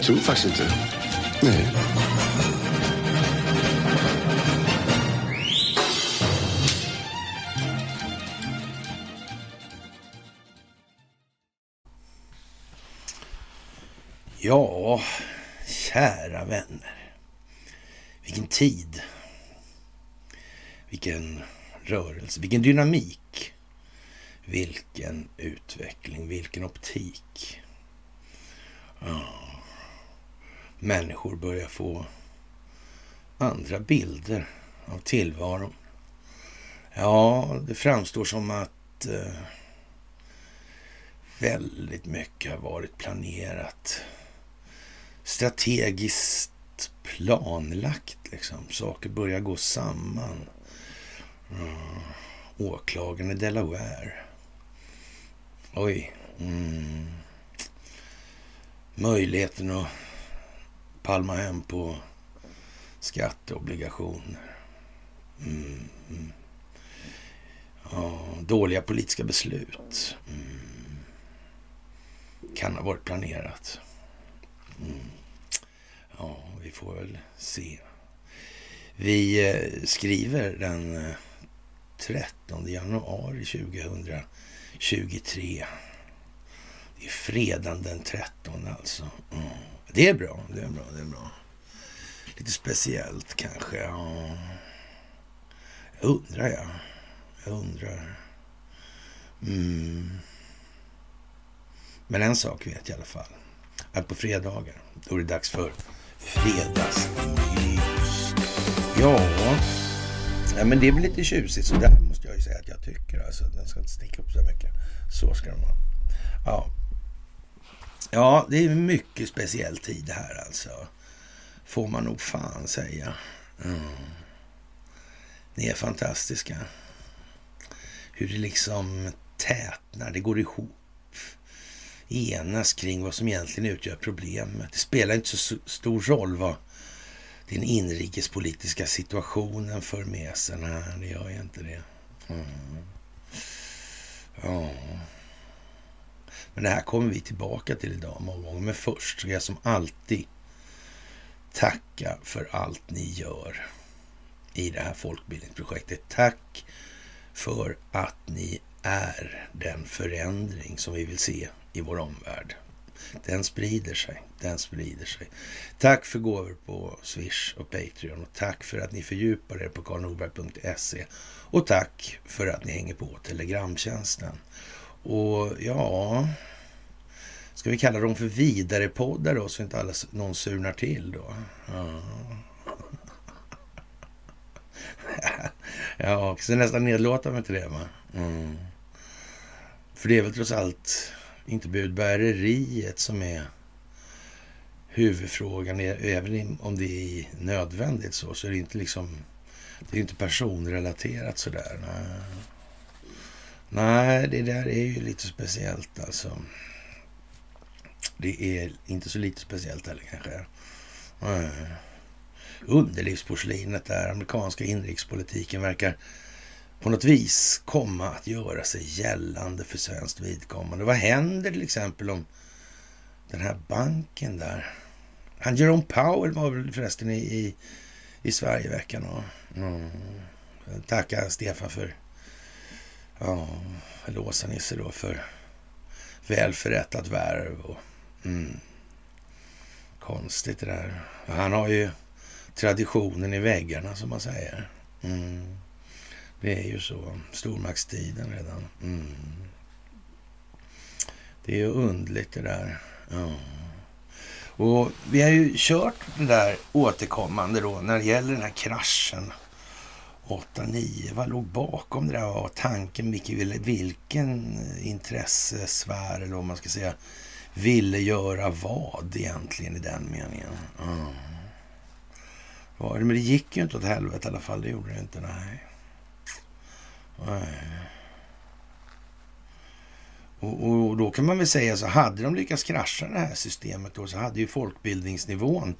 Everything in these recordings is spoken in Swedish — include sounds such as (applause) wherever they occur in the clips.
Jag tror faktiskt inte. Nej. Ja, kära vänner. Vilken tid. Vilken rörelse, vilken dynamik. Vilken utveckling, vilken optik. Ja. Människor börjar få andra bilder av tillvaron. Ja, det framstår som att eh, väldigt mycket har varit planerat. Strategiskt planlagt liksom. Saker börjar gå samman. Mm. Åklagaren i Delaware. Oj. Mm. Möjligheten att palma hem på skatteobligationer. Mm. Mm. Ja, dåliga politiska beslut. Mm. Kan ha varit planerat. Mm. Ja, vi får väl se. Vi eh, skriver den eh, 13 januari 2023. Det är fredagen den 13 alltså. Mm. Det är bra, det är bra, det är bra. Lite speciellt kanske. Ja. Jag undrar, ja. Jag undrar. Mm. Men en sak vet jag i alla fall. Att på fredagar, då är det dags för fredagsmys. Ja, ja men det är väl lite tjusigt Sådär måste jag ju säga att jag tycker. Alltså, den ska inte sticka upp så mycket. Så ska den vara. Ja ja, det är en mycket speciell tid här alltså. Får man nog fan säga. Mm. Ni är fantastiska. Hur det liksom tätnar, det går ihop enas kring vad som egentligen utgör problemet. Det spelar inte så stor roll vad den inrikespolitiska situationen för med sig. Nej, det gör ju inte det. Mm. Ja. Men det här kommer vi tillbaka till idag många gånger. Men först ska jag som alltid tacka för allt ni gör i det här folkbildningsprojektet. Tack för att ni är den förändring som vi vill se i vår omvärld. Den sprider sig, den sprider sig. Tack för gåvor på Swish och Patreon och tack för att ni fördjupar er på karlnorberg.se och tack för att ni hänger på Telegramtjänsten. Och ja, ska vi kalla dem för vidarepoddar då så inte alla, någon surnar till då? Ja. (laughs) ja, också nästan nedlåtande till det va? Mm. För det är väl trots allt inte budbäreriet som är huvudfrågan. Även om det är nödvändigt så, så är det inte liksom... Det är inte personrelaterat sådär. Nej. Nej, det där är ju lite speciellt alltså. Det är inte så lite speciellt heller kanske. Eh, underlivsporslinet där, amerikanska inrikespolitiken verkar på något vis komma att göra sig gällande för svenskt vidkommande. Vad händer till exempel om den här banken där? Han Jerome Powell var väl förresten i, i, i Sverigeveckan och mm, tacka Stefan för ja, Låsa-Nisse då för väl förrättat värv och mm, konstigt det där. Han har ju traditionen i väggarna som man säger. Mm. Det är ju så. Stormaktstiden redan. Mm. Det är ju undligt det där. Ja. Och vi har ju kört den där återkommande då när det gäller den här kraschen 8-9. Vad låg bakom det där? Tanken? Vilken, vilken intressesfär eller vad man ska säga ville göra vad egentligen i den meningen. Mm. Men det gick ju inte åt helvete i alla fall. Det gjorde det inte. Nej. Och, och, då kan man väl säga så, hade de lyckats krascha det här systemet då så hade ju folkbildningsnivån eh,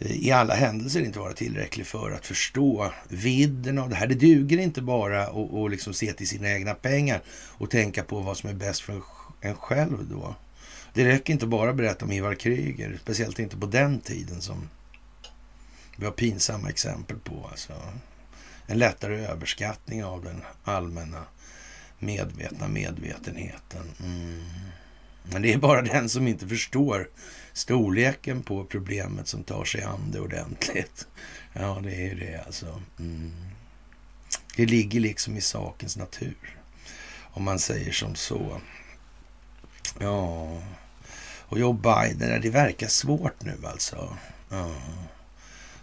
i alla händelser inte vara tillräcklig för att förstå vidden av det här. Det duger inte bara att liksom se till sina egna pengar och tänka på vad som är bäst för en själv då. Det räcker inte bara att berätta om Ivar Kryger, speciellt inte på den tiden som vi har pinsamma exempel på. Alltså. En lättare överskattning av den allmänna medvetna medvetenheten. Mm. Men det är bara den som inte förstår storleken på problemet som tar sig an det ordentligt. Ja, det är ju det alltså. Mm. Det ligger liksom i sakens natur. Om man säger som så. Ja, och Joe Biden, det verkar svårt nu alltså. Ja.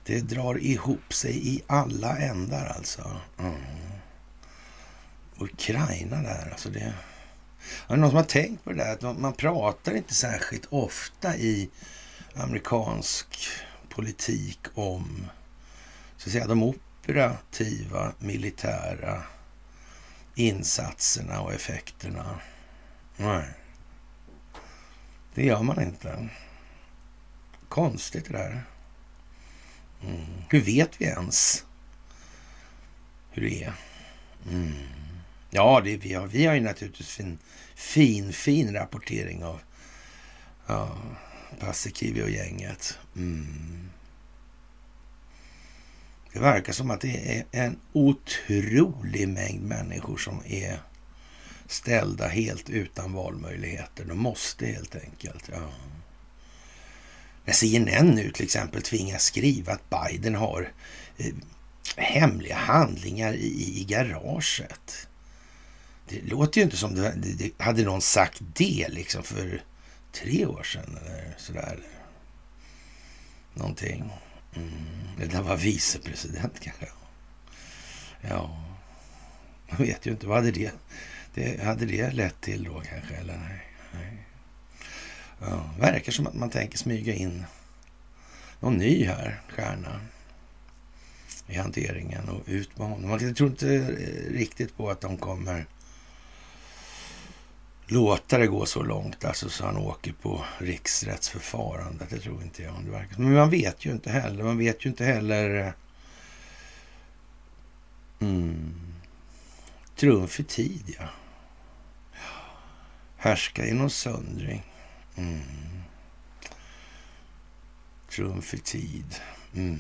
Det drar ihop sig i alla ändar alltså. Mm. Ukraina där, alltså det... Är det någon som har tänkt på det där? Att man pratar inte särskilt ofta i amerikansk politik om så att säga, de operativa militära insatserna och effekterna. Nej, det gör man inte. Konstigt det där. Mm. Hur vet vi ens hur det är? Mm. Ja, det, vi, har, vi har ju naturligtvis en fin, fin rapportering av ja, Paasikivi och gänget. Mm. Det verkar som att det är en otrolig mängd människor som är ställda helt utan valmöjligheter. De måste helt enkelt. Ja. När CNN nu till exempel tvingas skriva att Biden har eh, hemliga handlingar i, i garaget. Det låter ju inte som det, det, det, hade någon sagt det liksom för tre år sedan eller sådär. Någonting. Mm. Eller var vicepresident kanske. Ja, man vet ju inte. Vad hade det, det, hade det lett till då kanske? Eller nej. nej. Ja, verkar som att man tänker smyga in någon ny här, stjärna i hanteringen och ut med honom. Man tror inte riktigt på att de kommer låta det gå så långt, alltså så han åker på riksrättsförfarandet. Det tror inte jag. Det verkar. Men man vet ju inte heller. Man vet ju inte heller... Eh, mm, trumf i tid, ja. Härska genom söndring. Mm. Trumf i tid. Mm.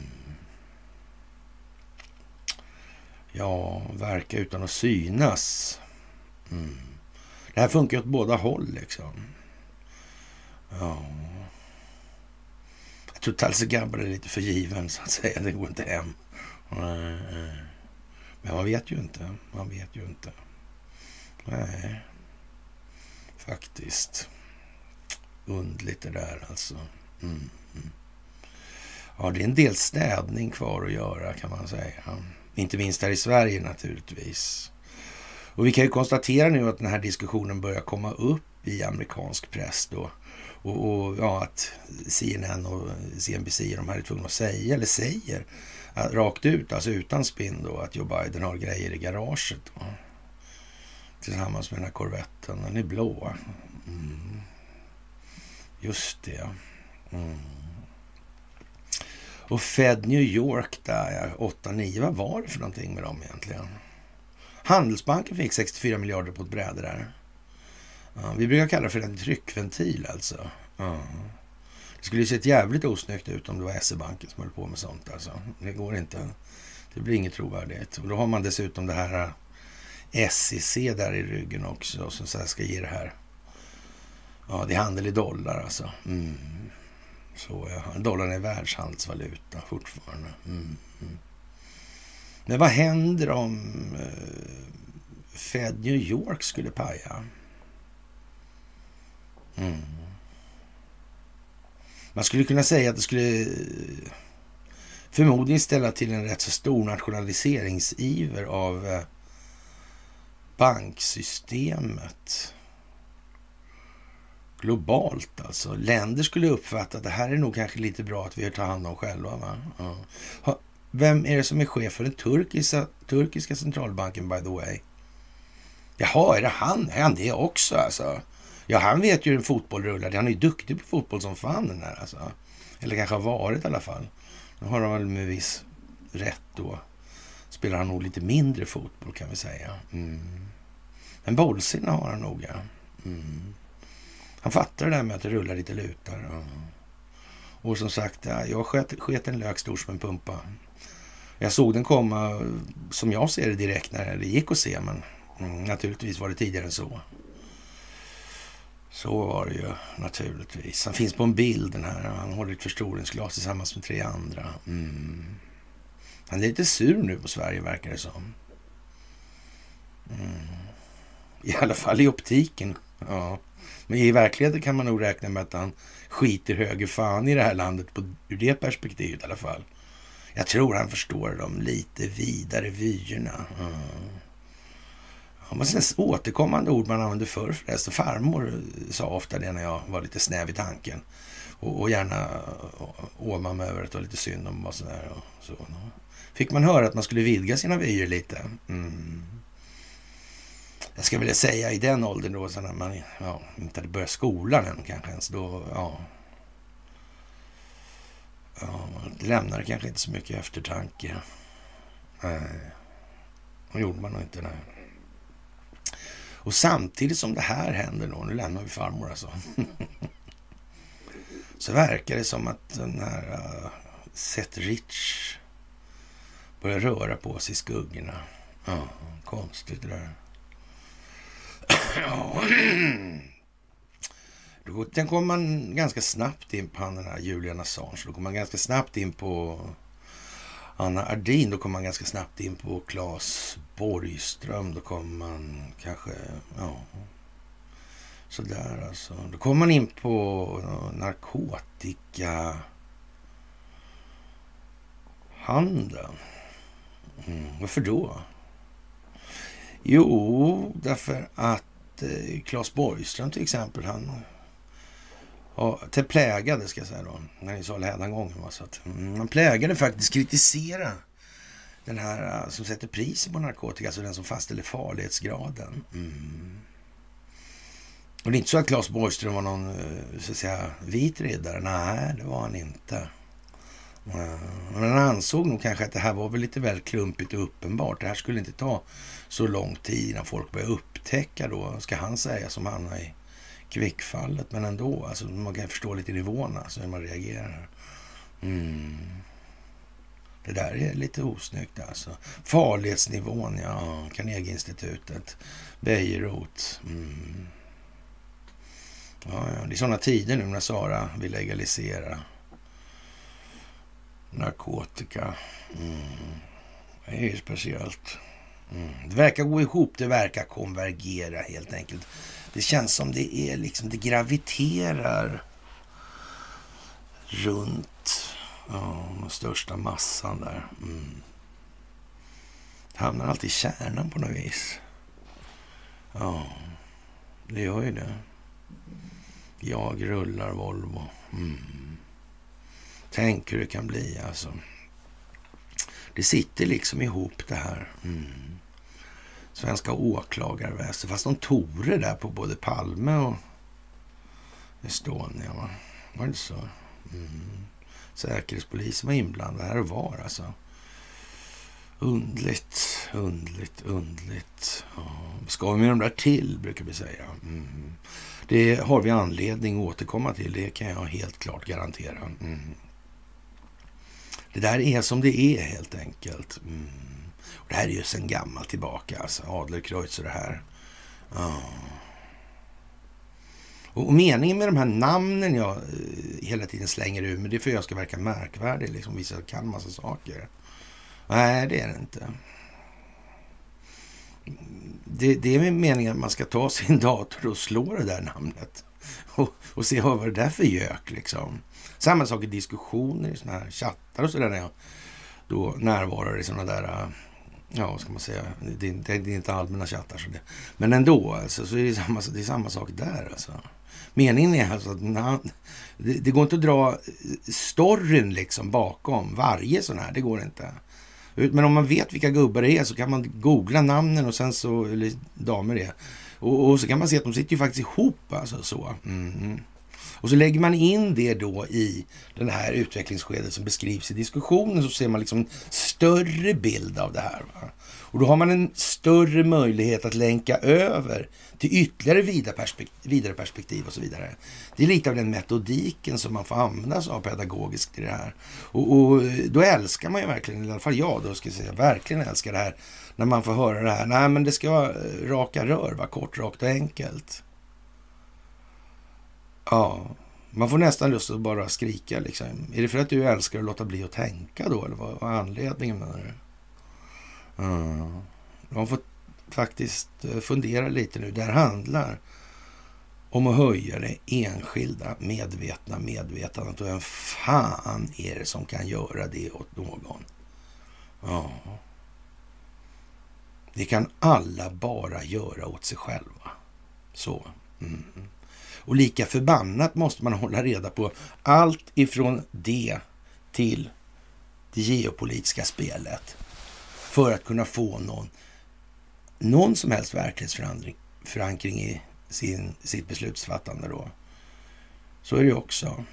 Ja, verka utan att synas. Mm. Det här funkar åt båda håll liksom. Ja. Jag tror Talse Gabbar är lite för given så att säga. Det går inte hem. Men man vet ju inte. Man vet ju inte. Nej, faktiskt. Undligt det där alltså. Mm. Ja, det är en del städning kvar att göra kan man säga. Inte minst här i Sverige naturligtvis. Och vi kan ju konstatera nu att den här diskussionen börjar komma upp i amerikansk press då. Och, och ja, att CNN och CNBC de här är tvungna att säga, eller säger, att, rakt ut, alltså utan spinn då, att Joe Biden har grejer i garaget. Då. Tillsammans med den här korvetten. Den är blå. Mm. Just det. Mm. Och Fed New York där, 8-9, vad var det för någonting med dem egentligen? Handelsbanken fick 64 miljarder på ett bräde där. Ja, vi brukar kalla det för en tryckventil alltså. Ja. Det skulle ju sett jävligt osnyggt ut om det var SE-banken som höll på med sånt. Alltså. Det går inte. Det blir inget trovärdigt. Och då har man dessutom det här eh, SEC där i ryggen också som så ska ge det här. Ja, det är handel i dollar alltså. Mm. Så ja, dollarn är världshandelsvaluta fortfarande. Mm. Men vad händer om eh, Fed New York skulle paja? Mm. Man skulle kunna säga att det skulle eh, förmodligen ställa till en rätt så stor nationaliseringsiver av eh, banksystemet. Globalt alltså. Länder skulle uppfatta att det här är nog kanske lite bra att vi tar hand om själva. Va? Ja. Vem är det som är chef för den turkiska, turkiska centralbanken by the way? Jaha, är det han? Är han det också alltså? Ja, han vet ju hur en fotboll rullar. Han är ju duktig på fotboll som fan den här alltså. Eller kanske har varit i alla fall. Nu har han väl med viss rätt då. Spelar han nog lite mindre fotboll kan vi säga. Mm. Men bollsinne har han nog ja. Mm. Han fattar det där med att det rullar lite lutar. Och, Och som sagt, ja, jag sket, sket en lök stor som en pumpa. Jag såg den komma, som jag ser det direkt när det gick att se, men mm, naturligtvis var det tidigare än så. Så var det ju naturligtvis. Han finns på en bild den här. Han håller ett förstoringsglas tillsammans med tre andra. Mm. Han är lite sur nu på Sverige verkar det som. Mm. I alla fall i optiken. Ja. Men i verkligheten kan man nog räkna med att han skiter höger fan i det här landet på, ur det perspektivet i alla fall. Jag tror han förstår de lite vidare vyerna. Mm. Det var ett återkommande ord man använde förr förresten. Farmor eh, sa ofta det när jag var lite snäv i tanken. Och, och gärna eh, åma mig över att det var lite synd om och sådär. Och så. Fick man höra att man skulle vidga sina vyer lite. Mm. Jag ska vilja säga i den åldern då, så när man ja, inte hade börjat skolan än kanske ens. Då, ja, ja, man lämnade kanske inte så mycket eftertanke. Nej, det gjorde man nog inte. Nej. Och samtidigt som det här händer då, nu lämnar vi farmor alltså. (laughs) så verkar det som att den här uh, Seth Rich börjar röra på sig i skuggorna. Ja, konstigt det där. (clears throat) (clears throat) Då, kommer man ganska snabbt in på den här Julian Assange. Då kommer man ganska snabbt in på Anna Ardin. Då kommer man ganska snabbt in på Claes Borgström. Då kommer man kanske, ja, sådär alltså. Då kommer man in på narkotika handeln. Mm, varför då? Jo, därför att eh, Claes Borgström till exempel, han Ja, till plägade ska jag säga då, när ni sa hädangången. Så att, mm, man plägade faktiskt kritisera den här äh, som sätter priset på narkotika, alltså den som fastställer farlighetsgraden. Mm. Och det är inte så att Claes Borgström var någon äh, så att säga, vit riddare. Nej, det var han inte. Äh, men han ansåg nog kanske att det här var väl lite väl klumpigt och uppenbart. Det här skulle inte ta så lång tid innan folk började upptäcka då, ska han säga, som han i kvickfallet. Men ändå, alltså, man kan förstå lite nivåerna, alltså, hur man reagerar. Mm. Det där är lite osnyggt alltså. Farlighetsnivån, ja. Carnegieinstitutet. Bejerot. Mm. Ja, ja. Det är sådana tider nu när Sara vill legalisera narkotika. Mm. Det är ju speciellt. Mm. Det verkar gå ihop, det verkar konvergera helt enkelt. Det känns som det är liksom, det graviterar runt oh, den största massan där. Mm. Det hamnar alltid i kärnan på något vis. Ja, det gör ju det. Jag rullar Volvo. Mm. Tänk hur det kan bli alltså. Det sitter liksom ihop det här. Mm svenska åklagarväsendet. Fast de tog det där på både Palme och Estonia. Va? Var det inte så? Mm. Säkerhetspolisen var inblandad här och var alltså. Undligt, undligt, undligt. Ja. Ska vi med de där till, brukar vi säga. Mm. Det har vi anledning att återkomma till, det kan jag helt klart garantera. Mm. Det där är som det är helt enkelt. Mm. Det här är ju sen gammalt tillbaka, alltså Adlercreutz och det här. Oh. Och, meningen med de här namnen jag eh, hela tiden slänger ur mig, det är för att jag ska verka märkvärdig, liksom visa att jag kan massa saker. Nej, det är det inte. Det, det är meningen att man ska ta sin (laughs) dator och slå det där namnet. Och, och se vad det där för gök liksom. Samma sak i diskussioner i sådana här chattar och sådär när jag då närvarar i sådana där eh, ja, vad ska man säga, det, det, det är inte allmänna chattar. Så det, men ändå, alltså, så är det, samma, det är samma sak där. Alltså. Meningen är alltså att na, det, det, går inte att dra eh, storyn liksom bakom varje sån här. Det går inte. Men om man vet vilka gubbar det är så kan man googla namnen och sen så, eller damer det. Och, och så kan man se att de sitter ju faktiskt ihop alltså så. Mm. mm. Och så lägger man in det då i den här utvecklingsskedet som beskrivs i diskussionen så ser man liksom en större bild av det här. Va? Och då har man en större möjlighet att länka över till ytterligare vidare perspektiv, vidare perspektiv och så vidare. Det är lite av den metodiken som man får använda sig av pedagogiskt i det här. Och, och, eh, då älskar man ju verkligen, i alla fall jag då ska jag säga, verkligen älskar det här när man får höra det här. Nej, men det ska vara eh, raka rör, va? kort, rakt och enkelt. Ja, man får nästan lust att bara skrika liksom. Är det för att du älskar att låta bli att tänka då? Eller vad, vad är anledningen menar du? Mm. Man får faktiskt eh, fundera lite nu. Det här handlar om att höja det enskilda medvetna medvetandet. Och vem fan är det som kan göra det åt någon? Ja. Det kan alla bara göra åt sig själva. Så. Mm. Och lika förbannat måste man hålla reda på allt ifrån det till det geopolitiska spelet för att kunna få någon, någon som helst verklighetsförankring i sin, sitt beslutsfattande då. Så är det ju också.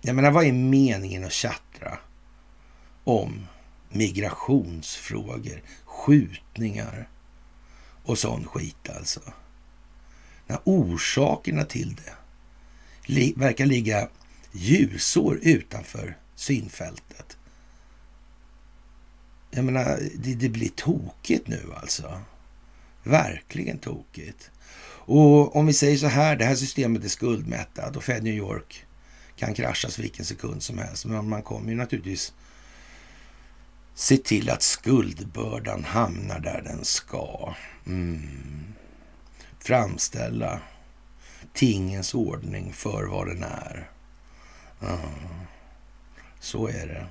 Jag menar, vad är meningen att tjattra om migrationsfrågor, skjutningar och sån skit alltså? När orsakerna till det li verkar ligga ljusår utanför synfältet. Jag menar, det, det, blir tokigt nu alltså. Verkligen tokigt. Och om vi säger så här, det här systemet är skuldmättat och Fed New York kan kraschas vilken sekund som helst. Men man kommer ju naturligtvis se till att skuldbördan hamnar där den ska. Mm. Framställa tingens ordning för vad den är. Mm. Så är det.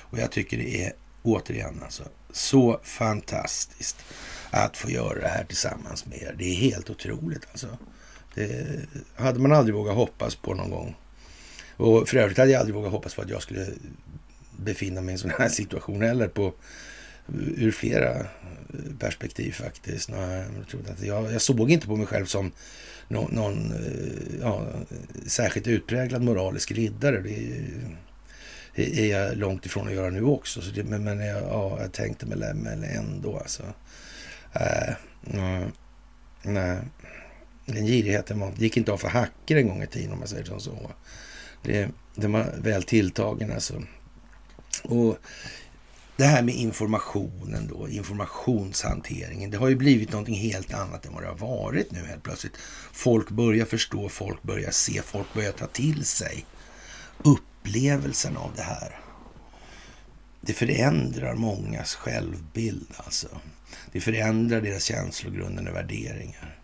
Och jag tycker det är återigen alltså så fantastiskt att få göra det här tillsammans med er. Det är helt otroligt alltså. Det hade man aldrig vågat hoppas på någon gång. Och för övrigt hade jag aldrig vågat hoppas på att jag skulle befinna mig i en sån här situation heller på ur flera perspektiv faktiskt. Jag, jag såg inte på mig själv som någon, någon ja, särskilt utpräglad moralisk riddare. Det är jag långt ifrån att göra nu också. Så det, men men jag, ja, jag tänkte väl men ändå alltså. Äh, nej, nej. Den girigheten var, gick inte av för hacker en gång i tiden om man säger som så. Det, den var väl tilltagen alltså. Och det här med informationen då, informationshanteringen. Det har ju blivit någonting helt annat än vad det har varit nu helt plötsligt. Folk börjar förstå, folk börjar se, folk börjar ta till sig upplevelsen av det här. Det förändrar mångas självbild alltså. Det förändrar deras känslogrundande värderingar.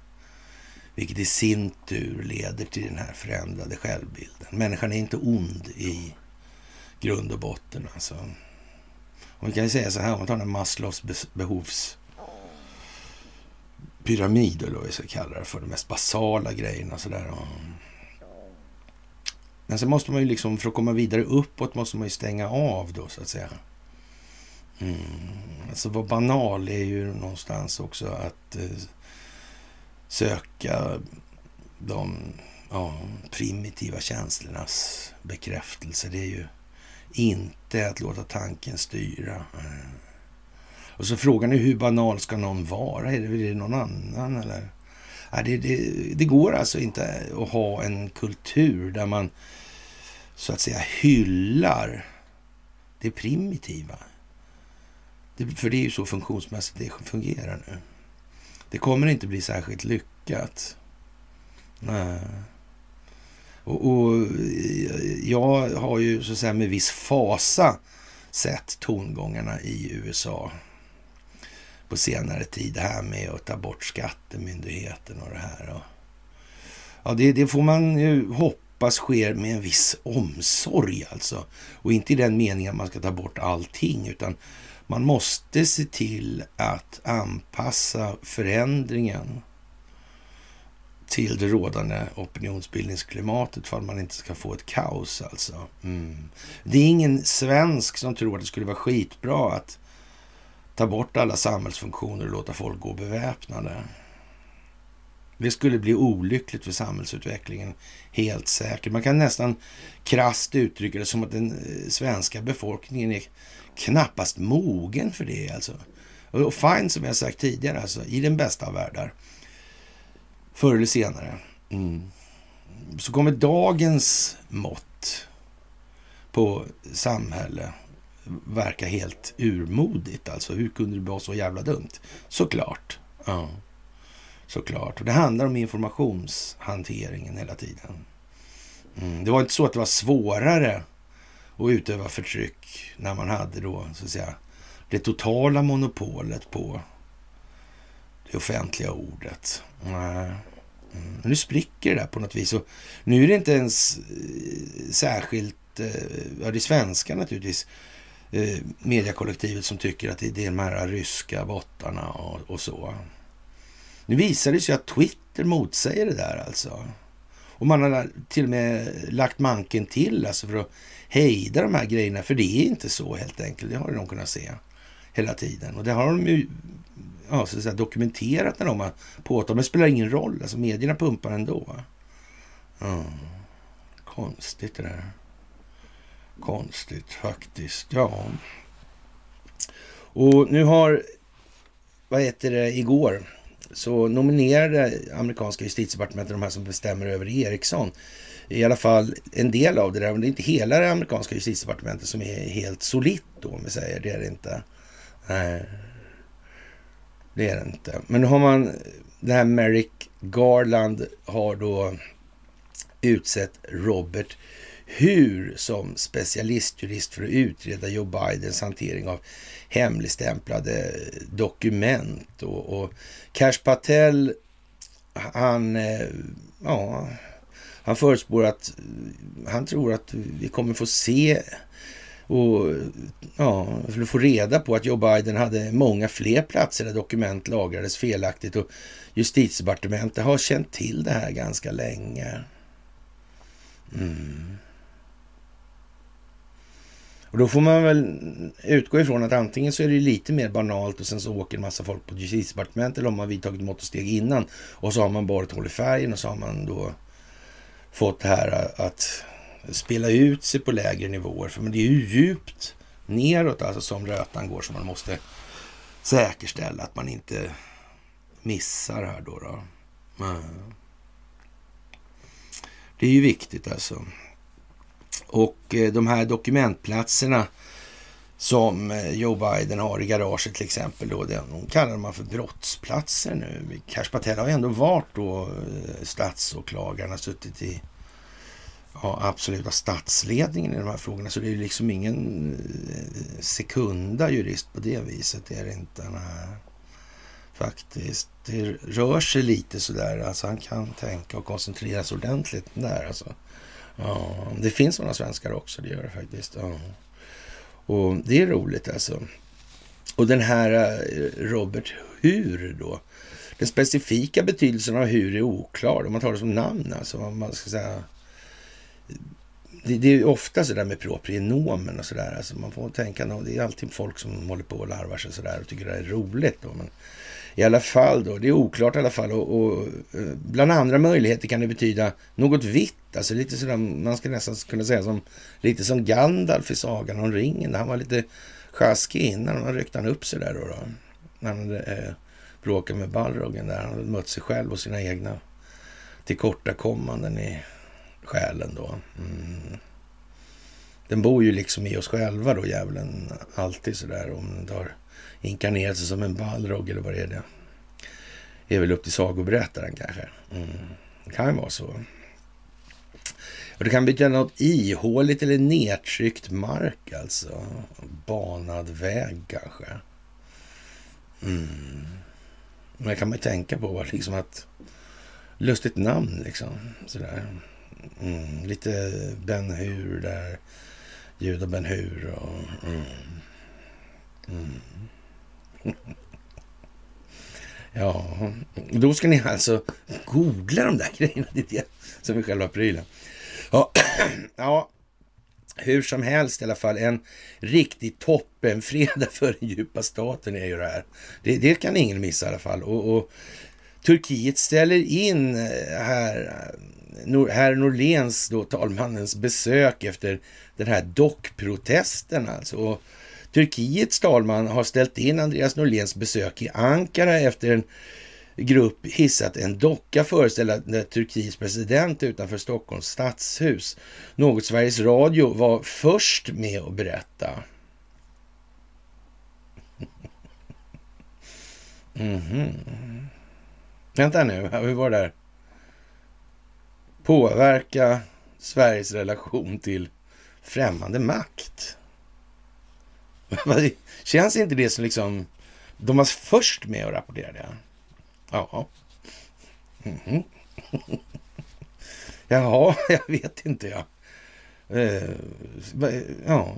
Vilket i sin tur leder till den här förändrade självbilden. Människan är inte ond i grund och botten alltså. Man kan ju säga så här, om man tar den Maslows behovspyramid, eller vad vi ska kalla det för, de mest basala grejerna sådär. Men sen måste man ju liksom, för att komma vidare uppåt, måste man ju stänga av då så att säga. Mm. Alltså vad banal är ju någonstans också att eh, söka de ja, primitiva känslornas bekräftelse. Det är ju inte att låta tanken styra. Eh. Och så frågan är hur banal ska någon vara? Är det, är det någon annan eller? Det, det, det, går alltså inte att ha en kultur där man så att säga hyllar det primitiva. Det, för det är ju så funktionsmässigt det fungerar nu. Det kommer inte bli särskilt lyckat. Nej. Och, och, jag har ju så att säga med viss fasa sett tongångarna i USA på senare tid. Det här med att ta bort skattemyndigheten och det här. Och, ja, det, det, får man ju hoppas sker med en viss omsorg alltså. Och inte i den meningen att man ska ta bort allting, utan man måste se till att anpassa förändringen till det rådande opinionsbildningsklimatet för att man inte ska få ett kaos alltså. Mm. Det är ingen svensk som tror att det skulle vara skitbra att ta bort alla samhällsfunktioner och låta folk gå beväpnade. Det skulle bli olyckligt för samhällsutvecklingen, helt säkert. Man kan nästan krast uttrycka det som att den eh, svenska befolkningen är knappast mogen för det. Alltså. Och fine, som jag sagt tidigare, alltså, i den bästa av världar, förr eller senare, mm. så kommer dagens mått på samhälle verka helt urmodigt. Alltså, hur kunde det vara så jävla dumt? Såklart. Ja. Såklart. Och det handlar om informationshanteringen hela tiden. Mm. Det var inte så att det var svårare att utöva förtryck när man hade då, så att säga, det totala monopolet på det offentliga ordet. Mm. Nu spricker det där på något vis. Och nu är det inte ens eh, särskilt, eh, ja det är svenska naturligtvis, eh, mediekollektivet som tycker att det är de här ryska bottarna och, och så. Nu visar det sig att Twitter motsäger det där alltså. Och man har till och med lagt manken till alltså för att hejda de här grejerna. För det är inte så helt enkelt. Det har de kunnat se hela tiden. Och det har de ju ja, så att säga, dokumenterat när de har påtalat. Men det spelar ingen roll. Alltså medierna pumpar ändå. Mm. Konstigt det där. Konstigt faktiskt. Ja. Och nu har, vad heter det, igår så nominerade amerikanska justitiedepartementet de här som bestämmer över Ericsson. I alla fall en del av det där, men det är inte hela det amerikanska justitiedepartementet som är helt solitt då, om vi säger. Det är det inte. Nej, det är det inte. Men nu har man, det här Merrick Garland har då utsett Robert hur som specialistjurist för att utreda Joe Bidens hantering av hemligstämplade dokument. Och, och Cash Patel, han, eh, ja, han förutspår att han tror att vi kommer få se och ja, för att få reda på att Joe Biden hade många fler platser där dokument lagrades felaktigt och justitiedepartementet har känt till det här ganska länge. Mm. Och då får man väl utgå ifrån att antingen så är det lite mer banalt och sen så åker en massa folk på justitiedepartementet eller om man vidtagit mått och steg innan och så har man bara hållit färgen och så har man då fått det här att spela ut sig på lägre nivåer. För det är ju djupt neråt alltså som rötan går så man måste säkerställa att man inte missar här då. då. Det är ju viktigt alltså. Och eh, de här dokumentplatserna som eh, Joe Biden har i garaget till exempel, då, de kallar man för brottsplatser nu. Cash Patel har ju ändå varit då eh, statsåklagaren statsåklagaren, suttit i ja, absoluta statsledningen i de här frågorna. Så det är liksom ingen eh, sekunda jurist på det viset. Det är det inte. Nej. Faktiskt. Det rör sig lite sådär. Alltså han kan tänka och koncentrera sig ordentligt där. Alltså. Ja, det finns sådana svenskar också, det gör det faktiskt. Ja. Och det är roligt alltså. Och den här eh, Robert Hur då? Den specifika betydelsen av hur är oklar om man tar det som namn. Alltså, om man ska säga. Det, det är ofta så där med proprienomen och sådär. Alltså man får tänka, det är alltid folk som håller på och larvar sig sådär och tycker det är roligt. Då. Men i alla fall då, det är oklart i alla fall. Och, och, eh, bland andra möjligheter kan det betyda något vitt. Alltså lite sådär, man ska nästan kunna säga som, lite som Gandalf i Sagan om ringen. Han var lite sjaskig innan han ryckte han upp sig där då. då när han hade eh, bråkat med Balrogen där. Han hade mött sig själv och sina egna tillkortakommanden i själen då. Mm. Den bor ju liksom i oss själva då, djävulen. Alltid sådär. Om den har inkarnerat sig som en balrog eller vad det är. Det är väl upp till sagoberättaren kanske. Mm. Det kan vara så. Och det kan betyda något ihåligt eller nedtryckt mark alltså. Banad väg kanske. Mm. Men det kan man ju tänka på liksom att lustigt namn liksom. Sådär. Mm. Lite Ben Hur där. Juda Ben Hur och... Mm. Mm. (laughs) Ja, då ska ni alltså googla de där (laughs) grejerna. Det är det som är själva prylen. Ja, (clears throat) ja, hur som helst i alla fall. En riktig toppenfredag för den djupa staten är ju det här. Det, det kan ingen missa i alla fall. Och, och Turkiet ställer in eh, här, herr Norléns, då talmannens besök efter den här dockprotesten alltså. Och Turkiets talman har ställt in Andreas Norléns besök i Ankara efter en grupp hissat en docka föreställande Turkiets president utanför Stockholms stadshus. Något Sveriges Radio var först med att berätta. (laughs) Mm -hmm. Vänta nu, hur var det där? Påverka Sveriges relation till främmande makt. (laughs) Känns inte det som liksom... De var först med att rapportera det? Ja. Mm -hmm. (laughs) Jaha, (laughs) jag vet inte ja. Eh, ja.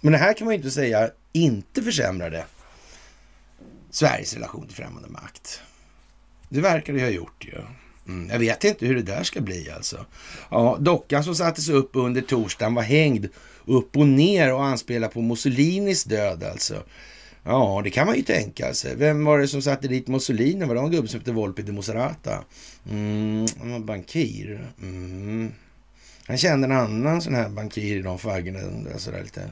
Men det här kan man ju inte säga inte försämrade Sveriges relation till främmande makt. Det verkar det ha gjort ju. Mm, jag vet inte hur det där ska bli alltså. Ja, dockan som sattes upp under torsdagen var hängd upp och ner och anspelar på Mussolinis död alltså. Ja, det kan man ju tänka sig. Vem var det som satte dit Mussolini? Var det en gubbe som hette Volpi de Moserata? Mm, han var bankir. Mm. Han kände en annan sån här bankir i de faggorna. Sådär lite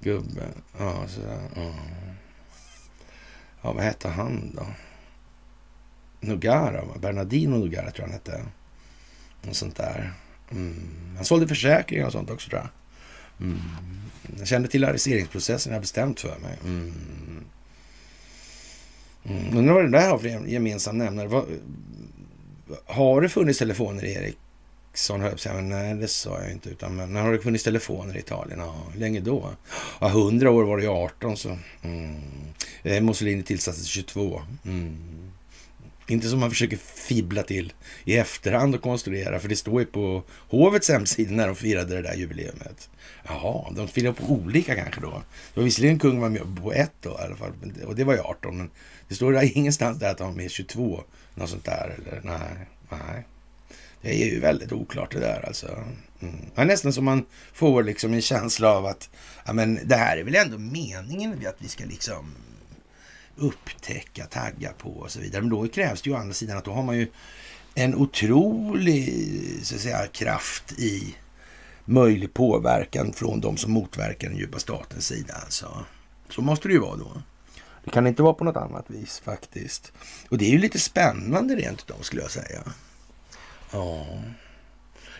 gubbe. Ja, sådär. Ja. ja, vad hette han då? Nogara, Bernardino Nogara tror jag han hette. Något sånt där. Mm. Han sålde försäkringar och sånt också tror jag. Mm. Jag kände till arresteringsprocessen, jag bestämt för mig. Mm. Mm. Undrar vad det där har för gemensam nämnare. Vad, har det funnits telefoner i Ericsson? Nej, det sa jag inte. Utan, men har det funnits telefoner i Italien? Ja, länge då? Ja, 100 år var det 18 så. Mm. Eh, Mussolini tillsattes 22. Mm. Inte som man försöker fibbla till i efterhand och konstruera, för det står ju på hovets hemsida när de firade det där jubileumet. Jaha, de firade på olika kanske då. Det var visserligen kung var med på ett då i alla fall, och det var ju 18, men det står där (laughs) ingenstans där att han var med 22, något sånt där, eller nej, nej. Det är ju väldigt oklart det där alltså. Mm. Ja, nästan som man får liksom en känsla av att ja, men det här är väl ändå meningen att vi ska liksom upptäcka, tagga på och så vidare. Men då krävs det ju å andra sidan att då har man ju en otrolig så att säga, kraft i möjlig påverkan från de som motverkar den djupa statens sida. Alltså. Så måste det ju vara då. Det kan inte vara på något annat vis faktiskt. Och det är ju lite spännande rent utav skulle jag säga. Ja.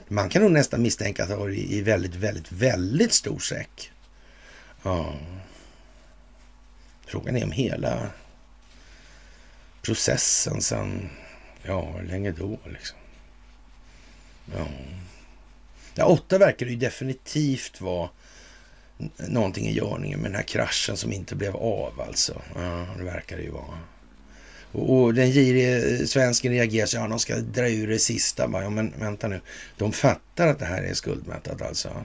Man kan nog nästan misstänka att det har varit i väldigt, väldigt, väldigt stor säck. Ja. Frågan är om hela processen sen, ja, hur länge då liksom? Ja. ja, åtta verkar det ju definitivt vara någonting i görningen med den här kraschen som inte blev av alltså. Ja, det verkar det ju vara. Och, och den girige eh, svensken reagerar så ja, de ska dra ur det sista. Ja, men vänta nu. De fattar att det här är skuldmättat alltså.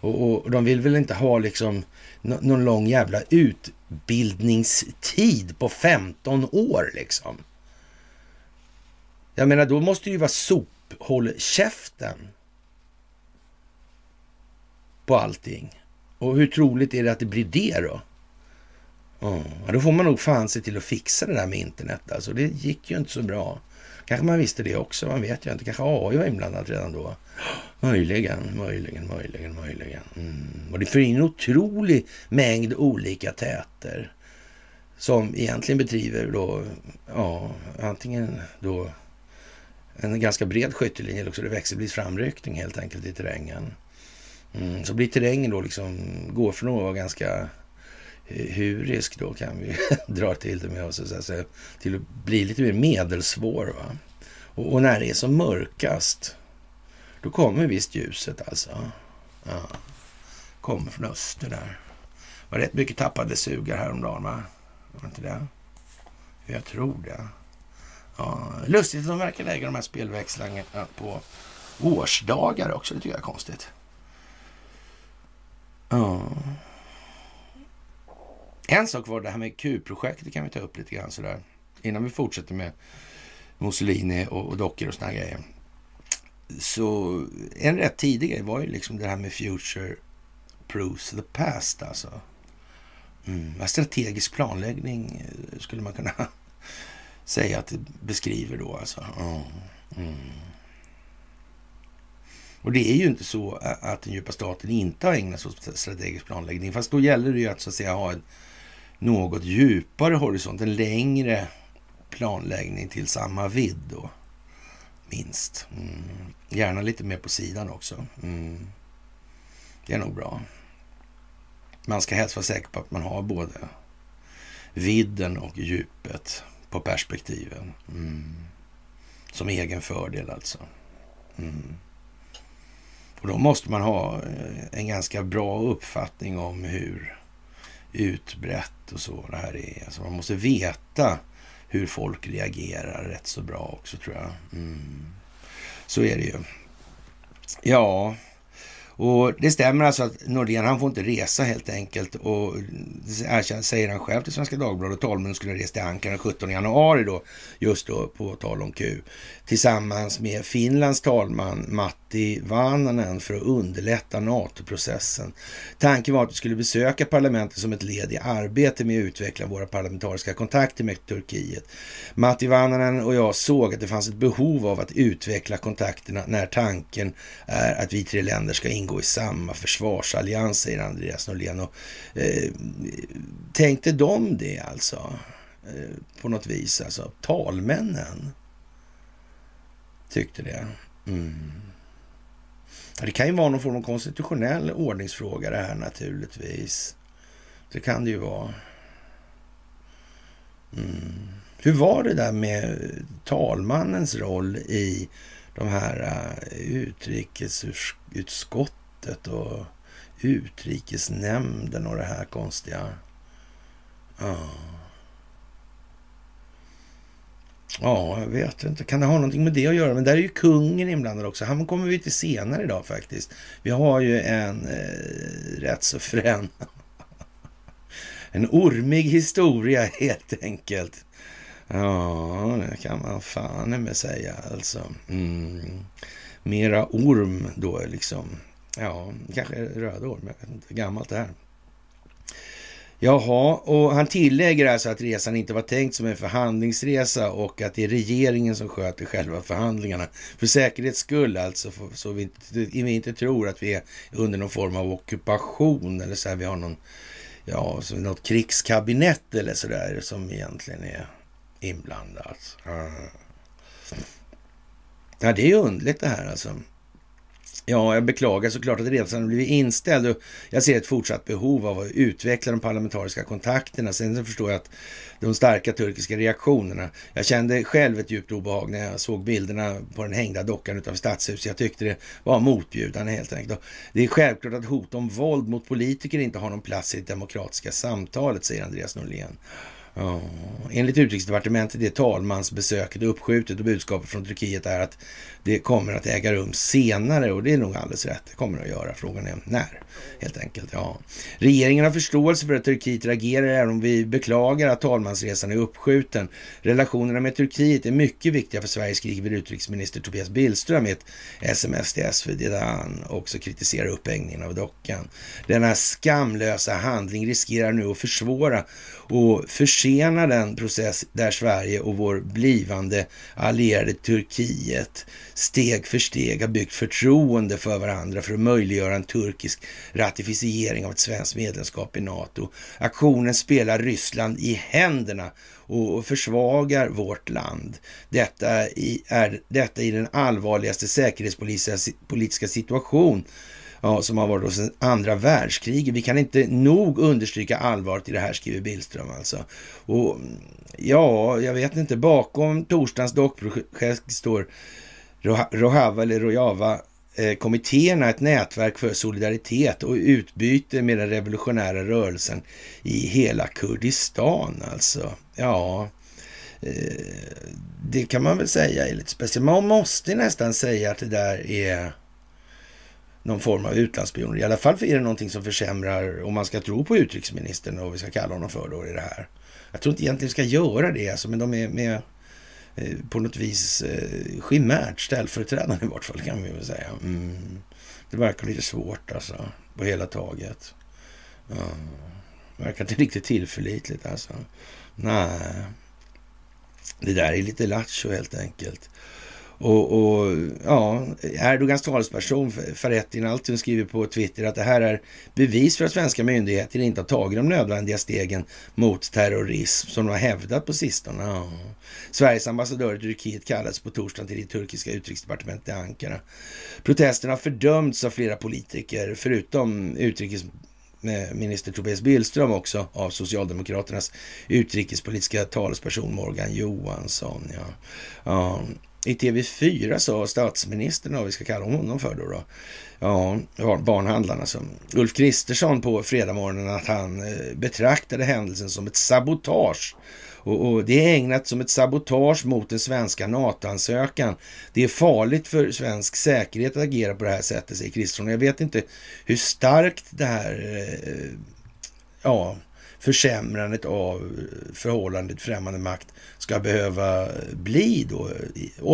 Och, och, de vill väl inte ha liksom någon lång jävla utbildningstid på 15 år liksom. Jag menar, då måste det ju vara sophåll käften på allting. Och hur troligt är det att det blir det då? Ja, då får man nog fan se till att fixa det där med internet. Alltså, det gick ju inte så bra. Kanske man visste det också, man vet ju inte. Kanske AI var inblandat redan då. Möjligen, möjligen, möjligen, möjligen. Mm. Och det får in en otrolig mängd olika täter som egentligen bedriver då, ja, antingen då en ganska bred skyttelinje eller också det växelvis framryckning helt enkelt i terrängen. Mm. Så blir terrängen då liksom, går från att vara ganska hurisk då kan vi (laughs) dra till det med oss, så säga, till att bli lite mer medelsvår. Va? Och, och, när det är som mörkast, då kommer visst ljuset alltså. Ja. Kommer från öster där. Det var rätt mycket tappade sugar häromdagen va? Var inte det? Jag tror det. Ja, lustigt att de verkar lägga de här spelväxlarna på årsdagar också. Det tycker jag är konstigt. Ja. En sak var det här med Q-projektet kan vi ta upp lite grann sådär. Innan vi fortsätter med Mussolini och, och dockor och sådana grejer. Så en rätt tidig grej var ju liksom det här med Future Proves the Past alltså. Mm, strategisk planläggning eh, skulle man kunna (laughs) säga att det beskriver då alltså. Mm. Och det är ju inte så att den djupa staten inte har ägnat sig åt strategisk planläggning. Fast då gäller det ju att så att säga ha en något djupare horisont, en längre planläggning till samma vidd då. Minst. Mm. Gärna lite mer på sidan också. Mm. Det är nog bra. Man ska helst vara säker på att man har både vidden och djupet på perspektiven. Mm. Som egen fördel alltså. Mm. Och då måste man ha eh, en ganska bra uppfattning om hur utbrett och så det här är. Alltså man måste veta hur folk reagerar rätt så bra också tror jag. Mm. Så är det ju. Ja, och det stämmer alltså att Nordén, han får inte resa helt enkelt. Och det säger han själv till Svenska Dagbladet. Talmannen skulle ha rest till Ankara den 17 januari då, just då på tal om Q. Tillsammans med Finlands talman Matti Vananen för att underlätta NATO-processen. Tanken var att vi skulle besöka parlamentet som ett led i arbetet med att utveckla våra parlamentariska kontakter med Turkiet. Matti Vananen och jag såg att det fanns ett behov av att utveckla kontakterna när tanken är att vi tre länder ska ingå ingå i samma försvarsallians, säger Andreas Norlén. Och, eh, tänkte de det alltså? Eh, på något vis, alltså talmännen tyckte det. Mm. Det kan ju vara någon form av konstitutionell ordningsfråga det här naturligtvis. Det kan det ju vara. Mm. Hur var det där med talmannens roll i de här eh, utrikesutskottet och utrikesnämnden och det här konstiga. Ja. Ja, jag vet inte. Kan det ha någonting med det att göra? Men där är ju kungen inblandad också. Han kommer vi till senare idag faktiskt. Vi har ju en eh, rätt så frän... (laughs) en ormig historia helt enkelt. Ja, det kan man fan med säga alltså. Mm. Mera orm då liksom. Ja, kanske röda orm. jag vet inte. Gammalt det här. Jaha, och han tillägger alltså att resan inte var tänkt som en förhandlingsresa och att det är regeringen som sköter själva förhandlingarna. För säkerhets skull alltså, så vi inte, vi inte tror att vi är under någon form av ockupation eller så här, vi har någon, ja, så något krigskabinett eller så där som egentligen är inblandat. Ah. Ja, det är ju underligt det här alltså. Ja, jag beklagar såklart att resan blivit inställd och jag ser ett fortsatt behov av att utveckla de parlamentariska kontakterna. Sen så förstår jag att de starka turkiska reaktionerna. Jag kände själv ett djupt obehag när jag såg bilderna på den hängda dockan utanför stadshuset. Jag tyckte det var motbjudande helt enkelt. Det är självklart att hot om våld mot politiker inte har någon plats i det demokratiska samtalet, säger Andreas Norlén. Ja. Enligt utrikesdepartementet är talmansbesöket uppskjutet och budskapet från Turkiet är att det kommer att äga rum senare och det är nog alldeles rätt. Det kommer att göra. Frågan är när, helt enkelt. Ja. Regeringen har förståelse för att Turkiet reagerar även om vi beklagar att talmansresan är uppskjuten. Relationerna med Turkiet är mycket viktiga för Sverige, skriver utrikesminister Tobias Billström i ett sms till SvD där han också kritiserar upphängningen av dockan. Denna skamlösa handling riskerar nu att försvåra och försena den process där Sverige och vår blivande allierade Turkiet steg för steg har byggt förtroende för varandra för att möjliggöra en turkisk ratificering av ett svenskt medlemskap i NATO. Aktionen spelar Ryssland i händerna och försvagar vårt land. Detta i, är detta i den allvarligaste säkerhetspolitiska situation ja, som har varit sedan andra världskriget. Vi kan inte nog understryka allvaret i det här, skriver Billström alltså. Och ja, jag vet inte, bakom torsdagens dockprojekt står Rojava eller Rojava-kommittéerna, eh, ett nätverk för solidaritet och utbyte med den revolutionära rörelsen i hela Kurdistan alltså. Ja, eh, det kan man väl säga är lite speciellt. Man måste nästan säga att det där är någon form av utlandsspioner. I alla fall är det någonting som försämrar, om man ska tro på utrikesministern och vad vi ska kalla honom för då i det här. Jag tror inte egentligen vi ska göra det, alltså, men de är med Eh, på något vis eh, chimärt ställföreträdande i vart fall kan vi väl säga. Mm. Det verkar lite svårt alltså, på hela taget. Mm. Verkar inte riktigt tillförlitligt alltså. Nej. Det där är lite lattjo helt enkelt. Och, och ja, Erdogans talesperson Farettin Altun skriver på Twitter att det här är bevis för att svenska myndigheter inte har tagit de nödvändiga stegen mot terrorism som de har hävdat på sistone. Ja. Sveriges ambassadör i Turkiet kallades på torsdagen till det turkiska utrikesdepartementet i Ankara. Protesterna har fördömts av flera politiker, förutom utrikesminister Tobias Billström också av Socialdemokraternas utrikespolitiska talesperson Morgan Johansson. Ja. ja. I TV4 sa statsministern, vad vi ska kalla honom för då, då ja, barnhandlarna som Ulf Kristersson på fredagmorgonen att han eh, betraktade händelsen som ett sabotage. Och, och, det är ägnat som ett sabotage mot den svenska NATO-ansökan. Det är farligt för svensk säkerhet att agera på det här sättet, säger Kristersson. Jag vet inte hur starkt det här eh, ja, försämrandet av eh, förhållandet främmande makt ska behöva bli då,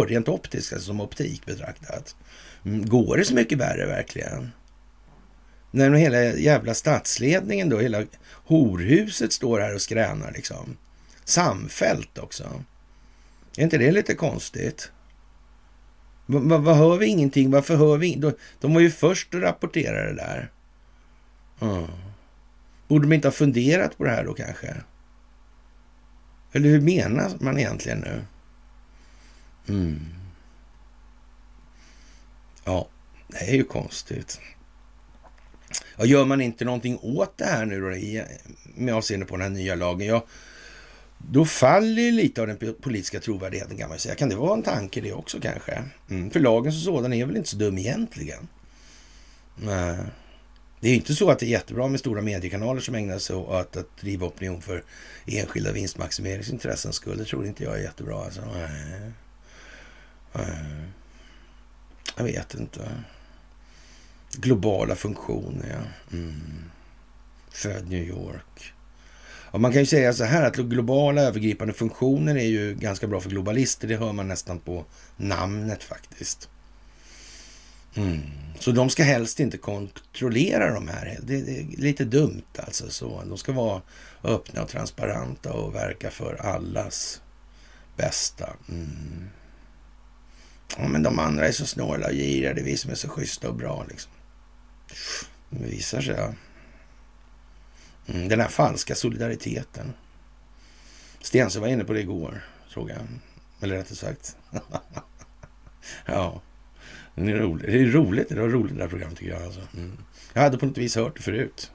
rent optiskt, alltså som optik betraktat. Mm, går det så mycket värre verkligen? När hela jävla statsledningen då, hela horhuset står här och skränar liksom. Samfällt också. Är inte det lite konstigt? Vad va, hör vi ingenting? Varför hör vi de, de var ju först att rapportera det där. Mm. Borde de inte ha funderat på det här då kanske? Eller hur menar man egentligen nu? Mm. Ja, det är ju konstigt. Ja, gör man inte någonting åt det här nu då, med avseende på den här nya lagen? Ja, då faller ju lite av den politiska trovärdigheten kan man säga. Kan det vara en tanke det också kanske? Mm, för lagen som sådan är väl inte så dum egentligen? Nej. Det är inte så att det är jättebra med stora mediekanaler som ägnar sig åt att driva opinion för enskilda vinstmaximeringsintressen skull. Det tror inte jag är jättebra. Alltså. Nej. Nej. Jag vet inte. Globala funktioner, ja. Mm. Född New York. Och man kan ju säga så här att globala övergripande funktioner är ju ganska bra för globalister. Det hör man nästan på namnet faktiskt. Mm. Så de ska helst inte kontrollera de här. Det, är lite dumt alltså. Så. De ska vara öppna och transparenta och verka för allas bästa. Mm. Ja, men de andra är så snåla och giriga. Det är vi som är så schyssta och bra liksom. Det visar sig. Ja. Mm, den här falska solidariteten. Stensson var inne på det igår, såg jag. Eller rättare sagt. (laughs) ja. Det är roligt. Det är roligt. Det var roligt det där programmet tycker jag. Alltså. Mm. Jag hade på något vis hört det förut.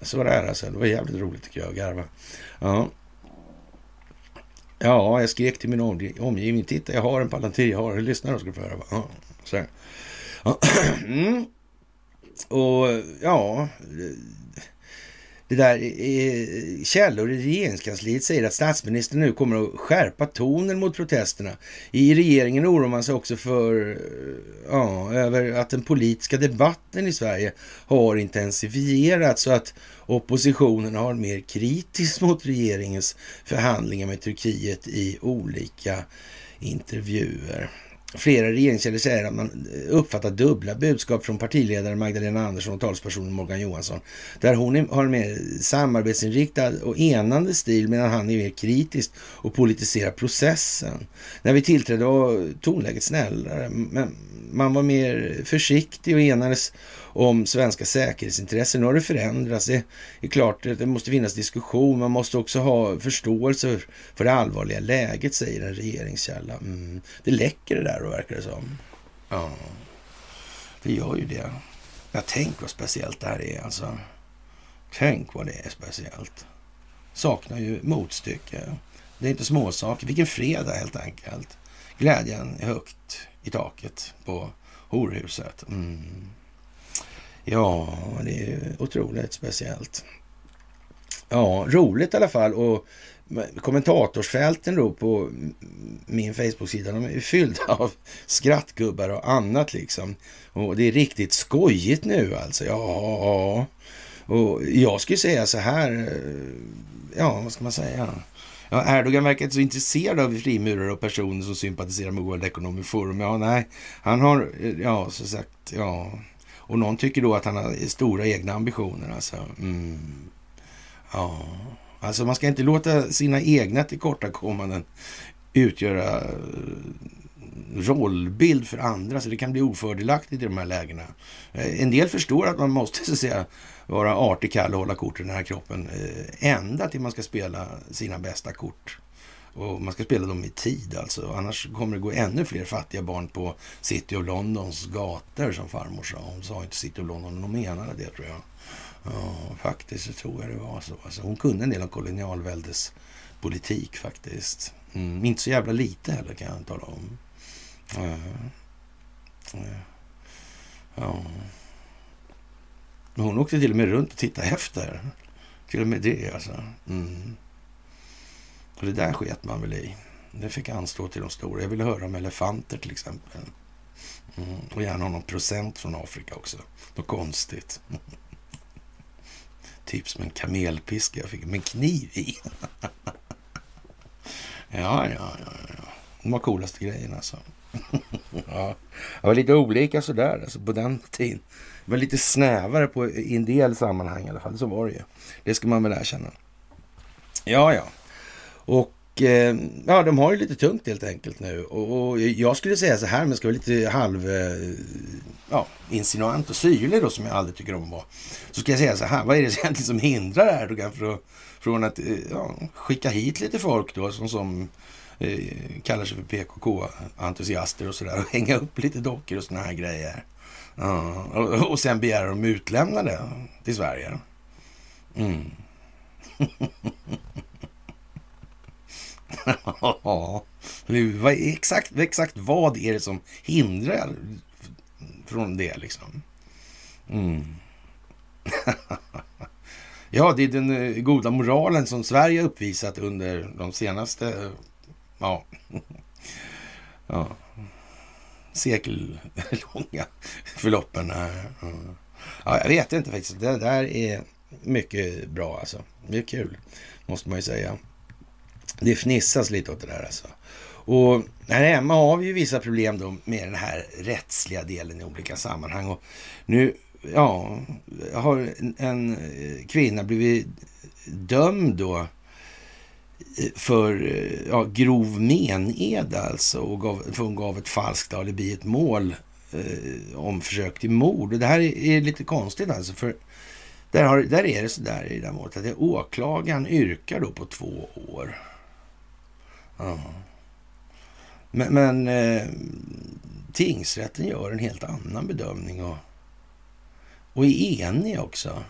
Så var det här alltså. Det var jävligt roligt tycker jag att garva. Ja. Ja, jag skrek till min omgivning. Titta, jag har en Palantir. Jag har en lyssnare ska få höra. Ja, så ja. (clears throat) Mm. Och ja, det där källor i regeringskansliet säger att statsministern nu kommer att skärpa tonen mot protesterna. I regeringen oroar man sig också för ja, över att den politiska debatten i Sverige har intensifierats så att oppositionen har mer kritiskt mot regeringens förhandlingar med Turkiet i olika intervjuer. Flera regeringskällor säger att man uppfattar dubbla budskap från partiledare Magdalena Andersson och talespersonen Morgan Johansson. Där hon har en mer samarbetsinriktad och enande stil medan han är mer kritisk och politiserar processen. När vi tillträdde var tonläget snällare, men man var mer försiktig och enades om svenska säkerhetsintressen. Nu har det förändrats. Det är klart att det måste finnas diskussion. Man måste också ha förståelse för det allvarliga läget, säger en regeringskälla. Mm. Det läcker det där då, verkar det som. Ja, det gör ju det. Jag tänk vad speciellt det här är alltså. Tänk vad det är speciellt. Saknar ju motstycke. Det är inte småsaker. Vilken fredag helt enkelt. Glädjen är högt i taket på horhuset. Mm. Ja, det är otroligt speciellt. Ja, roligt i alla fall. Och kommentatorsfälten då på min Facebook-sida, de är fyllda av skrattgubbar och annat liksom. Och det är riktigt skojigt nu alltså. Ja, och jag skulle säga så här, eh, ja, vad ska man säga? Ja, Erdogan verkar inte så intresserad av frimurare och personer som sympatiserar med World Economic Forum. Ja, nej, han har, eh, ja, så sagt, ja, och någon tycker då att han har stora egna ambitioner alltså. Mm. Ja, Alltså man ska inte låta sina egna tillkortakommanden utgöra eh, rollbild för andra, så det kan bli ofördelaktigt i de här lägena. Eh, en del förstår att man måste så att säga vara artig, kall och hålla korten i den här kroppen eh, ända till man ska spela sina bästa kort. Och man ska spela dem i tid alltså. Annars kommer det gå ännu fler fattiga barn på City of Londons gator som farmor sa. Hon sa inte City of London, men hon menade det tror jag. Ja, faktiskt så tror jag det var så. Alltså, hon kunde en del om kolonialväldespolitik faktiskt. Mm, inte så jävla lite heller kan jag tala om. Ja. ja. Hon åkte till och med runt och tittade efter. Till och med det alltså. Mm. Och det där sket man väl i. Det fick anstå till de stora. Jag ville höra om elefanter till exempel. Mm. Och gärna någon procent från Afrika också. Något konstigt. (laughs) typ som en kamelpiska jag fick med kniv i. (laughs) ja, ja, ja, ja. De var coolaste grejerna alltså. (laughs) ja, det var lite olika sådär alltså på den tiden. Det var lite snävare på, i en del sammanhang i alla fall. Så var det ju. Det ska man väl erkänna. Ja, ja. Och eh, ja, de har ju lite tungt helt enkelt nu. Och, och jag skulle säga så här, men ska vara lite halv eh, ja, insinuant och syrlig då, som jag aldrig tycker om att vara. Så ska jag säga så här, vad är det (laughs) egentligen som hindrar Erdogan för att, från att eh, ja, skicka hit lite folk då, som, som eh, kallar sig för PKK-entusiaster och sådär, och (laughs) hänga upp lite dockor och sådana här grejer. Ja, och, och sen begära dem utlämnade till Sverige. Mm. (laughs) (laughs) ja, vad, exakt, exakt vad är det som hindrar från det liksom? Mm. (laughs) ja, det är den eh, goda moralen som Sverige uppvisat under de senaste ja, (laughs) ja, sekellånga förloppen. Eh, mm. Ja, jag vet inte faktiskt. Det där är mycket bra alltså. Det är kul, måste man ju säga. Det fnissas lite åt det där alltså. Och här hemma har vi ju vissa problem då med den här rättsliga delen i olika sammanhang. Och nu, ja, har en eh, kvinna blivit dömd då eh, för eh, ja, grov mened alltså och gav, för hon gav ett falskt alibi, ett mål eh, om försök till mord. Och det här är, är, lite konstigt alltså, för där, har, där är det så där i det här målet att det, åklagaren yrkar då på två år. Ja. Men, men eh, tingsrätten gör en helt annan bedömning och, och är enig också.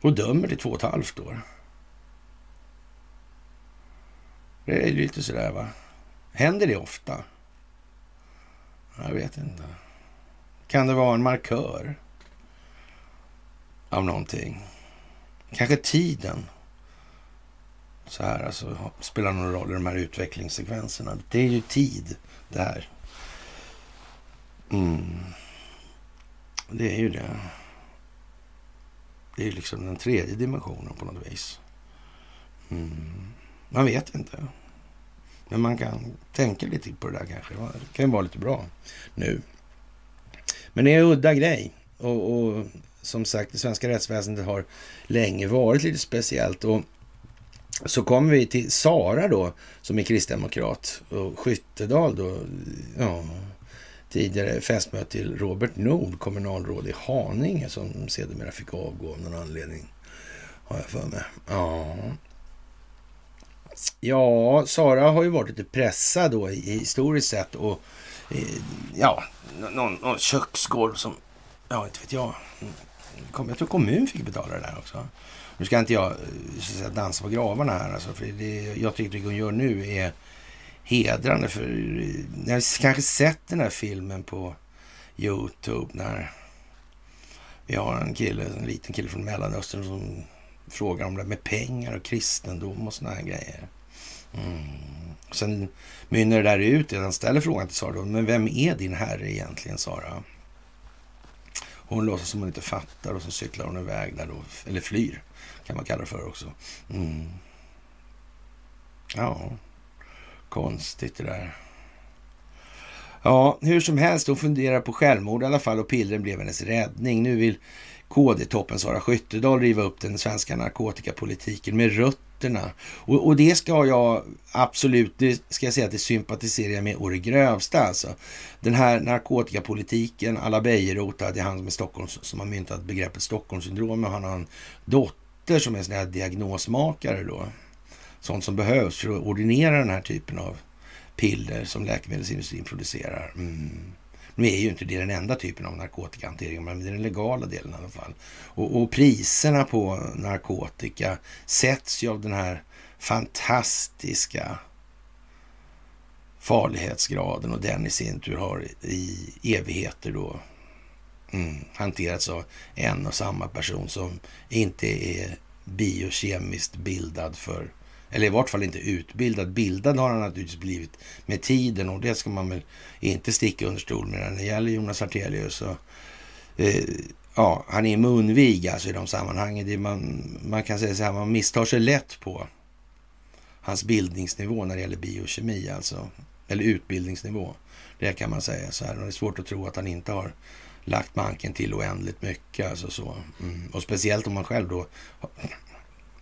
Och dömer till två och ett halvt år. Det är lite sådär va. Händer det ofta? Jag vet inte. Kan det vara en markör av någonting? Kanske tiden så här, alltså, spelar någon roll i de här utvecklingssekvenserna. Det är ju tid det här. Mm. Det är ju det. Det är ju liksom den tredje dimensionen på något vis. Mm. Man vet inte. Men man kan tänka lite på det där kanske. Det kan ju vara lite bra nu. Men det är en udda grej. Och, och som sagt, det svenska rättsväsendet har länge varit lite speciellt. Och så kommer vi till Sara då, som är kristdemokrat. Och Skyttedal då, ja, tidigare fästmö till Robert Nord, kommunalråd i Haninge, som sedermera fick avgå av någon anledning. Har jag för mig. Ja. Ja, Sara har ju varit lite pressad då historiskt sett och eh, ja, någon, någon köksgård som, ja, inte vet jag. Mm. Jag tror kommun fick betala det där också. Nu ska inte jag eh, säga, dansa på gravarna här, alltså, för det jag tycker det hon gör nu är hedrande. För ni har kanske sett den här filmen på Youtube när vi har en kille, en liten kille från Mellanöstern som frågar om det med pengar och kristendom och såna här grejer. Mm. Sen mynnar det där ut, han ställer frågan till Sara, men vem är din herre egentligen, Sara? Hon låtsas som hon inte fattar och så cyklar hon iväg där då, eller flyr kan man kalla det för också. Mm. Ja, konstigt det där. Ja, hur som helst, hon funderar på självmord i alla fall och pillren blev hennes räddning. Nu vill KD-toppen Sara Skyttedal riva upp den svenska narkotikapolitiken med rötterna. Och, och, det ska jag absolut, det ska jag säga att det sympatiserar jag med å det grövsta alltså. Den här narkotikapolitiken, alla Bejerot, det är han med Stockholm som har myntat begreppet Stockholmssyndrom och han har en dotter som är sådana här diagnosmakare då. Sånt som behövs för att ordinera den här typen av piller som läkemedelsindustrin producerar. Mm. Nu är ju inte det den enda typen av narkotikahantering, men det är den legala delen i alla fall. Och, och priserna på narkotika sätts ju av den här fantastiska farlighetsgraden och den i sin tur har i evigheter då mm, hanterats av en och samma person som inte är biokemiskt bildad för eller i vart fall inte utbildad. Bildad har han naturligtvis blivit med tiden och det ska man väl inte sticka under stol med när det gäller Jonas Artelius. Och, eh, ja, han är munvig alltså i de sammanhangen. Det man, man kan säga så här, man misstar sig lätt på hans bildningsnivå när det gäller biokemi alltså. Eller utbildningsnivå. Det kan man säga så här. Och det är svårt att tro att han inte har lagt manken till oändligt mycket. Alltså så. Mm. Och speciellt om man själv då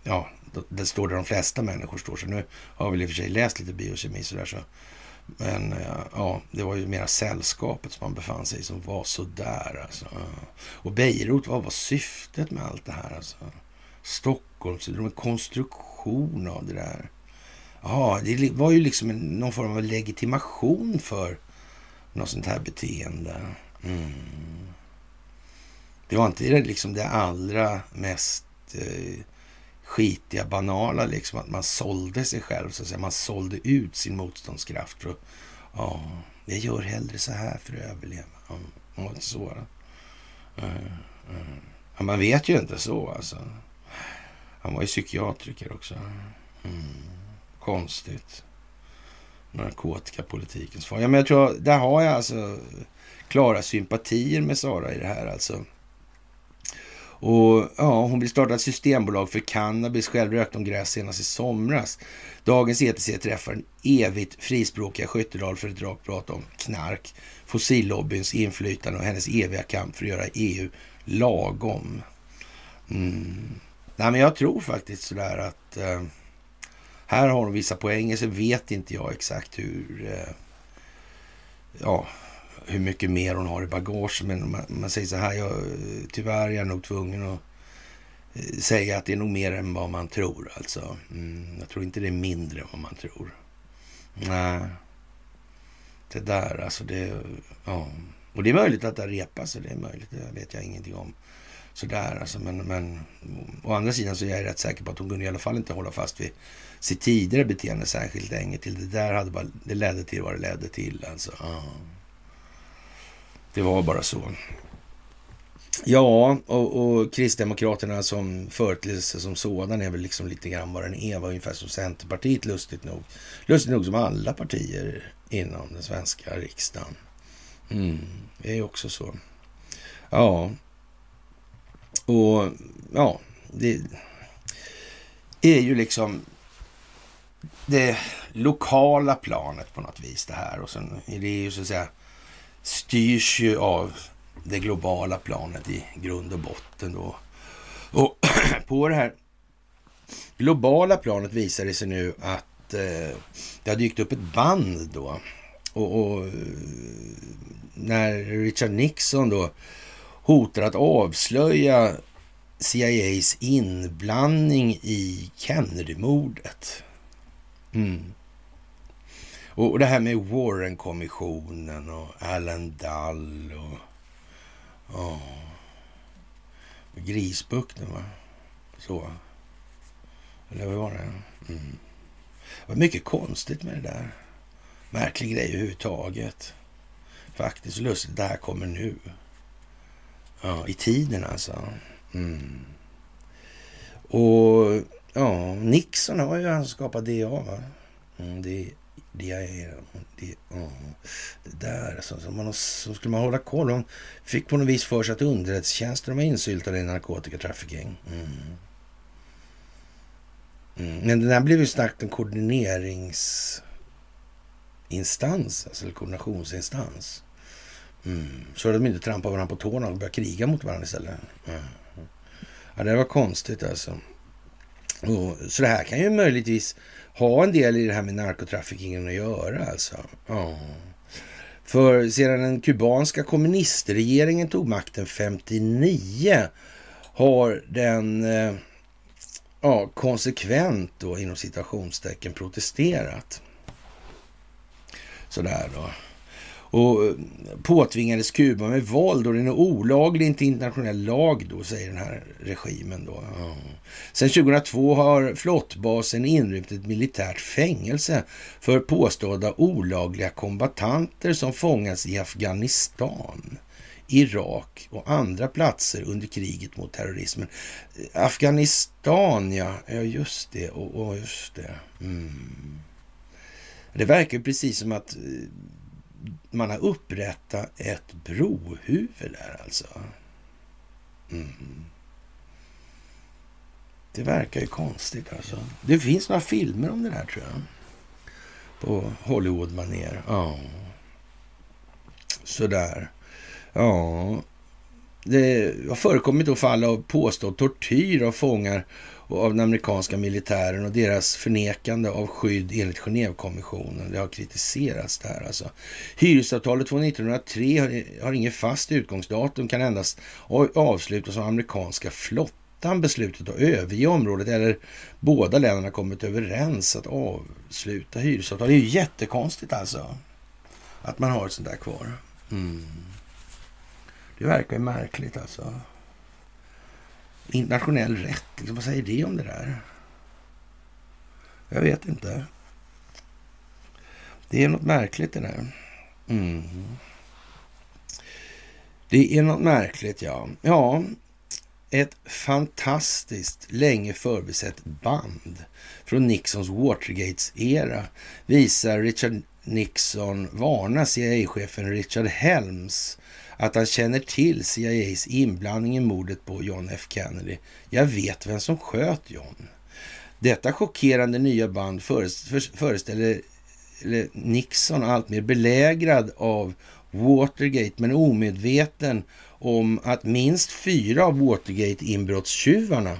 ja, det står där de flesta människor står. Så nu har vi i och för sig läst lite biokemi sådär så. Men eh, ja, det var ju mera sällskapet som man befann sig i som var sådär alltså. Och Beirut, vad var syftet med allt det här alltså? Stockholmssyndrom, en konstruktion av det där. Ja, det var ju liksom en, någon form av legitimation för något sånt här beteende. Mm. Det var inte liksom det allra mest eh, skitiga, banala, liksom att man sålde sig själv, så att säga. Man sålde ut sin motståndskraft. För att, ja, jag gör hellre så här för att överleva. Ja, så. Mm. Mm. Ja, man vet ju inte så alltså. Han var ju psykiatriker också. Mm. Konstigt. Narkotikapolitikens far. Ja, men jag tror, där har jag alltså klara sympatier med Sara i det här alltså. Och ja, hon vill starta ett systembolag för cannabis. Själv rökte hon gräs senast i somras. Dagens ETC träffar den evigt frispråkiga Skyttedal för ett rakt prat om knark, fossillobbyns inflytande och hennes eviga kamp för att göra EU lagom. Mm. Nej, men jag tror faktiskt sådär att eh, här har hon vissa poänger. Så vet inte jag exakt hur eh, ja, hur mycket mer hon har i bagage. Men man, man säger så här, jag, tyvärr är jag nog tvungen att eh, säga att det är nog mer än vad man tror. Alltså. Mm, jag tror inte det är mindre än vad man tror. Nej, det där alltså. Det, ja. Och det är möjligt att det repas. Det är möjligt, det vet jag ingenting om. Sådär alltså. Men, men å andra sidan så är jag rätt säker på att hon kunde i alla fall inte hålla fast vid sitt tidigare beteende särskilt länge till. Det där hade bara, det ledde till vad det ledde till. Alltså. Ja. Det var bara så. Ja, och, och Kristdemokraterna som företeelse som sådan är väl liksom lite grann vad den är, ungefär som Centerpartiet lustigt nog. Lustigt nog som alla partier inom den svenska riksdagen. Mm, det är ju också så. Ja, och ja, det är ju liksom det lokala planet på något vis det här. Och sen är det ju så att säga styrs ju av det globala planet i grund och botten. Då. Och (clears throat) på det här globala planet visar det sig nu att eh, det har dykt upp ett band då. Och, och, eh, när Richard Nixon då hotar att avslöja CIAs inblandning i Kennedy-mordet. Mm. Och det här med Warren-kommissionen och Allen Dull och... Ja... Grisbukten, va? Så. Eller vad var det? Mm. Det var mycket konstigt med det där. Märklig grej överhuvudtaget. Faktiskt lustigt. Det här kommer nu. Ja, i tiden alltså. Mm. Och ja, Nixon har ju han skapat DA, va? Mm, det är, det, oh, det där alltså, så, man, så skulle man hålla koll. De fick på något vis för sig att underrättelsetjänsten var insyltade i narkotikatrafficking. Mm. Mm. Men den där blev ju snabbt en koordineringsinstans, alltså alltså koordinationsinstans. Mm. Så att de inte trampar varandra på tårna och börjar kriga mot varandra istället. Mm. Ja, det var konstigt alltså. Och, så det här kan ju möjligtvis ha en del i det här med narkotraffickingen att göra alltså. Ja. För sedan den kubanska kommunistregeringen tog makten 59 har den eh, ja, konsekvent då inom citationstecken protesterat. Sådär då och eh, påtvingades Kuba med våld och det är olaglig inte internationell lag då, säger den här regimen då. Ja. Sen 2002 har flottbasen inrymt ett militärt fängelse för påstådda olagliga kombatanter som fångats i Afghanistan. Irak och andra platser under kriget mot terrorismen. Afghanistan, ja, ja just det, och, och just det. Mm. Det verkar precis som att eh, man har upprättat ett brohuvud där alltså. Mm. Det verkar ju konstigt alltså. Det finns några filmer om det där tror jag. På Hollywood-manér. Ja. Sådär. Ja. Det har förekommit fall av påstådd tortyr av fångar och av den amerikanska militären och deras förnekande av skydd enligt Genèvekonventionen. Det har kritiserats där alltså. Hyresavtalet från 1903 har, har inget fast utgångsdatum, kan endast avslutas av amerikanska flottan beslutet att överge området eller båda länderna kommit överens att avsluta hyresavtalet. Det är ju jättekonstigt alltså att man har ett sånt där kvar. Mm. Det verkar ju märkligt alltså internationell rätt. Liksom, vad säger det om det där? Jag vet inte. Det är något märkligt det där. Mm. Det är något märkligt, ja. Ja, ett fantastiskt länge förbisett band från Nixons Watergates-era visar Richard Nixon varna CIA-chefen Richard Helms att han känner till CIAs inblandning i mordet på John F Kennedy. Jag vet vem som sköt John. Detta chockerande nya band föreställer Nixon alltmer belägrad av Watergate men omedveten om att minst fyra av Watergate-inbrottstjuvarna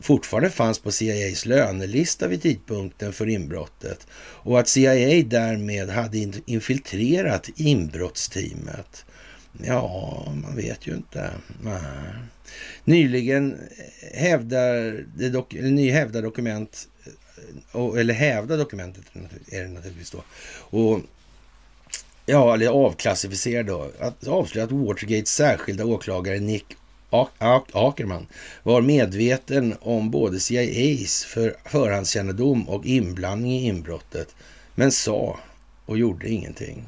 fortfarande fanns på CIAs lönelista vid tidpunkten för inbrottet och att CIA därmed hade infiltrerat inbrottsteamet. Ja, man vet ju inte. Nej. Nyligen hävdar, det dock, eller ny hävdar dokument, eller hävda dokumentet är det naturligtvis då. Och ja, eller avklassificerar då, att avslöja att Watergates särskilda åklagare Nick Ackerman var medveten om både CIAs för förhandskännedom och inblandning i inbrottet, men sa och gjorde ingenting.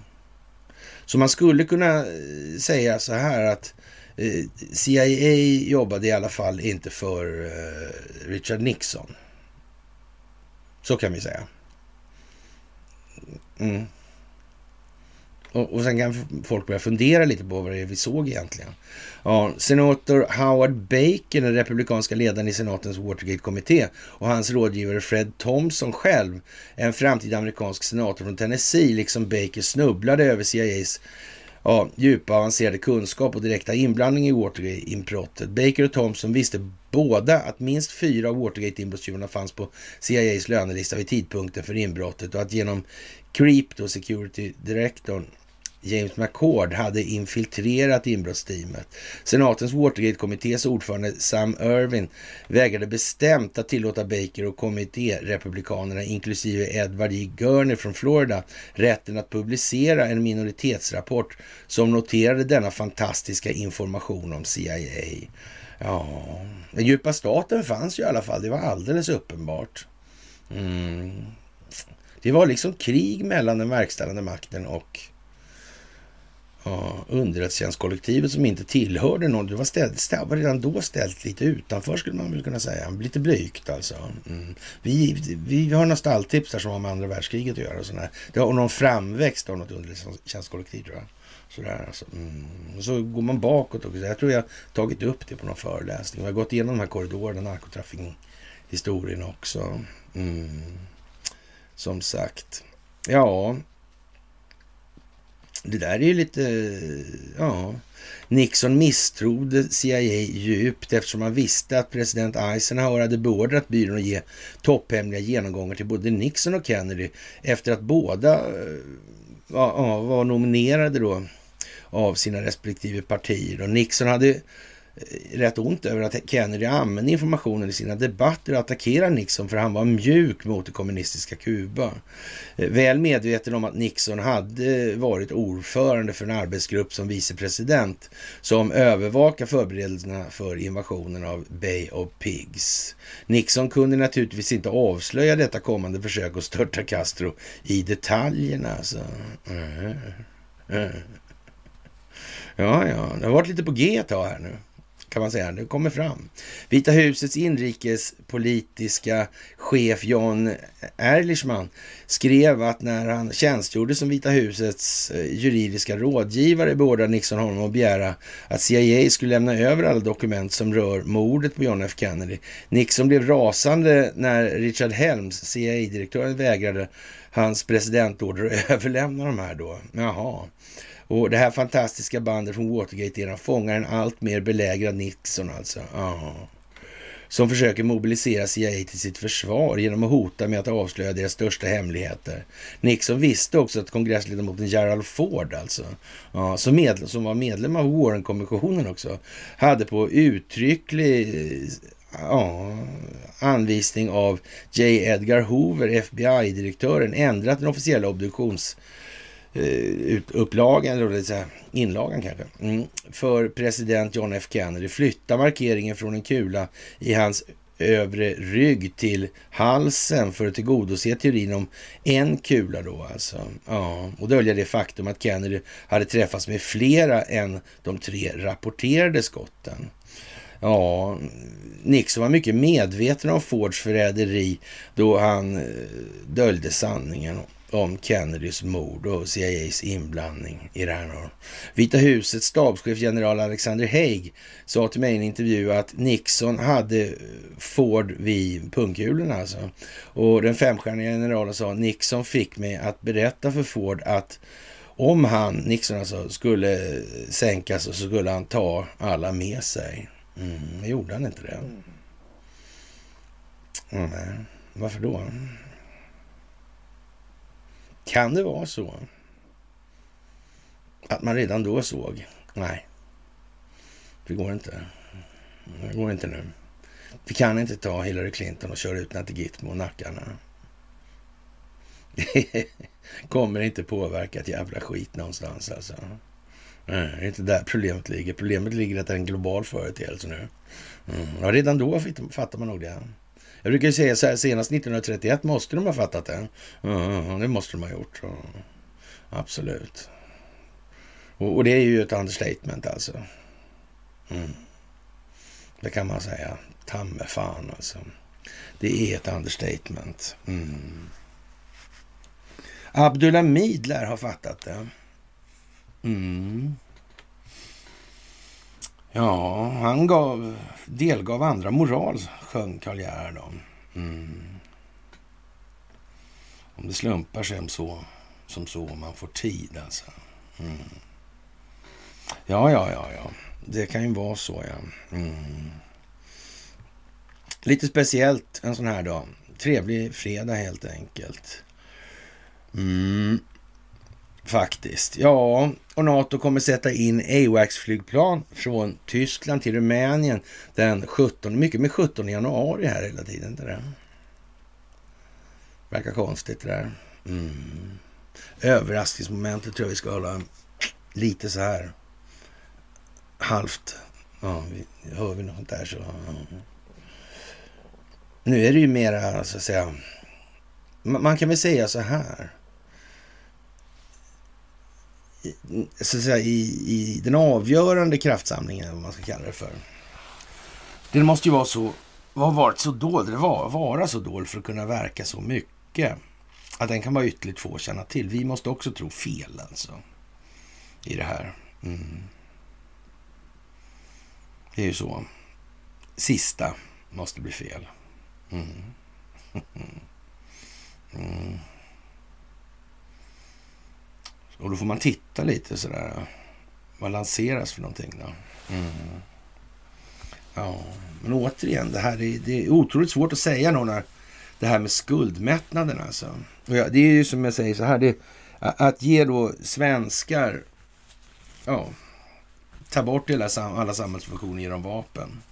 Så man skulle kunna eh, säga så här att eh, CIA jobbade i alla fall inte för eh, Richard Nixon. Så kan vi säga. Mm. Och, och sen kan folk börja fundera lite på vad det är vi såg egentligen. Ja, senator Howard Baker, den republikanska ledaren i senatens Watergate-kommitté och hans rådgivare Fred Thompson själv, en framtida amerikansk senator från Tennessee, liksom Baker snubblade över CIAs ja, djupa avancerade kunskap och direkta inblandning i Watergate-inbrottet. Baker och Thompson visste båda att minst fyra av Watergate-inbrottstjuvarna fanns på CIAs lönelista vid tidpunkten för inbrottet och att genom Creep, då security-direktorn, James McCord hade infiltrerat inbrottsteamet. Senatens Watergate-kommittés ordförande Sam Irwin vägrade bestämt att tillåta Baker och kommittérepublikanerna, inklusive Edward J. Gurney från Florida, rätten att publicera en minoritetsrapport som noterade denna fantastiska information om CIA. Ja, den djupa staten fanns ju i alla fall, det var alldeles uppenbart. Mm. Det var liksom krig mellan den verkställande makten och ja, underrättelsetjänstkollektivet som inte tillhörde någon. Det var, ställt, det var redan då ställt lite utanför skulle man väl kunna säga. Lite blygt alltså. Mm. Vi, vi har några stalltips där som har med andra världskriget att göra. Och sådär. Det har någon framväxt av något underrättelsetjänstkollektiv tror jag. Sådär, alltså. mm. Och så går man bakåt också. Jag tror jag tagit upp det på någon föreläsning. Vi har gått igenom de här korridorerna, narkotrafikhistorien också. Mm. Som sagt. Ja, det där är ju lite, ja. Nixon misstrodde CIA djupt eftersom han visste att president Eisenhower hade beordrat byrån att ge topphemliga genomgångar till både Nixon och Kennedy efter att båda eh, ja, var nominerade då av sina respektive partier. Och Nixon hade Eh, rätt ont över att Kennedy använde informationen i sina debatter och attackerade Nixon för han var mjuk mot det kommunistiska Kuba. Eh, väl medveten om att Nixon hade varit ordförande för en arbetsgrupp som vicepresident som övervakar förberedelserna för invasionen av Bay of Pigs. Nixon kunde naturligtvis inte avslöja detta kommande försök att störta Castro i detaljerna. Alltså. Mm. Mm. Ja, ja, det har varit lite på G ett tag här nu kan man säga. Det kommer fram. Vita husets inrikespolitiska chef John Erlichman skrev att när han tjänstgjorde som Vita husets eh, juridiska rådgivare beordrade Nixon honom att begära att CIA skulle lämna över alla dokument som rör mordet på John F Kennedy. Nixon blev rasande när Richard Helms, CIA-direktören, vägrade hans presidentorder (laughs) att överlämna de här då. Jaha. Och det här fantastiska bandet från Watergate-eran fångar en allt mer belägrad Nixon alltså. Aha. Som försöker mobilisera CIA till sitt försvar genom att hota med att avslöja deras största hemligheter. Nixon visste också att kongressledamoten Gerald Ford, alltså, ja, som, medlem, som var medlem av Warren-kommissionen också, hade på uttrycklig ja, anvisning av J. Edgar Hoover, FBI-direktören, ändrat den officiella obduktions Eh, Eh, upplagan, eller säga, inlagan kanske, mm. för president John F Kennedy flytta markeringen från en kula i hans övre rygg till halsen för att tillgodose teorin om en kula då alltså. Ja, och dölja det faktum att Kennedy hade träffats med flera än de tre rapporterade skotten. Ja, Nixon var mycket medveten om Fords förräderi då han eh, döljde sanningen om Kennedys mord och CIAs inblandning i här. Vita husets stabschef general Alexander Haig sa till mig i en intervju att Nixon hade Ford vid pungkulorna alltså. Och den femstjärniga generalen sa Nixon fick mig att berätta för Ford att om han, Nixon alltså, skulle sänkas så skulle han ta alla med sig. Mm, gjorde han inte det? Mm, varför då? Kan det vara så att man redan då såg, nej, det går inte. Det går inte nu. Vi kan inte ta Hillary Clinton och köra ut henne till Gitmo och nackarna. Det (laughs) kommer inte påverka ett jävla skit någonstans alltså. Nej, det är inte där problemet ligger. Problemet ligger att det är en global företeelse nu. Mm. Ja, redan då fattar man nog det. Jag brukar säga så här, senast 1931 måste de ha fattat det. Mm, det måste de ha gjort. Mm. Absolut. Och, och, det är ju ett understatement alltså. Mm. Det kan man säga. Tamme fan alltså. Det är ett understatement. Mm. Abdulhamid lär ha fattat det. Mm. Ja, han gav, delgav andra moral, sjöng Karl Gerhard om. Mm. Om det slumpar sig så, som så, om man får tid alltså. Mm. Ja, ja, ja, ja. Det kan ju vara så, ja. Mm. Lite speciellt en sån här dag. Trevlig fredag helt enkelt. Mm. Faktiskt. Ja, och NATO kommer sätta in AWACS-flygplan från Tyskland till Rumänien den 17, mycket med 17 januari här hela tiden. Inte det? Verkar konstigt det där. Mm. Överraskningsmomentet tror jag vi ska hålla lite så här halvt. Ja, vi, hör vi något där så... Ja. Nu är det ju mera, så att säga... Man kan väl säga så här så att säga, i, i den avgörande kraftsamlingen, vad man ska kalla det för. Den måste ju vara så, har varit så dold, eller var, vara så dold för att kunna verka så mycket. Att den kan vara ytterligt få att känna till. Vi måste också tro fel alltså. I det här. Mm. Det är ju så. Sista måste bli fel. Mm. (laughs) mm. Och då får man titta lite sådär. Vad lanseras för någonting då? Mm. Ja, men återigen, det här är, det är otroligt svårt att säga nog när det här med skuldmättnaden alltså. Ja, det är ju som jag säger så här, det, att ge då svenskar, ja, ta bort hela, alla samhällsfunktioner genom vapen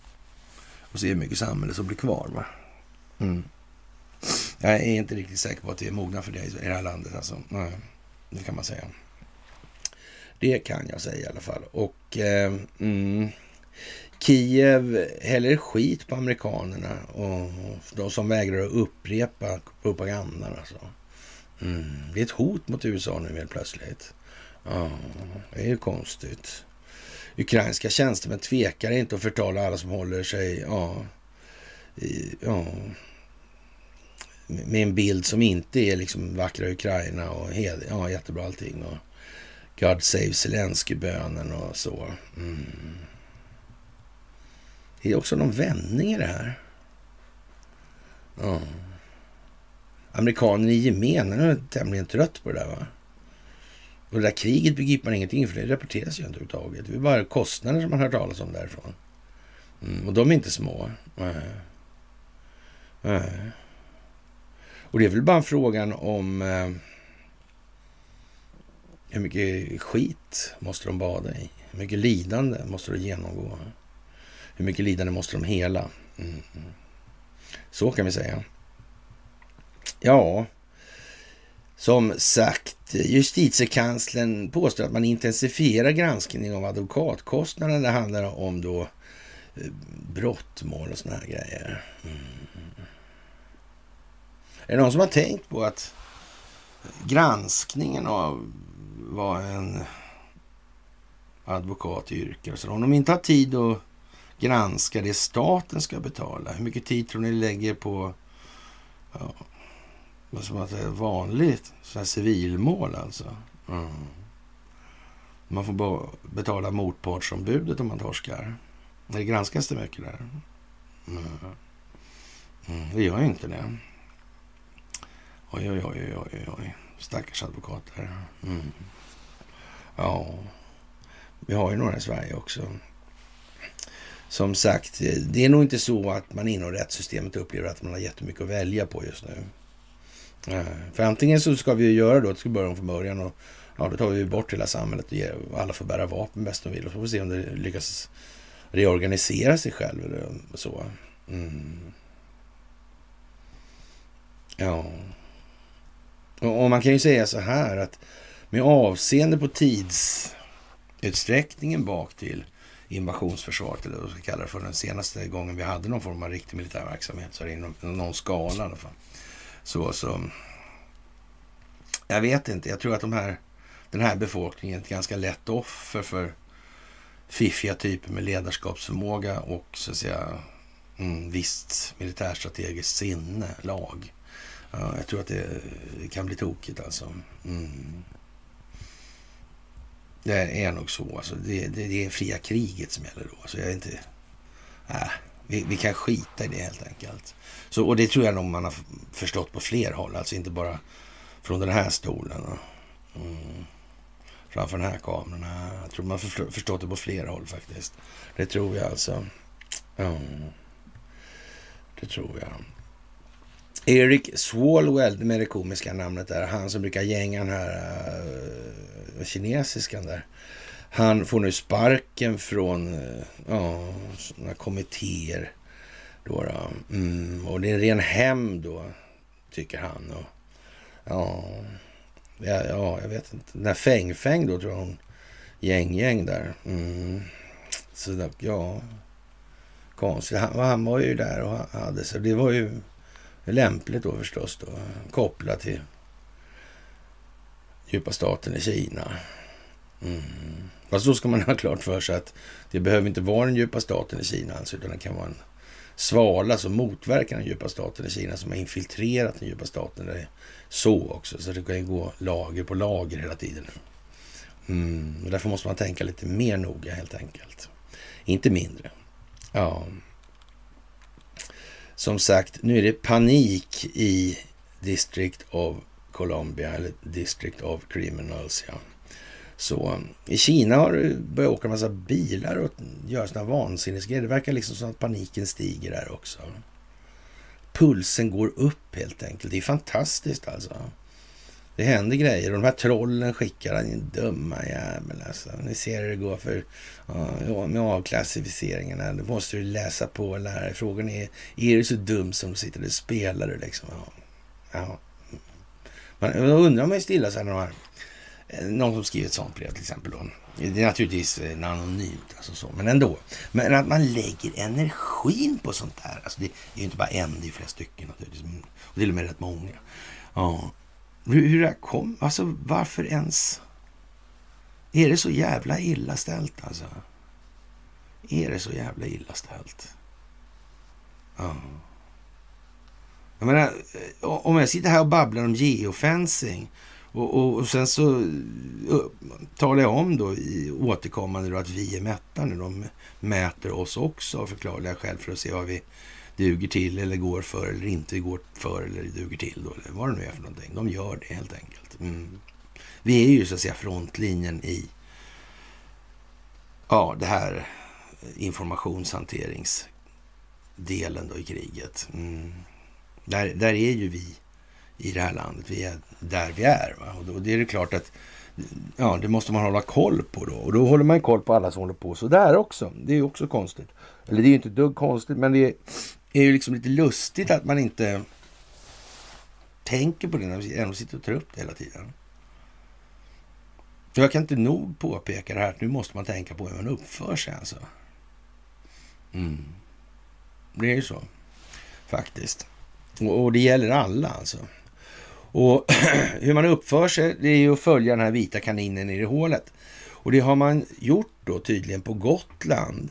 och se hur mycket samhälle som blir kvar. Va? Mm. Jag är inte riktigt säker på att vi är mogna för det i det här landet. Alltså. Nej, det kan man säga. Det kan jag säga i alla fall. Och eh, mm, Kiev häller skit på amerikanerna och de som vägrar att upprepa propagandan. Alltså. Mm, det är ett hot mot USA nu helt plötsligt. Ja, det är ju konstigt. Ukrainska tjänstemän tvekar inte att förtala alla som håller sig ja, i, ja, med en bild som inte är liksom vackra Ukraina och hed, ja, jättebra allting. Och God save Zelenskyj-bönen och så. Mm. Det är också någon vändning i det här. Ja. Amerikaner i gemen är tämligen trött på det där va. Och det där kriget begriper man ingenting för det rapporteras ju inte överhuvudtaget. Det är bara kostnader som man hör talas om därifrån. Mm, och de är inte små. Nej. Nej. Och det är väl bara frågan om eh, hur mycket skit måste de bada i? Hur mycket lidande måste de genomgå? Hur mycket lidande måste de hela? Mm. Så kan vi säga. Ja, som sagt, justitiekanslern påstår att man intensifierar granskningen av advokatkostnaderna. Det handlar om då eh, brottmål och sådana här grejer. Mm. Är det någon som har tänkt på att granskningen av vad en advokat yrkar, så om de inte har tid att granska det staten ska betala, hur mycket tid tror ni lägger på ja, vad som att säga, vanligt så här civilmål alltså? Mm. Man får betala motpartsombudet om man torskar. Det granskas det mycket där. Mm. Mm, det gör ju inte det. Oj, oj, oj, oj, oj. Stackars advokater. Mm. Ja, vi har ju några i Sverige också. Som sagt, det är nog inte så att man inom rättssystemet upplever att man har jättemycket att välja på just nu. Eh, för antingen så ska vi göra då, att vi ska börja om från början och ja, då tar vi bort hela samhället och ger, alla får bära vapen bäst de vill och så får vi se om det lyckas reorganisera sig själv eller så. Mm. Ja. Och, man kan ju säga så här att med avseende på tidsutsträckningen bak till invasionsförsvaret, eller vad vi ska kalla det för, den senaste gången vi hade någon form av riktig militär verksamhet, så är det inom någon skala i alla fall. Så, så. Jag vet inte, jag tror att de här, den här befolkningen är ett ganska lätt offer för fiffiga typer med ledarskapsförmåga och så att säga mm, visst militärstrategiskt sinne, lag. Ja, jag tror att det kan bli tokigt alltså. Mm. Det är nog så. Alltså. Det, det, det är fria kriget som gäller då. Så jag är inte... Äh, vi, vi, kan skita i det helt enkelt. Så, och det tror jag nog man har förstått på fler håll. Alltså inte bara från den här stolen. Mm. Framför den här kameran. Äh, jag tror man har förstått det på fler håll faktiskt. Det tror jag alltså. Mm. Det tror jag. Eric Swalwell med det komiska namnet där, han som brukar gänga den här uh, kinesiskan där. Han får nu sparken från uh, ja, sådana kommittéer. Då, då. Mm, och det är en ren hämnd då, tycker han. Och, ja, ja, ja, jag vet inte. Den här Feng Feng då, tror jag hon gäng-gäng där. Mm. Så ja, konstigt. Han, han var ju där och hade sig. det var ju lämpligt då förstås då, kopplat till djupa staten i Kina. Mm. Fast då ska man (laughs) ha klart för sig att det behöver inte vara den djupa staten i Kina alltså, utan det kan vara en svala som motverkar den djupa staten i Kina som har infiltrerat den djupa staten. Det är så också, så det kan ju gå lager på lager hela tiden. Mm. Och därför måste man tänka lite mer noga helt enkelt. Inte mindre. Ja. Som sagt, nu är det panik i District of Columbia, eller District of Criminals, ja. Så um, i Kina har det börjat åka en massa bilar och göra sådana vansinnesgrejer. Det verkar liksom som att paniken stiger där också. Pulsen går upp helt enkelt. Det är fantastiskt alltså. Det händer grejer och de här trollen skickar en dumma jävel alltså. Ni ser hur det går för ja, med avklassificeringarna. Då måste du läsa på och lära dig. Frågan är, är du så dum som du sitter och spelar du liksom? Ja. ja. Man, då undrar man ju stilla så här när de här eh, någon som skriver ett sånt brev till exempel. Då. Det är naturligtvis eh, anonymt, alltså så, men ändå. Men att man lägger energin på sånt där. Alltså det är ju inte bara en, det är flera stycken naturligtvis. Och till och med rätt många. Ja. Hur, hur det kom, alltså varför ens? Är det så jävla illa ställt alltså? Är det så jävla illa ställt? Ja. Jag menar, eh, om jag sitter här och babblar om geofencing och, och, och, sen så eh, uh, talar jag om då i återkommande då att vi är mätta nu. de mäter oss också av förklarliga skäl för att se vad vi duger till eller går för eller inte går för eller duger till då, eller vad det nu är för någonting. De gör det helt enkelt. Mm. Vi är ju så att säga frontlinjen i ja, det här informationshanteringsdelen då i kriget. Mm. Där, där är ju vi i det här landet. Vi är där vi är. Va? Och då, det är det klart att ja, det måste man hålla koll på då. Och då håller man koll på alla som håller på så där också. Det är ju också konstigt. Eller det är ju inte dugg konstigt, men det är är ju liksom lite lustigt att man inte tänker på det när man ändå sitter och tar upp det hela tiden. För jag kan inte nog påpeka det här att nu måste man tänka på hur man uppför sig alltså. Mm. Det är ju så, faktiskt. Och, och det gäller alla alltså. Och (clears throat) hur man uppför sig, det är ju att följa den här vita kaninen i det hålet. Och det har man gjort då tydligen på Gotland.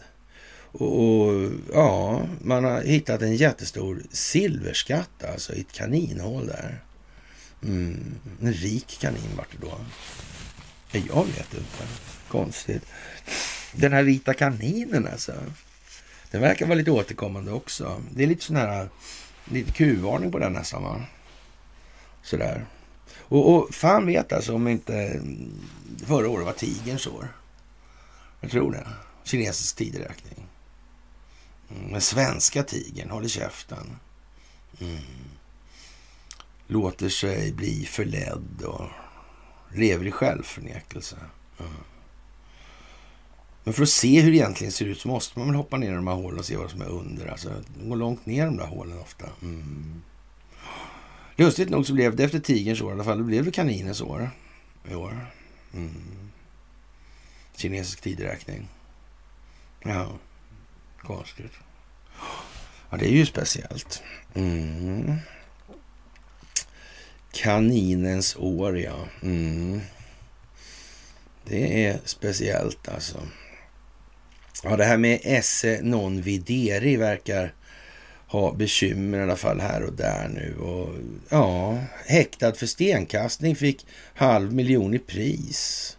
Och, och, ja, man har hittat en jättestor silverskatt alltså i ett kaninhål där. Mm, en rik kanin vart det då. Jag vet inte. Konstigt. Den här vita kaninen alltså. Den verkar vara lite återkommande också. Det är lite sån här, lite kuvarning på den nästan va? Sådär. Och, och fan vet alltså om inte förra året var tigerns år. Jag tror det. Kinesisk tideräkning. Mm, den svenska tigern håller käften. Mm. Låter sig bli förledd och lever i självförnekelse. Mm. Men för att se hur det egentligen ser ut så måste man väl hoppa ner i de här hålen och se vad som är under. Alltså, de går långt ner de där hålen ofta. Mm. Lustigt nog så blev det efter tigerns år i alla fall. Det blev det kaninens år i år. Mm. Kinesisk tideräkning. Ja, konstigt. Ja, det är ju speciellt. Mm. Kaninens år, ja. Mm. Det är speciellt alltså. Ja, det här med esse non videri verkar ha bekymmer i alla fall här och där nu. Och, ja, häktad för stenkastning fick halv miljon i pris.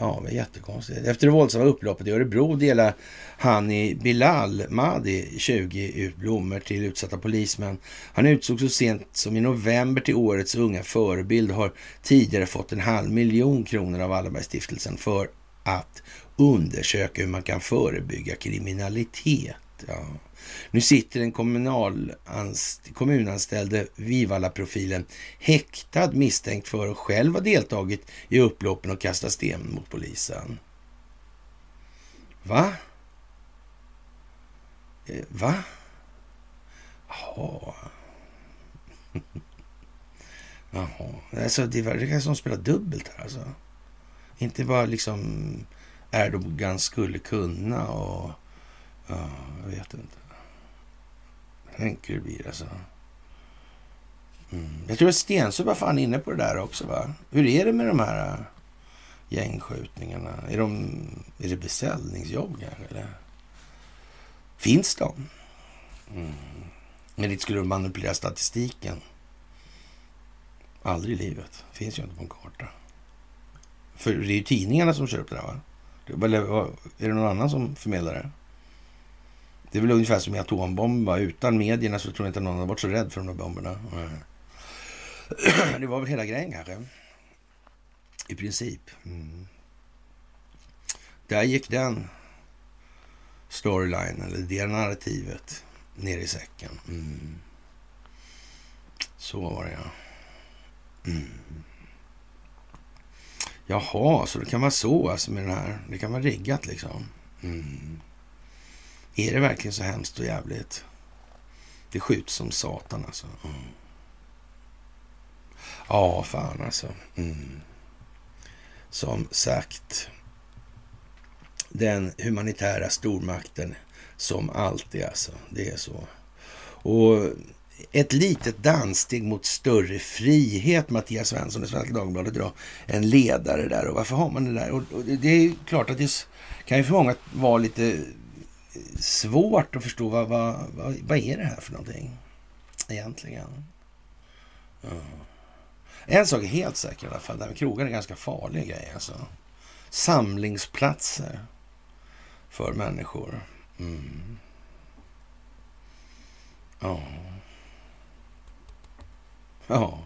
Ja, men jättekonstigt. Efter det våldsamma upploppet i Örebro delar Hani Bilal Madi 20 ut blommor till utsatta polismän. Han utsågs så sent som i november till årets unga förebild och har tidigare fått en halv miljon kronor av Wallenbergstiftelsen för att undersöka hur man kan förebygga kriminalitet. Ja. Nu sitter den kommunanställde Vivalla-profilen häktad misstänkt för att själv ha deltagit i upploppen och kastat sten mot polisen. Va? Eh, va? Jaha. (laughs) Jaha. Alltså, det verkar som spelar dubbelt här alltså. Inte vad liksom Erdogan skulle kunna och... Ja, jag vet inte. Tänk hur det blir alltså. Mm. Jag tror att Stensö var fan inne på det där också. va? Hur är det med de här äh, gängskjutningarna? Är, de, är det beställningsjobb kanske? Eller? Finns de? Mm. Men det skulle de manipulera statistiken. Aldrig i livet. Finns ju inte på en karta. För det är ju tidningarna som kör upp det där va? Är det någon annan som förmedlar det? Det är väl ungefär som med atombomba. Utan medierna så tror jag inte någon har varit så rädd för de där bomberna. Eh, (clears throat) det var väl hela grejen kanske. I princip. Mm. Där gick den storyline, eller det narrativet, ner i säcken. Mm. Så var det ja. Mm. Jaha, så det kan vara så alltså med den här. Det kan vara riggat liksom. Mm. Är det verkligen så hemskt och jävligt? Det skjuts som satan alltså. Mm. Ja, fan alltså. Mm. Som sagt, den humanitära stormakten som alltid alltså. Det är så. Och ett litet danssteg mot större frihet, Mattias Svensson i Svenska Dagbladet idag. En ledare där. Och varför har man det där? Och, det är klart att det kan ju för många vara lite svårt att förstå vad, vad, vad, vad är det här för någonting egentligen. Mm. En sak är helt säker i alla fall. Det här med krogar är en ganska farlig grej. Alltså. Samlingsplatser för människor. Mm. Ja. Ja,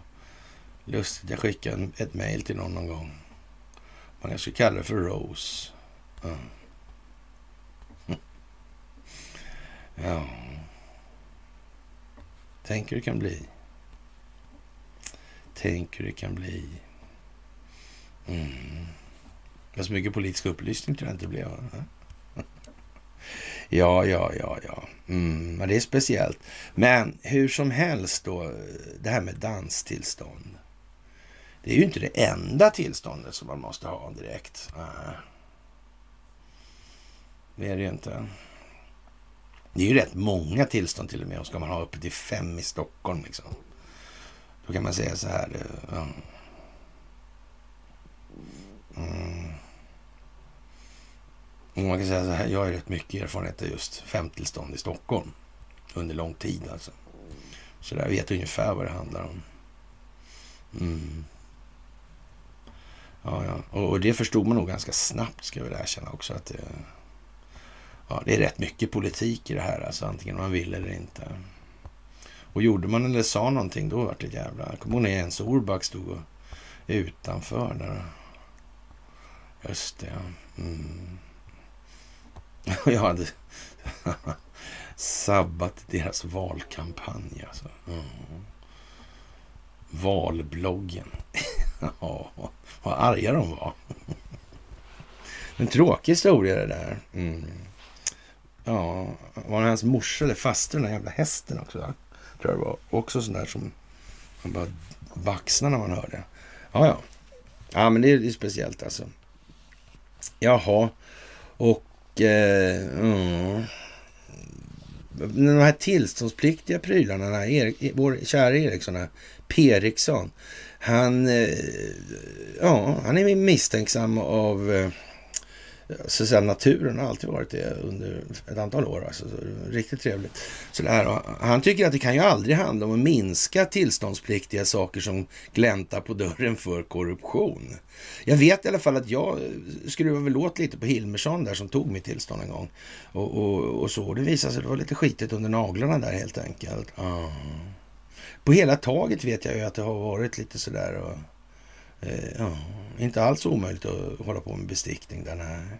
lustigt. Jag skickade ett mejl till någon någon gång. Man kanske kallar det för Rose. Mm. Ja. Tänk hur det kan bli. Tänk hur det kan bli. Mm. Så mycket politisk upplysning tror jag inte det blev. (laughs) Ja, ja, ja, ja. Mm, men det är speciellt. Men hur som helst då, det här med danstillstånd. Det är ju inte det enda tillståndet som man måste ha direkt. Nej. Det är det ju inte. Det är ju rätt många tillstånd till och med. Och ska man ha uppe till fem i Stockholm liksom. Då kan man säga så här. Eh, ja. Mm. Man kan säga så här, jag har rätt mycket erfarenhet av just femtillstånd i Stockholm under lång tid alltså. Så jag vet ungefär vad det handlar om. Mm. Ja, ja. Och, det förstod man nog ganska snabbt ska jag väl erkänna också att det, ja, det är rätt mycket politik i det här alltså antingen man vill eller inte. Och gjorde man eller sa någonting då var det jävla... Jag kommer ihåg när Jens Orback stod utanför där. Just det, ja. Mm. (laughs) Jag hade (laughs) sabbat deras valkampanj. Alltså. Mm. Valbloggen. (laughs) ja, vad arga de var. En tråkig historia det där. Mm. Ja, var det hans morsa eller faster, den där jävla hästen också? Va? Tror jag det var. Också sån där som man bara baxnade när man hör det. Ja, ja. Ja, men det är, det är speciellt alltså. Jaha, och eh, mm, de här tillståndspliktiga prylarna, Erik, eh, vår kära Eriksson, här, Eriksson, han, eh, ja, han är misstänksam av eh, så att säga, naturen har alltid varit det under ett antal år. Alltså, riktigt trevligt. Så här, han tycker att det kan ju aldrig handla om att minska tillståndspliktiga saker som gläntar på dörren för korruption. Jag vet i alla fall att jag skruvade väl åt lite på Hilmersson där som tog mitt tillstånd en gång. Och, och, och så. Det visade sig att det var lite skitigt under naglarna där helt enkelt. Ah. På hela taget vet jag ju att det har varit lite sådär. Och, Eh, ja, inte alls omöjligt att hålla på med bestickning där, nej.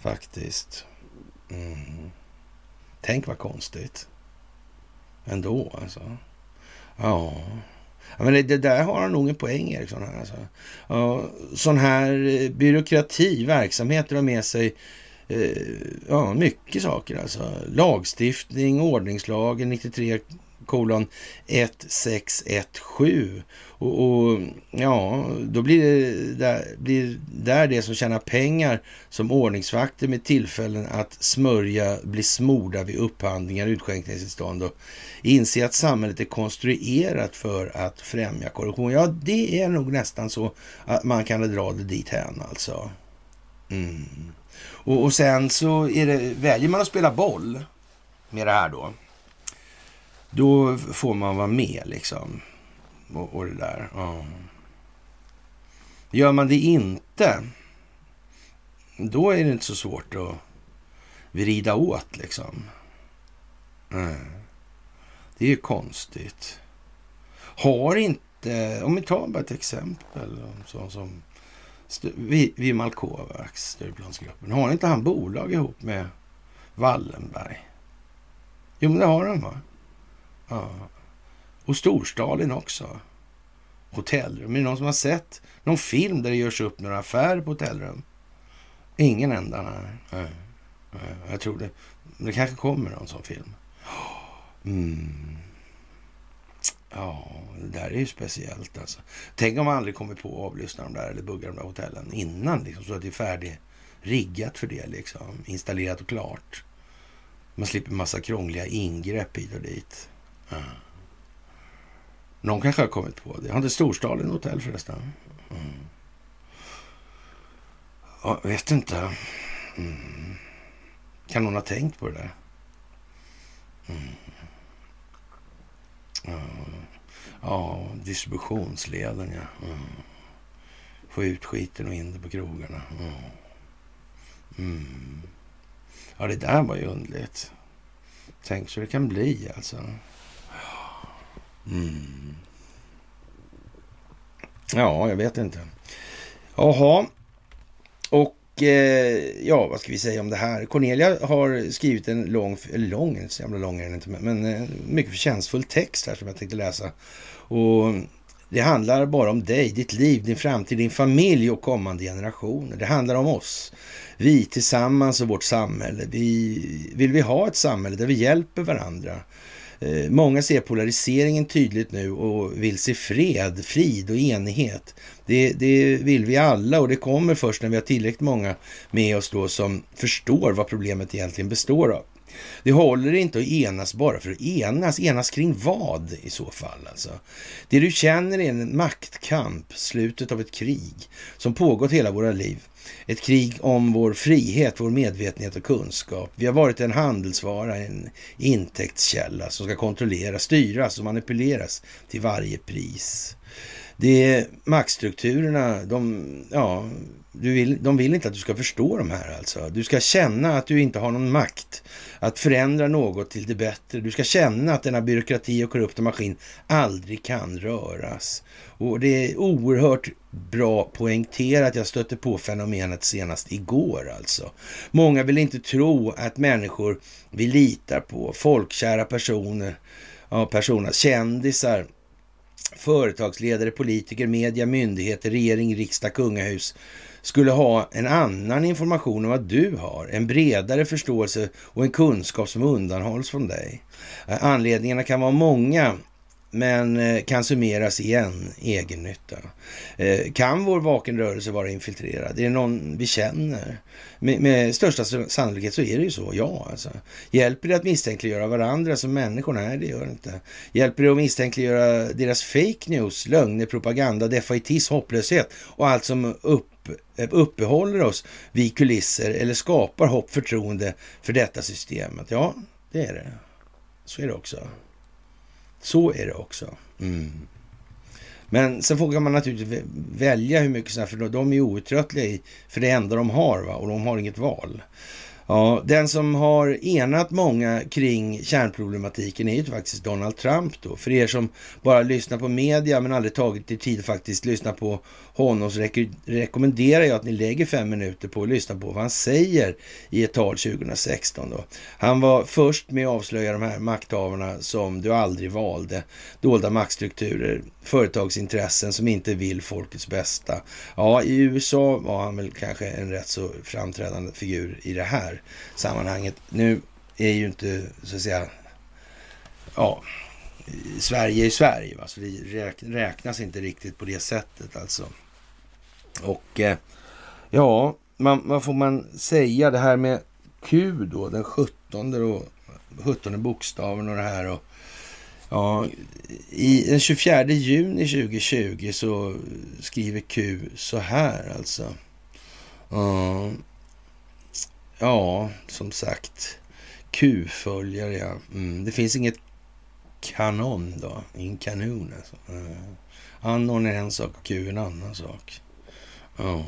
Faktiskt. Mm. Tänk vad konstigt. Ändå alltså. Ja. ja men det, det, där har han nog en poäng Eriksson. Här, alltså. ja, sån här eh, byråkrati, verksamhet drar med sig eh, ja, mycket saker. Alltså. Lagstiftning, ordningslagen 93 kolon 1617. Och, och, ja, då blir det där, blir där det som tjänar pengar som ordningsvakter med tillfällen att smörja, bli smorda vid upphandlingar, utskänkningstillstånd och inse att samhället är konstruerat för att främja korruption. Ja, det är nog nästan så att man kan dra det dit hän alltså. Mm. Och, och sen så är det, väljer man att spela boll med det här då då får man vara med liksom. Och, och det där. Ja. Gör man det inte, då är det inte så svårt att vrida åt liksom. Mm. Det är ju konstigt. Har inte, om vi tar bara ett exempel så, som Vi, vi Stureplansgruppen. Har inte han bolag ihop med Wallenberg? Jo, men det har han va? Ja. Och Storstalin också. Hotellrum. Är det någon som har sett någon film där det görs upp några affärer på hotellrum? Ingen enda, nej. nej. Jag tror det. Det kanske kommer någon sån film. Mm. Ja, det där är ju speciellt alltså. Tänk om man aldrig kommer på att avlyssna de där eller bugga de där hotellen innan liksom, så att det är färdigt riggat för det liksom. Installerat och klart. Man slipper massa krångliga ingrepp hit och dit. Ja. Någon kanske har kommit på det. Har inte Storstaden hotell förresten? Mm. Jag vet inte. Mm. Kan någon ha tänkt på det där? Mm. Ja. ja, distributionsleden ja. Mm. Få ut skiten och in det på krogarna. Mm. Mm. Ja, det där var ju underligt. Tänk så det kan bli alltså. Mm. Ja, jag vet inte. Jaha. Och eh, ja, vad ska vi säga om det här? Cornelia har skrivit en lång, eller lång, så jävla lång är den inte, men eh, mycket förtjänstfull text här som jag tänkte läsa. Och det handlar bara om dig, ditt liv, din framtid, din familj och kommande generationer. Det handlar om oss. Vi tillsammans och vårt samhälle. Vi, vill vi ha ett samhälle där vi hjälper varandra? Eh, många ser polariseringen tydligt nu och vill se fred, frid och enighet. Det, det, vill vi alla och det kommer först när vi har tillräckligt många med oss då som förstår vad problemet egentligen består av. Det håller inte att enas bara för att enas. Enas kring vad i så fall? Alltså? Det du känner är en maktkamp, slutet av ett krig som pågått hela våra liv. Ett krig om vår frihet, vår medvetenhet och kunskap. Vi har varit en handelsvara, en intäktskälla som ska kontrolleras, styras och manipuleras till varje pris. Det är maktstrukturerna, de, ja, du vill, de vill inte att du ska förstå de här alltså. Du ska känna att du inte har någon makt att förändra något till det bättre. Du ska känna att denna byråkrati och korrupta maskin aldrig kan röras. Och det är oerhört bra poängterat. Jag stötte på fenomenet senast igår alltså. Många vill inte tro att människor vi litar på, folkkära personer, ja, personer, kändisar, företagsledare, politiker, media, myndigheter, regering, riksdag, kungahus skulle ha en annan information än vad du har, en bredare förståelse och en kunskap som undanhålls från dig. Anledningarna kan vara många men eh, kan summeras i en egennytta. Eh, kan vår vakenrörelse vara infiltrerad? Är det någon vi känner? Med, med, största sannolikhet så är det ju så, ja. Alltså. Hjälper det att misstänkliggöra varandra som människor? Nej, det gör det inte. Hjälper det att misstänkliggöra deras fake news, lögner, propaganda, defaitism, hopplöshet och allt som upp Eh, uppehåller oss vid kulisser eller skapar hopp, förtroende för detta systemet? Ja, det är det. Så är det också. Så är det också. Mm. Men sen får man naturligtvis välja hur mycket för de är outtröttliga för det enda de har va? och de har inget val. Ja, den som har enat många kring kärnproblematiken är ju faktiskt Donald Trump då. För er som bara lyssnar på media men aldrig tagit er tid att faktiskt lyssna på honom så rekommenderar jag att ni lägger fem minuter på att lyssna på vad han säger i ett tal 2016. Då. Han var först med att avslöja de här makthavarna som du aldrig valde. Dolda maktstrukturer, företagsintressen som inte vill folkets bästa. Ja, i USA var han väl kanske en rätt så framträdande figur i det här sammanhanget. Nu är ju inte, så att säga, ja, Sverige är Sverige, va? så det räknas inte riktigt på det sättet alltså. Och eh, ja, man, vad får man säga? Det här med Q då, den 17 och 17 bokstaven och det här. Och, ja, i, den 24 juni 2020 så skriver Q så här alltså. Uh, ja, som sagt. Q-följare, ja. Mm, det finns inget kanon då. Ingen kanon alltså. Eh, uh, anon är en sak och Q en annan sak. Ja.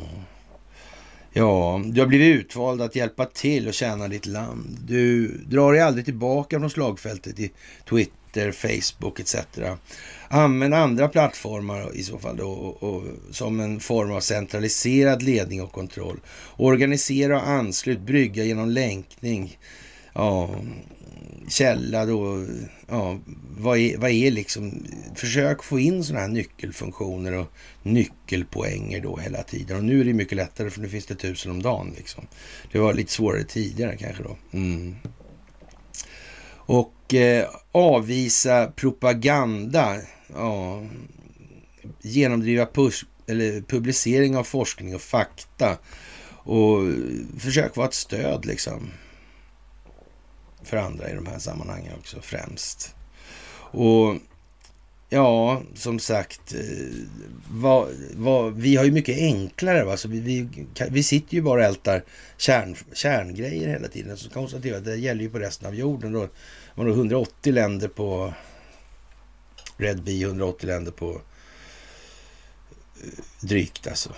Ja, du har blivit utvald att hjälpa till och tjäna ditt land. Du drar dig aldrig tillbaka från slagfältet i Twitter, Facebook etc. Använd andra plattformar i så fall då, och, och, som en form av centraliserad ledning och kontroll. Organisera och anslut, brygga genom länkning. Ja, källa då, ja, vad är, vad är liksom, försök få in sådana här nyckelfunktioner och nyckelpoänger då hela tiden. Och nu är det mycket lättare för nu finns det tusen om dagen liksom. Det var lite svårare tidigare kanske då. Mm. Och eh, avvisa propaganda, ja, genomdriva push, eller publicering av forskning och fakta. Och försök vara ett stöd liksom. För andra i de här sammanhangen också främst. Och ja, som sagt, eh, vad, vad, vi har ju mycket enklare. Va? Så vi, vi, vi sitter ju bara och ältar kärn, kärngrejer hela tiden. Så konstatera att det gäller ju på resten av jorden. Då, man har 180 länder på Red Bee, 180 länder på eh, drygt alltså.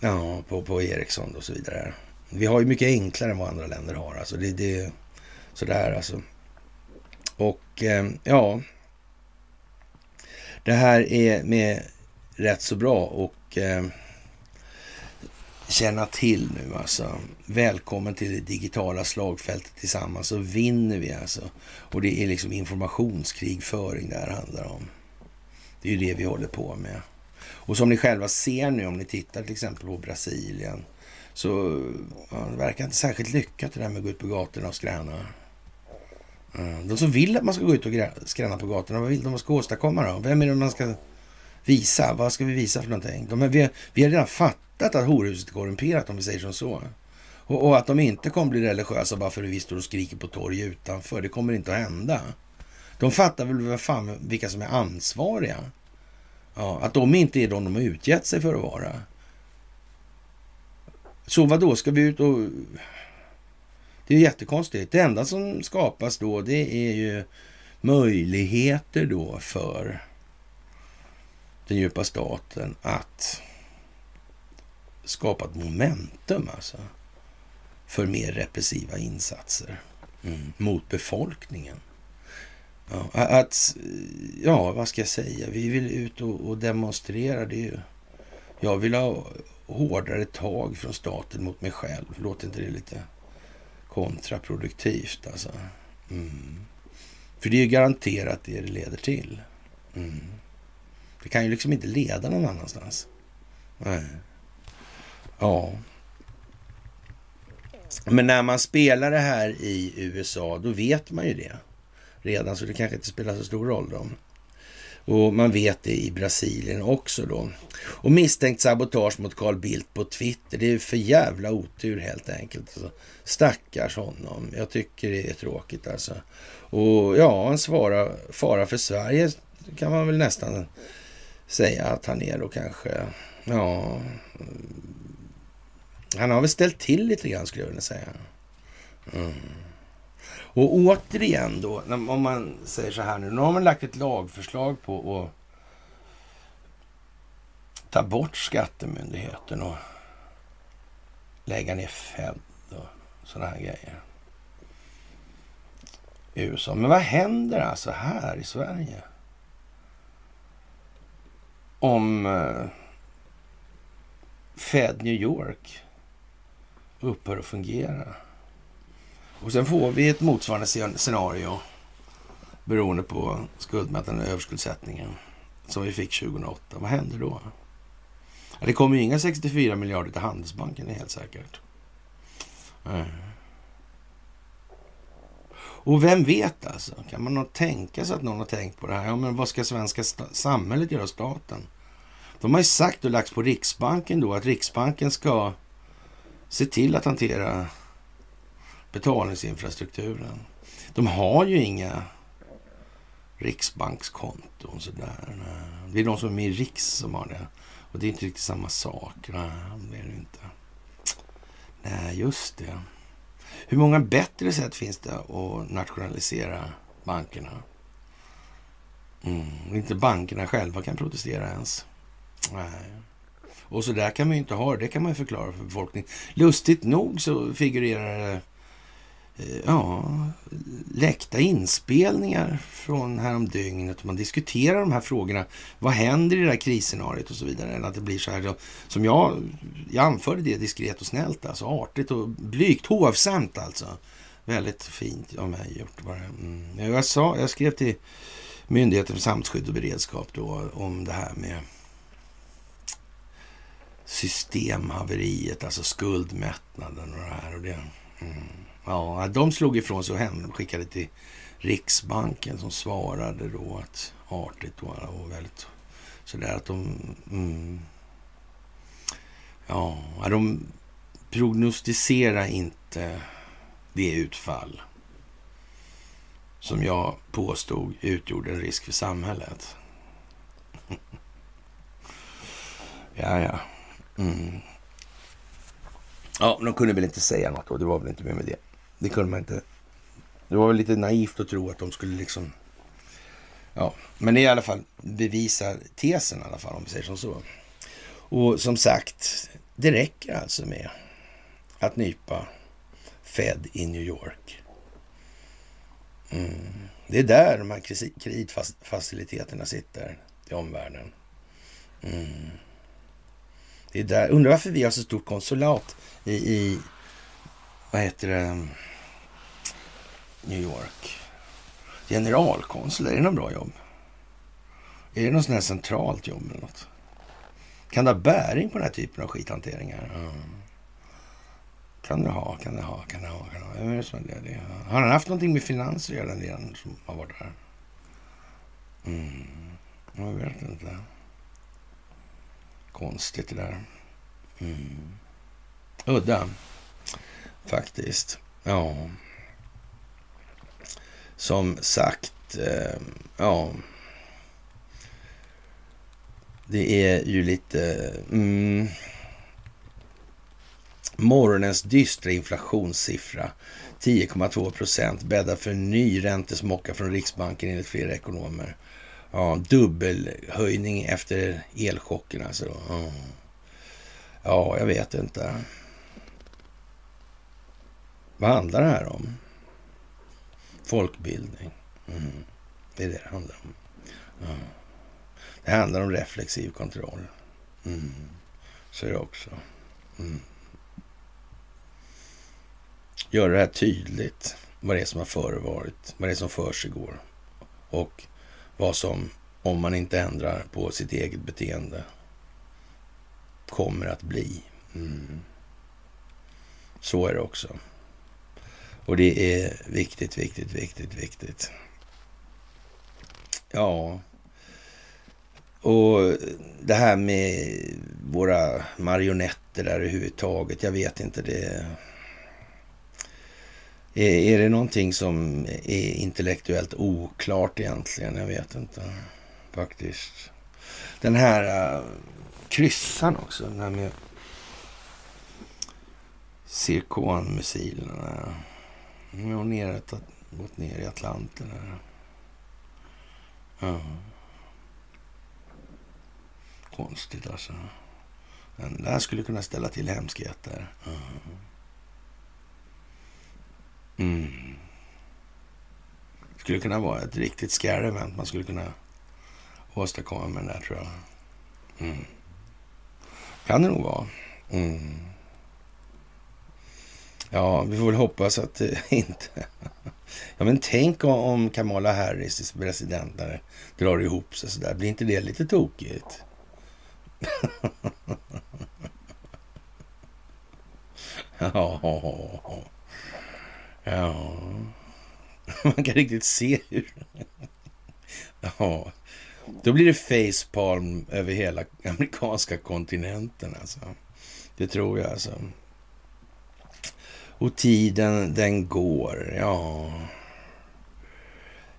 Ja, på, på Ericsson och så vidare. Vi har ju mycket enklare än vad andra länder har. Alltså det, det sådär alltså. Och eh, ja, det här är med rätt så bra och eh, känna till nu alltså. Välkommen till det digitala slagfältet tillsammans så vinner vi alltså. Och det är liksom informationskrigföring det här handlar om. Det är ju det vi håller på med. Och som ni själva ser nu om ni tittar till exempel på Brasilien så ja, det verkar inte särskilt lyckat det där med att gå ut på gatorna och skräna. De som vill att man ska gå ut och skräna på gatorna, vad vill de att man ska åstadkomma då? Vem är det man ska visa? Vad ska vi visa för någonting? De, vi, vi har redan fattat att horhuset är korrumperat om vi säger som så. Och, och, att de inte kommer bli religiösa bara för att vi står och skriker på torg utanför. Det kommer inte att hända. De fattar väl vad fan vilka som är ansvariga. Ja, att de inte är de de har utgett sig för att vara. Så vad då ska vi ut och... Det är jättekonstigt. Det enda som skapas då det är ju möjligheter då för den djupa staten att skapa ett momentum alltså för mer repressiva insatser mm. mot befolkningen. Ja, att, ja, vad ska jag säga? Vi vill ut och, och demonstrera. Det är ju, jag vill ha hårdare tag från staten mot mig själv. Låter inte det lite kontraproduktivt alltså? Mm. För det är ju garanterat det det leder till. Mm. Det kan ju liksom inte leda någon annanstans. Nej. Ja. Men när man spelar det här i USA, då vet man ju det redan, så det kanske inte spelar så stor roll då. Och man vet det i Brasilien också då. Och misstänkt sabotage mot Carl Bildt på Twitter. Det är för jävla otur helt enkelt. Alltså, stackars honom. Jag tycker det är tråkigt alltså. Och ja, en svara, fara för Sverige kan man väl nästan säga att han är då kanske. Ja, han har väl ställt till lite grann skulle jag vilja säga. Mm. Och återigen då, om man säger så här nu. Nu har man lagt ett lagförslag på att ta bort skattemyndigheten och lägga ner Fed och sådana här grejer. I USA. Men vad händer alltså här i Sverige? Om eh, Fed New York upphör att fungera? Och sen får vi ett motsvarande scenario beroende på skuldmätaren och överskuldsättningen som vi fick 2008. Vad händer då? Det kommer ju inga 64 miljarder till Handelsbanken, det är helt säkert. Och vem vet alltså? Kan man tänka sig att någon har tänkt på det här? Ja, men vad ska svenska samhället göra, staten? De har ju sagt och lagt på Riksbanken då att Riksbanken ska se till att hantera betalningsinfrastrukturen. De har ju inga riksbankskonton sådär. Det är de som är med i Riks som har det. Och det är inte riktigt samma sak. Nej, det är det inte. Nej, just det. Hur många bättre sätt finns det att nationalisera bankerna? Mm, inte bankerna själva kan protestera ens. Nej. Och så där kan man ju inte ha det. Det kan man ju förklara för befolkningen. Lustigt nog så figurerar det Eh, ja, läckta inspelningar från häromdygnet. Man diskuterar de här frågorna. Vad händer i det här krisscenariot och så vidare. Eller att det blir så här som jag, jag anförde det diskret och snällt, alltså artigt och blygt, hovsamt alltså. Väldigt fint av mig gjort. Bara. Mm. Jag, sa, jag skrev till Myndigheten för samhällsskydd och beredskap då om det här med systemhaveriet, alltså skuldmättnaden och det här. Och det, mm. Ja, de slog ifrån sig och hem, skickade till Riksbanken som svarade då att artigt och väldigt sådär att de... Mm, ja, de prognostiserar inte det utfall som jag påstod utgjorde en risk för samhället. (laughs) ja, ja. Mm. Ja, de kunde väl inte säga något och Det var väl inte mer med det. Det kunde man inte. Det var väl lite naivt att tro att de skulle liksom... Ja, men det är i alla fall bevisar tesen i alla fall om vi säger som så. Och som sagt, det räcker alltså med att nypa Fed i New York. Mm. Det är där de här kreditfaciliteterna sitter i omvärlden. Mm. Det är där. Undrar varför vi har så stort konsulat i, i vad heter det, New York. Generalkonsul, är det något bra jobb? Är det något sånt här centralt jobb eller något? Kan det ha bäring på den här typen av skithanteringar? Mm. Kan det ha, kan det ha, kan det ha. Kan det ha. Jag det, det. Har han haft någonting med finanser att göra, den som har varit där? Mm. Jag vet inte. Konstigt det där. Mm. Udda, faktiskt. Ja. Som sagt, eh, ja. Det är ju lite... Mm, morgonens dystra inflationssiffra 10,2 procent bäddar för en ny räntesmocka från Riksbanken enligt flera ekonomer. Ja, dubbelhöjning efter elchocken alltså. Ja. ja, jag vet inte. Vad handlar det här om? Folkbildning. Mm. Det är det det handlar om. Mm. Det handlar om reflexiv kontroll. Mm. Så är det också. Mm. Göra det här tydligt. Vad det är som har förevarit. Vad det är som försiggår. Och vad som, om man inte ändrar på sitt eget beteende, kommer att bli. Mm. Så är det också. Och det är viktigt, viktigt, viktigt, viktigt. Ja, och det här med våra marionetter där överhuvudtaget, jag vet inte. det är, är det någonting som är intellektuellt oklart egentligen? Jag vet inte faktiskt. Den här äh, uh, kryssan också, den här med Zirkonmissilerna. Nu har ner, gått ner i Atlanten. Här. Ja. Konstigt alltså. Den där skulle kunna ställa till hemskheter. Ja. Mm. Skulle kunna vara ett riktigt scary event man skulle kunna åstadkomma med den där tror jag. Mm. Kan det nog vara. Mm. Ja, vi får väl hoppas att det (laughs) inte... Ja, men tänk om Kamala Harris, president, drar ihop sig sådär. Blir inte det lite tokigt? (laughs) ja. Ja, man kan riktigt se hur... ja, då blir det facepalm över hela amerikanska kontinenten alltså. Det tror jag alltså. Och tiden den går, ja.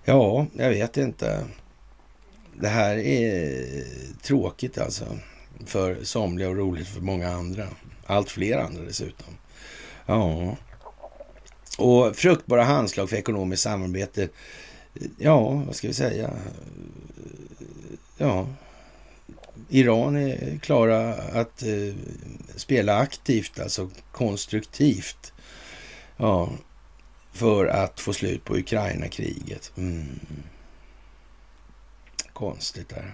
Ja, jag vet inte. Det här är tråkigt alltså. För somliga och roligt för många andra. Allt fler andra dessutom. Ja. Och fruktbara handslag för ekonomiskt samarbete. Ja, vad ska vi säga? Ja, Iran är klara att eh, spela aktivt, alltså konstruktivt. Ja, för att få slut på Ukraina-kriget. Mm. Konstigt där.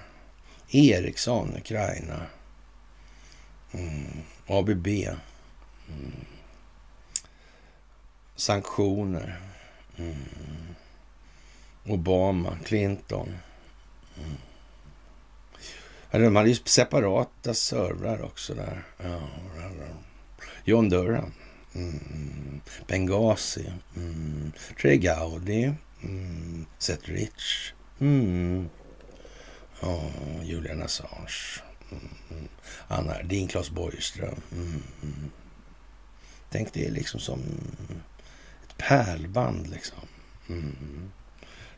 Ericsson, Ukraina. Mm. ABB. Mm. Sanktioner. Mm. Obama, Clinton. Mm. de hade ju separata servrar också där. Ja, John Durham. Mm. Benghazi. Mm. Trey Gowdy. Mm. Seth Rich. Mm. Oh, Julian Assange. Mm. Anna Din Claes Borgström. Mm. Tänk det är liksom som ett pärlband liksom. Mm.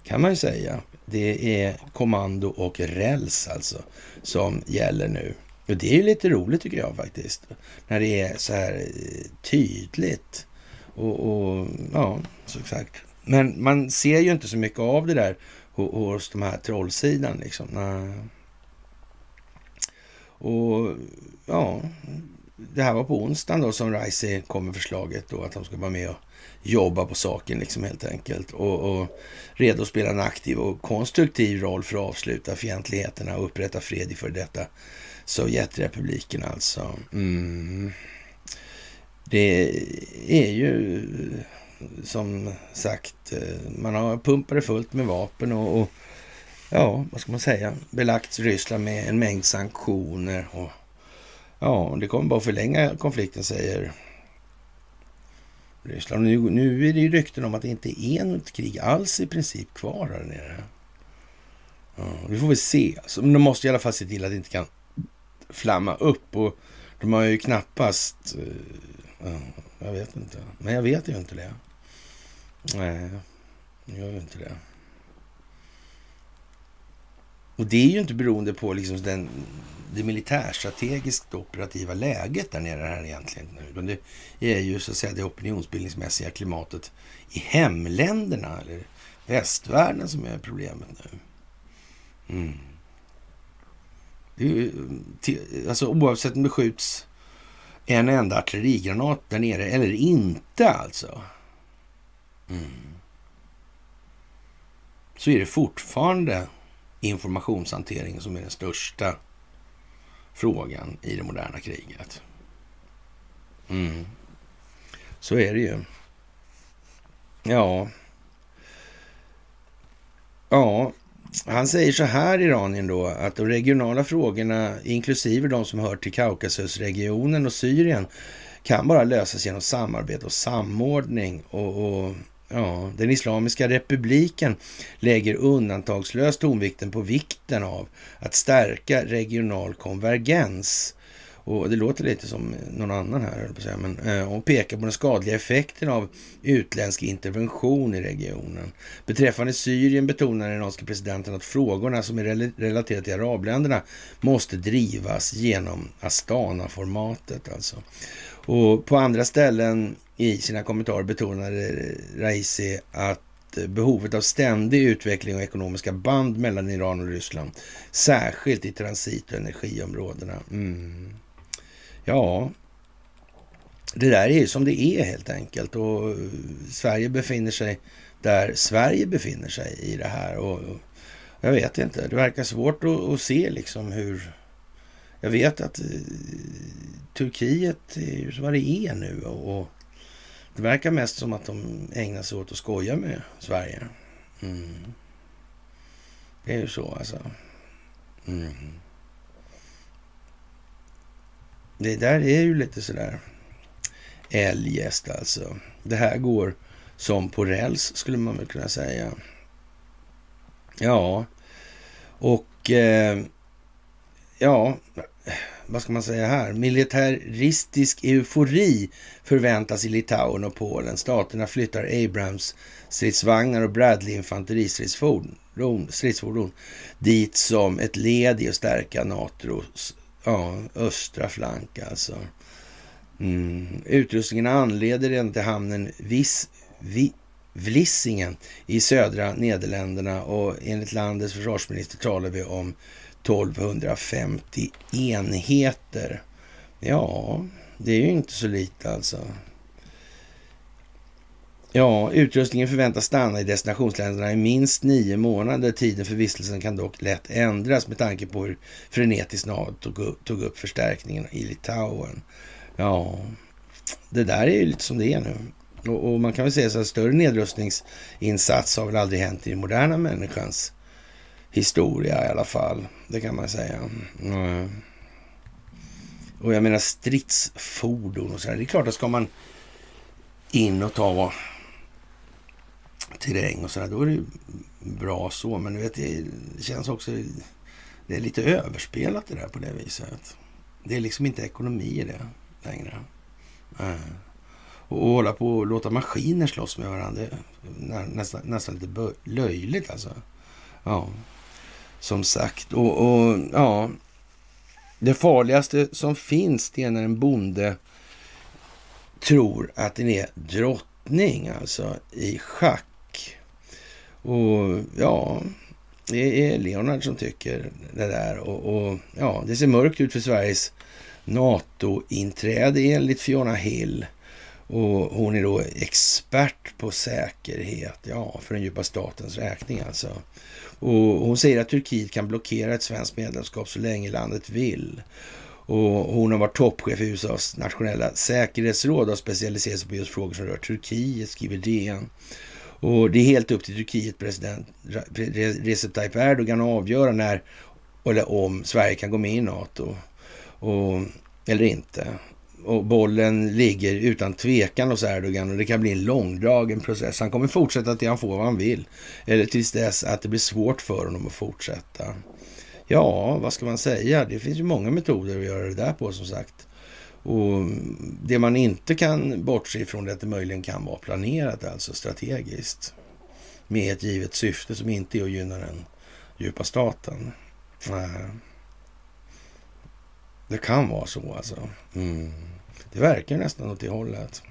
Kan man ju säga. Det är kommando och räls alltså som gäller nu. Och det är ju lite roligt tycker jag faktiskt. När det är så här eh, tydligt. Och, och ja, så sagt. Men man ser ju inte så mycket av det där hos de här trollsidan liksom. Nej. Och ja, det här var på onsdagen då som Rice kom med förslaget då att de ska vara med och jobba på saken liksom helt enkelt. Och, och redo att spela en aktiv och konstruktiv roll för att avsluta fientligheterna och upprätta fred i för detta Sovjetrepubliken alltså. Mm. Det är ju som sagt, man har pumpat det fullt med vapen och, och ja, vad ska man säga, belagt Ryssland med en mängd sanktioner. Och, ja, det kommer bara förlänga konflikten, säger Ryssland. Nu, nu är det ju rykten om att det inte är något krig alls i princip kvar här nere. Ja, vi får väl se. Alltså, men de måste i alla fall se till att det inte kan flamma upp. Och de har ju knappast... Uh, jag vet inte. Men jag vet ju inte det. Nej, jag gör ju inte det. Och det är ju inte beroende på liksom den, det militärstrategiskt operativa läget där nere här egentligen. Utan det är ju så att säga det opinionsbildningsmässiga klimatet i hemländerna eller västvärlden som är problemet nu. Mm. Det är ju, alltså oavsett om det skjuts en enda artillerigranat där nere eller inte alltså. Mm. Så är det fortfarande informationshanteringen som är den största frågan i det moderna kriget. Mm. Så är det ju. Ja. Ja, han säger så här, Iranien då, att de regionala frågorna, inklusive de som hör till Kaukasusregionen och Syrien, kan bara lösas genom samarbete och samordning. Och, och Ja, den Islamiska republiken lägger undantagslöst tonvikten på vikten av att stärka regional konvergens. Och Det låter lite som någon annan här, men, eh, och pekar på den skadliga effekten av utländsk intervention i regionen. Beträffande Syrien betonar den iranske presidenten att frågorna som är relaterade till arabländerna måste drivas genom Astana-formatet. Alltså. Och på andra ställen i sina kommentarer betonade Raisi att behovet av ständig utveckling och ekonomiska band mellan Iran och Ryssland, särskilt i transit och energiområdena. Mm. Ja, det där är ju som det är helt enkelt och eh, Sverige befinner sig där Sverige befinner sig i det här. Och jag vet inte, det verkar svårt att, att se liksom hur... Jag vet att eh, Turkiet är ju vad det är nu och det verkar mest som att de ägnar sig åt att skoja med Sverige. Mm. Det är ju så alltså. Mm. Det där är ju lite sådär eljest alltså. Det här går som på räls skulle man väl kunna säga. Ja, och eh, ja, vad ska man säga här, militäristisk eufori förväntas i Litauen och Polen. Staterna flyttar Abrams stridsvagnar och Bradley infanteristridsfordon stridsfordon dit som ett led i att stärka NATOs ja, östra flank alltså. Mm. Utrustningen anleder redan till hamnen Vis, Vi, Vlissingen i södra Nederländerna och enligt landets försvarsminister talar vi om 1250 enheter. Ja, det är ju inte så lite alltså. Ja, utrustningen förväntas stanna i destinationsländerna i minst nio månader. Tiden för vistelsen kan dock lätt ändras med tanke på hur frenetiskt NATO tog upp, tog upp förstärkningen i Litauen. Ja, det där är ju lite som det är nu. Och, och man kan väl säga så att större nedrustningsinsats har väl aldrig hänt i den moderna människans historia i alla fall. Det kan man säga. Mm. Och jag menar stridsfordon och så här. Det är klart att ska man in och ta terräng och sådär, då är det bra så. Men du vet, det känns också... Det är lite överspelat det där på det viset. Det är liksom inte ekonomi i det längre. Äh. Och, hålla på och låta maskiner slåss med varandra, det är nästan, nästan lite löjligt alltså. Ja, som sagt. Och, och ja, det farligaste som finns det är när en bonde tror att den är drottning, alltså i schack. Och ja, det är Leonard som tycker det där. Och, och ja, det ser mörkt ut för Sveriges NATO-inträde enligt Fiona Hill. Och hon är då expert på säkerhet, ja, för den djupa statens räkning alltså. Och hon säger att Turkiet kan blockera ett svenskt medlemskap så länge landet vill. Och hon har varit toppchef i USAs nationella säkerhetsråd och specialiserat sig på just frågor som rör Turkiet, skriver DN. Och det är helt upp till Turkiet president Recep Tayyip Erdogan att avgöra när eller om Sverige kan gå med i NATO och, eller inte. Och bollen ligger utan tvekan hos Erdogan och det kan bli en långdragen process. Han kommer fortsätta till han får vad han vill. Eller tills dess att det blir svårt för honom att fortsätta. Ja, vad ska man säga? Det finns ju många metoder att göra det där på som sagt. Och det man inte kan bortse ifrån är att det möjligen kan vara planerat, alltså strategiskt. Med ett givet syfte som inte är att gynna den djupa staten. Eh, det kan vara så alltså. Mm. Det verkar nästan åt det hållet.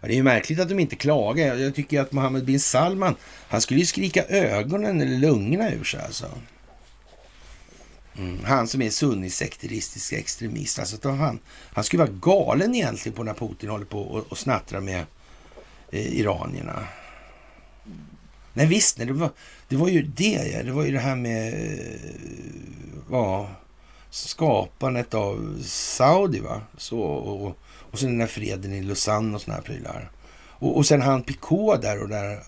Ja, det är ju märkligt att de inte klagar. Jag tycker att Mohammed bin Salman, han skulle ju skrika ögonen eller lungorna ur sig alltså. Mm. Han som är sunnisekteristisk extremist. Alltså, han, han skulle vara galen egentligen på när Putin håller på och, och snattrar med eh, iranierna. Nej visst, nej, det, var, det var ju det. Ja. Det var ju det här med eh, skapandet av Saudi. va? Så, och, och sen den här freden i Lausanne och såna här prylar. Och, och sen han Picot där och där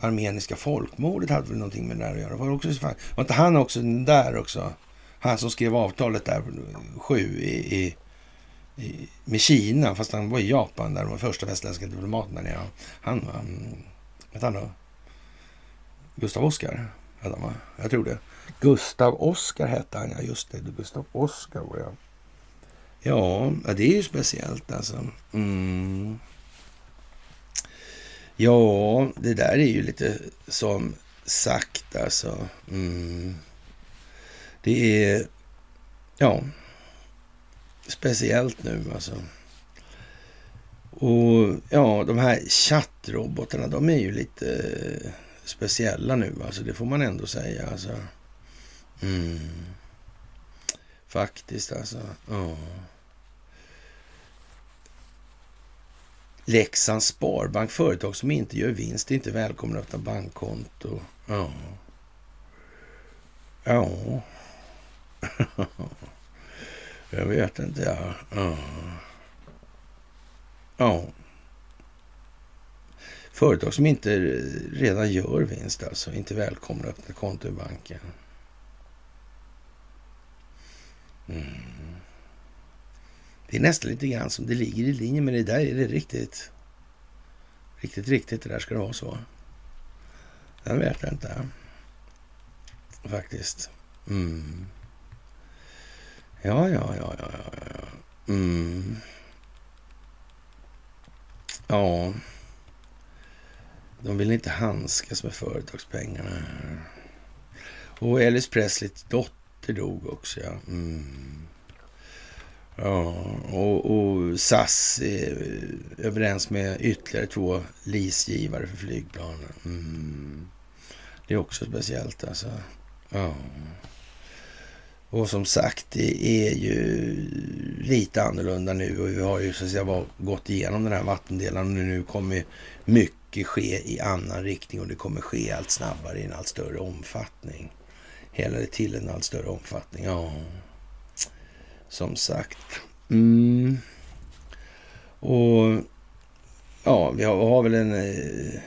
armeniska folkmordet hade väl någonting med det där att göra. Var, också, var inte han också den där också? Han som skrev avtalet där, sju, i, i, i, med Kina, fast han var i Japan där de första västländska diplomaterna nere. Han, var, vet han då? Gustav Oskar hette han va? Jag tror det. Gustav Oskar hette han, ja just det. Gustav Oskar var jag. Ja, det är ju speciellt alltså. Mm. Ja, det där är ju lite som sagt alltså. Mm. Det är, ja, speciellt nu alltså. Och ja, de här chattrobotarna, de är ju lite eh, speciella nu, alltså det får man ändå säga. Alltså. Mm. Faktiskt alltså. Ja. Leksands Sparbank, företag som inte gör vinst, är inte välkomna att öppna bankkonto. Ja. Ja. (laughs) Jag vet inte. Ja. ja. ja. Företag som inte redan gör vinst, alltså inte välkomna att öppna konto i banken. Mm. Det är nästan lite grann som det ligger i linje med det där. Är det riktigt? Riktigt, riktigt det där ska det vara så? Den vet jag inte. Faktiskt. Mm. Ja, ja, ja, ja, ja. Mm. Ja. De vill inte handskas med företagspengarna. Och Elvis Presleys dotter dog också, ja. Mm. Ja, och, och SAS är överens med ytterligare två leasegivare för flygplanen. Mm. Det är också speciellt alltså. Ja. Och som sagt, det är ju lite annorlunda nu och vi har ju så att säga gått igenom den här vattendelen och nu kommer mycket ske i annan riktning och det kommer ske allt snabbare i en allt större omfattning. Hela det till en allt större omfattning. Ja, som sagt. Mm. Och ja, vi har, har väl en eh,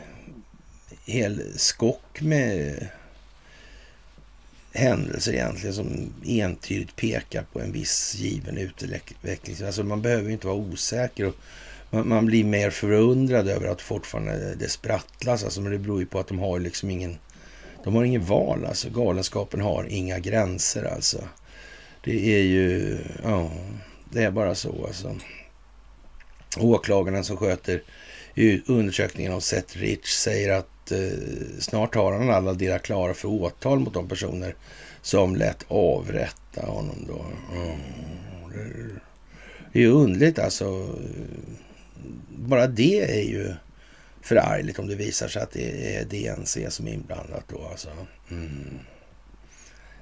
hel skock med händelser egentligen som entydigt pekar på en viss given utveckling. Alltså man behöver inte vara osäker. Och man, man, blir mer förundrad över att fortfarande det sprattlas. Alltså, men det beror ju på att de har liksom ingen... De har ingen val alltså. Galenskapen har inga gränser alltså. Det är ju... Ja, det är bara så alltså. Åklagaren som sköter undersökningen av Seth Rich säger att eh, snart har han alla delar klara för åtal mot de personer som lät avrätta honom då. Mm, det är ju underligt alltså. Bara det är ju förargligt om det visar sig att det är DNC som är inblandat då alltså. Mm.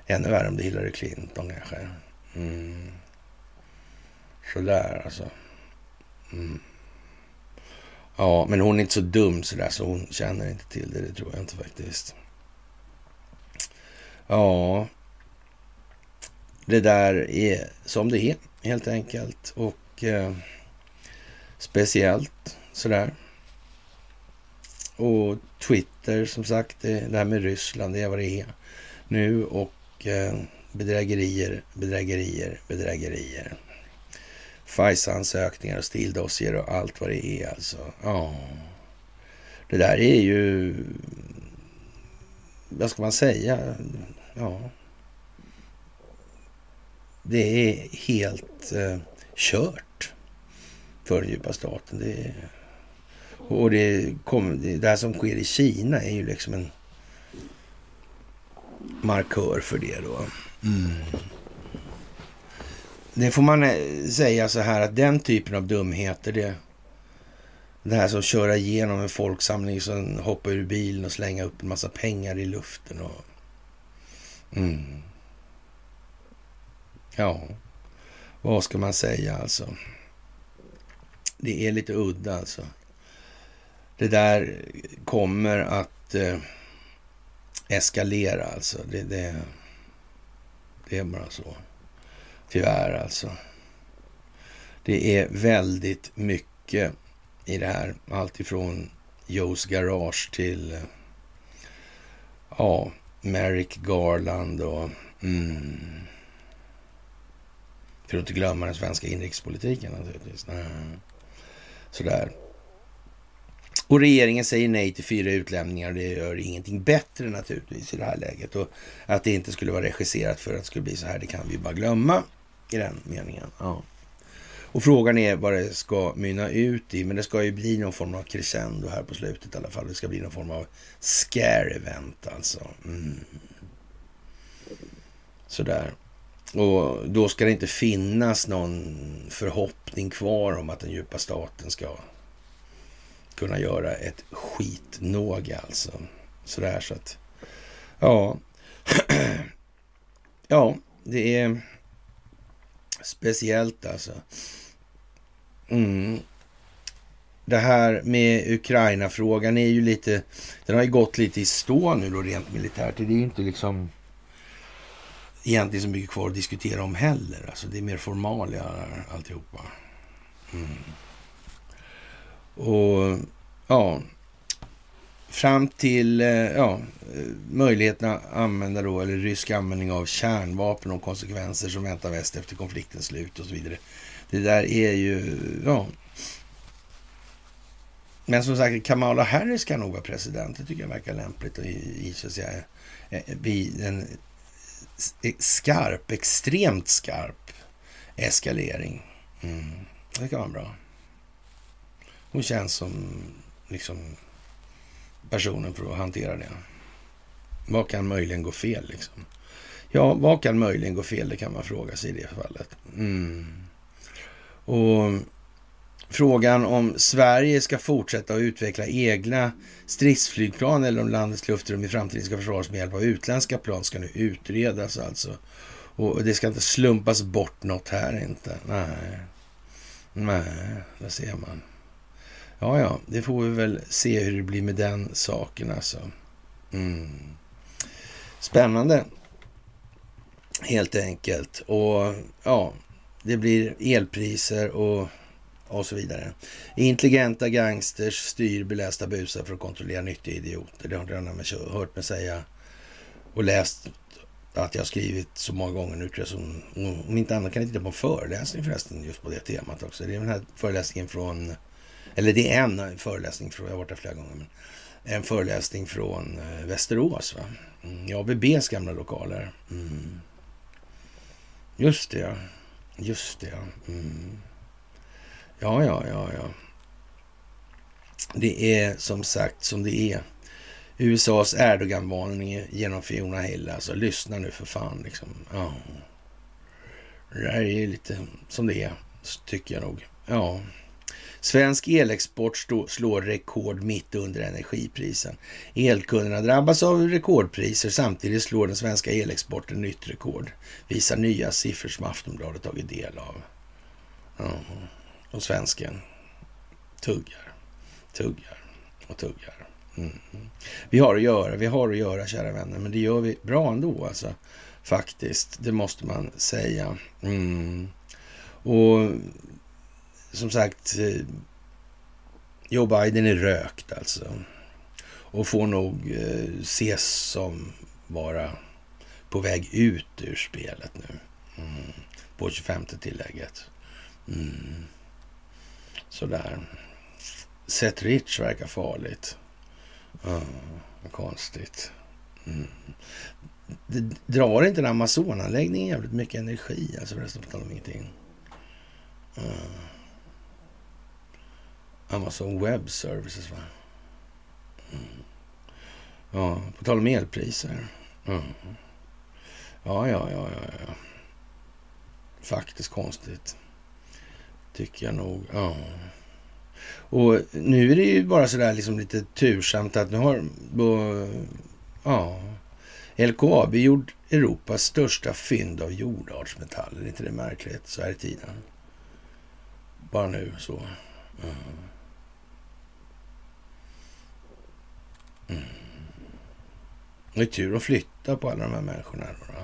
Ännu värre om det är Hillary Clinton kanske. Mm. Sådär alltså. Mm. Ja, men hon är inte så dum sådär så hon känner inte till det. Det tror jag inte faktiskt. Ja, det där är som det är helt enkelt. Och eh, speciellt sådär. Och Twitter som sagt, det, det här med Ryssland, det är vad det är nu. Och eh, bedrägerier, bedrägerier, bedrägerier. FISA-ansökningar och stildossier och allt vad det är alltså. Ja. Det där är ju... Vad ska man säga? Ja. Det är helt eh, kört för den djupa staten. Det är, och det, kom, det, det här som sker i Kina är ju liksom en markör för det då. Mm. Det får man eh, säga så här att den typen av dumheter, det, det här som att köra igenom en folksamling, som hoppa ur bilen och slänga upp en massa pengar i luften. Och, mm. Ja, vad ska man säga alltså? Det är lite udda alltså. Det där kommer att eh, eskalera alltså. Det, det, det är bara så. Tyvärr alltså. Det är väldigt mycket i det här. Allt ifrån Joes Garage till eh, ja, Merrick Garland och mm, för att inte glömma den svenska inrikespolitiken naturligtvis. Sådär. Och regeringen säger nej till fyra utlämningar. Det gör ingenting bättre naturligtvis i det här läget. Och att det inte skulle vara regisserat för att det skulle bli så här, det kan vi bara glömma i den meningen. Ja. Och frågan är vad det ska mynna ut i. Men det ska ju bli någon form av crescendo här på slutet i alla fall. Det ska bli någon form av scare event alltså. Mm. Sådär. Och då ska det inte finnas någon förhoppning kvar om att den djupa staten ska kunna göra ett skitnåg alltså. Sådär så att, ja. (clears throat) ja, det är speciellt alltså. Mm. Det här med Ukraina-frågan är ju lite, den har ju gått lite i stå nu då rent militärt. Det är ju inte liksom egentligen så mycket kvar att diskutera om heller. Alltså det är mer formalia alltihopa. Mm. Och ja, fram till eh, ja, eh, möjligheten att använda då, eller rysk användning av kärnvapen och konsekvenser som väntar väst efter konfliktens slut och så vidare. Det där är ju, ja. Men som sagt, Kamala Harris kan nog vara president. Det tycker jag verkar lämpligt i, i så att säga, eh, vid en e, skarp, extremt skarp eskalering. Mm. Det kan vara bra. Hon känns som liksom personen för att hantera det. Vad kan möjligen gå fel liksom? Ja, vad kan möjligen gå fel? Det kan man fråga sig i det fallet. Mm. Och frågan om Sverige ska fortsätta att utveckla egna stridsflygplan eller om landets luftrum i framtiden ska försvaras med hjälp av utländska plan ska nu utredas alltså. Och det ska inte slumpas bort något här inte. Nej, nej, där ser man. Ja, ja, det får vi väl se hur det blir med den saken alltså. Mm. Spännande, helt enkelt. Och ja, det blir elpriser och, och så vidare. Intelligenta gangsters styr belästa busar för att kontrollera nyttiga idioter. Det har jag hört mig säga och läst att jag har skrivit så många gånger nu. Tror jag, som, om inte annat kan jag titta på en föreläsning förresten just på det temat också. Det är den här föreläsningen från, eller det är en föreläsning från, jag har varit där flera gånger, men en föreläsning från eh, Västerås. Va? Mm, I ABBs gamla lokaler. Mm. Just det, ja. Just det, ja. Mm. Ja, ja, ja, ja. Det är som sagt som det är. USAs Erdogan-varning genom Fiona Hill. Alltså lyssna nu för fan. Liksom. Ja. Det här är lite som det är, tycker jag nog. Ja. Svensk elexport slår rekord mitt under energiprisen. Elkunderna drabbas av rekordpriser. Samtidigt slår den svenska elexporten nytt rekord. Visar nya siffror som Aftonbladet tagit del av. Mm. Och svensken tuggar, tuggar och tuggar. Mm. Vi har att göra, vi har att göra kära vänner, men det gör vi bra ändå alltså. Faktiskt, det måste man säga. Mm. Och som sagt, eh, Joe Biden är rökt alltså. Och får nog eh, ses som vara på väg ut ur spelet nu. Mm. På 25 tillägget. Mm. Sådär. Seth Rich verkar farligt. Mm. konstigt. Mm. Det drar inte den Amazonanläggningen jävligt mycket energi? Alltså förresten på tal om ingenting. Mm. Amazon Web Services va? Mm. Ja, på tal om elpriser. Mm. Ja, ja, ja, ja, ja. Faktiskt konstigt. Tycker jag nog. Ja. Och nu är det ju bara sådär liksom lite tursamt att nu har ja, LKAB gjort Europas största fynd av jordartsmetaller. Är inte det märkligt så här i tiden? Bara nu så. Mm. Mm. Det är tur att flytta på alla de här människorna. Då, då.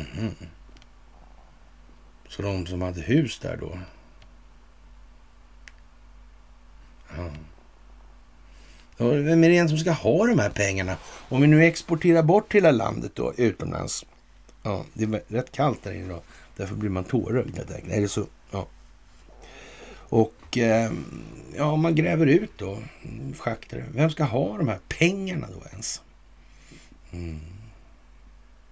Mm. Så de som hade hus där då. Ja. Vem är det som ska ha de här pengarna? Om vi nu exporterar bort hela landet då utomlands. Ja, det är rätt kallt där inne då. Därför blir man tårögd helt enkelt. Är det så? Ja. Och eh, ja, man gräver ut då schakter. Vem ska ha de här pengarna då ens? Mm.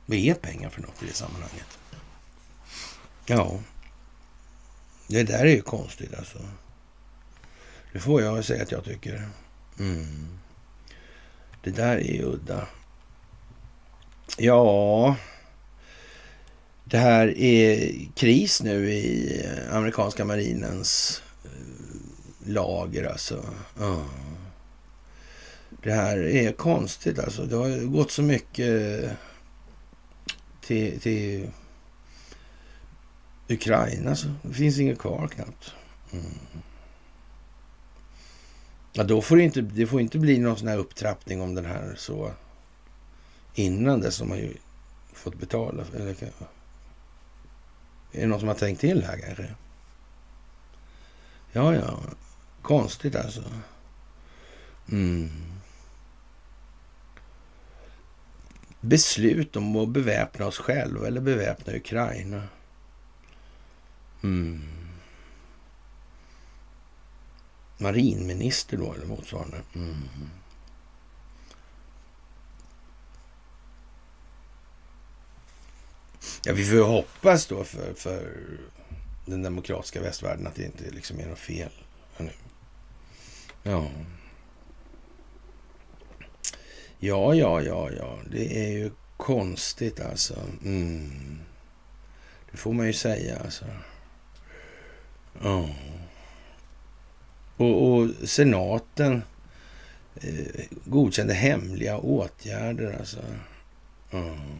Vad är pengar för något i det sammanhanget? Ja, det där är ju konstigt alltså. Det får jag säga att jag tycker. Mm. Det där är udda. Ja, det här är kris nu i amerikanska marinens lager alltså. Ja. Det här är konstigt alltså. Det har gått så mycket till, till Ukraina så det finns inget kvar knappt. Mm. Ja, då får det, inte, det får inte bli någon sån här upptrappning om den här så innan dess som man ju fått betala. Eller, är det någon som har tänkt till här kanske? Ja, ja. Konstigt alltså. Mm. Beslut om att beväpna oss själva eller beväpna Ukraina. Mm. Marinminister då, eller motsvarande. Mm. Ja, vi får ju hoppas då för, för den demokratiska västvärlden att det inte liksom är något fel nu. Ja. Ja, ja, ja, ja. Det är ju konstigt alltså. Mm. Det får man ju säga alltså. Ja. Och, och senaten eh, godkände hemliga åtgärder alltså. Mm.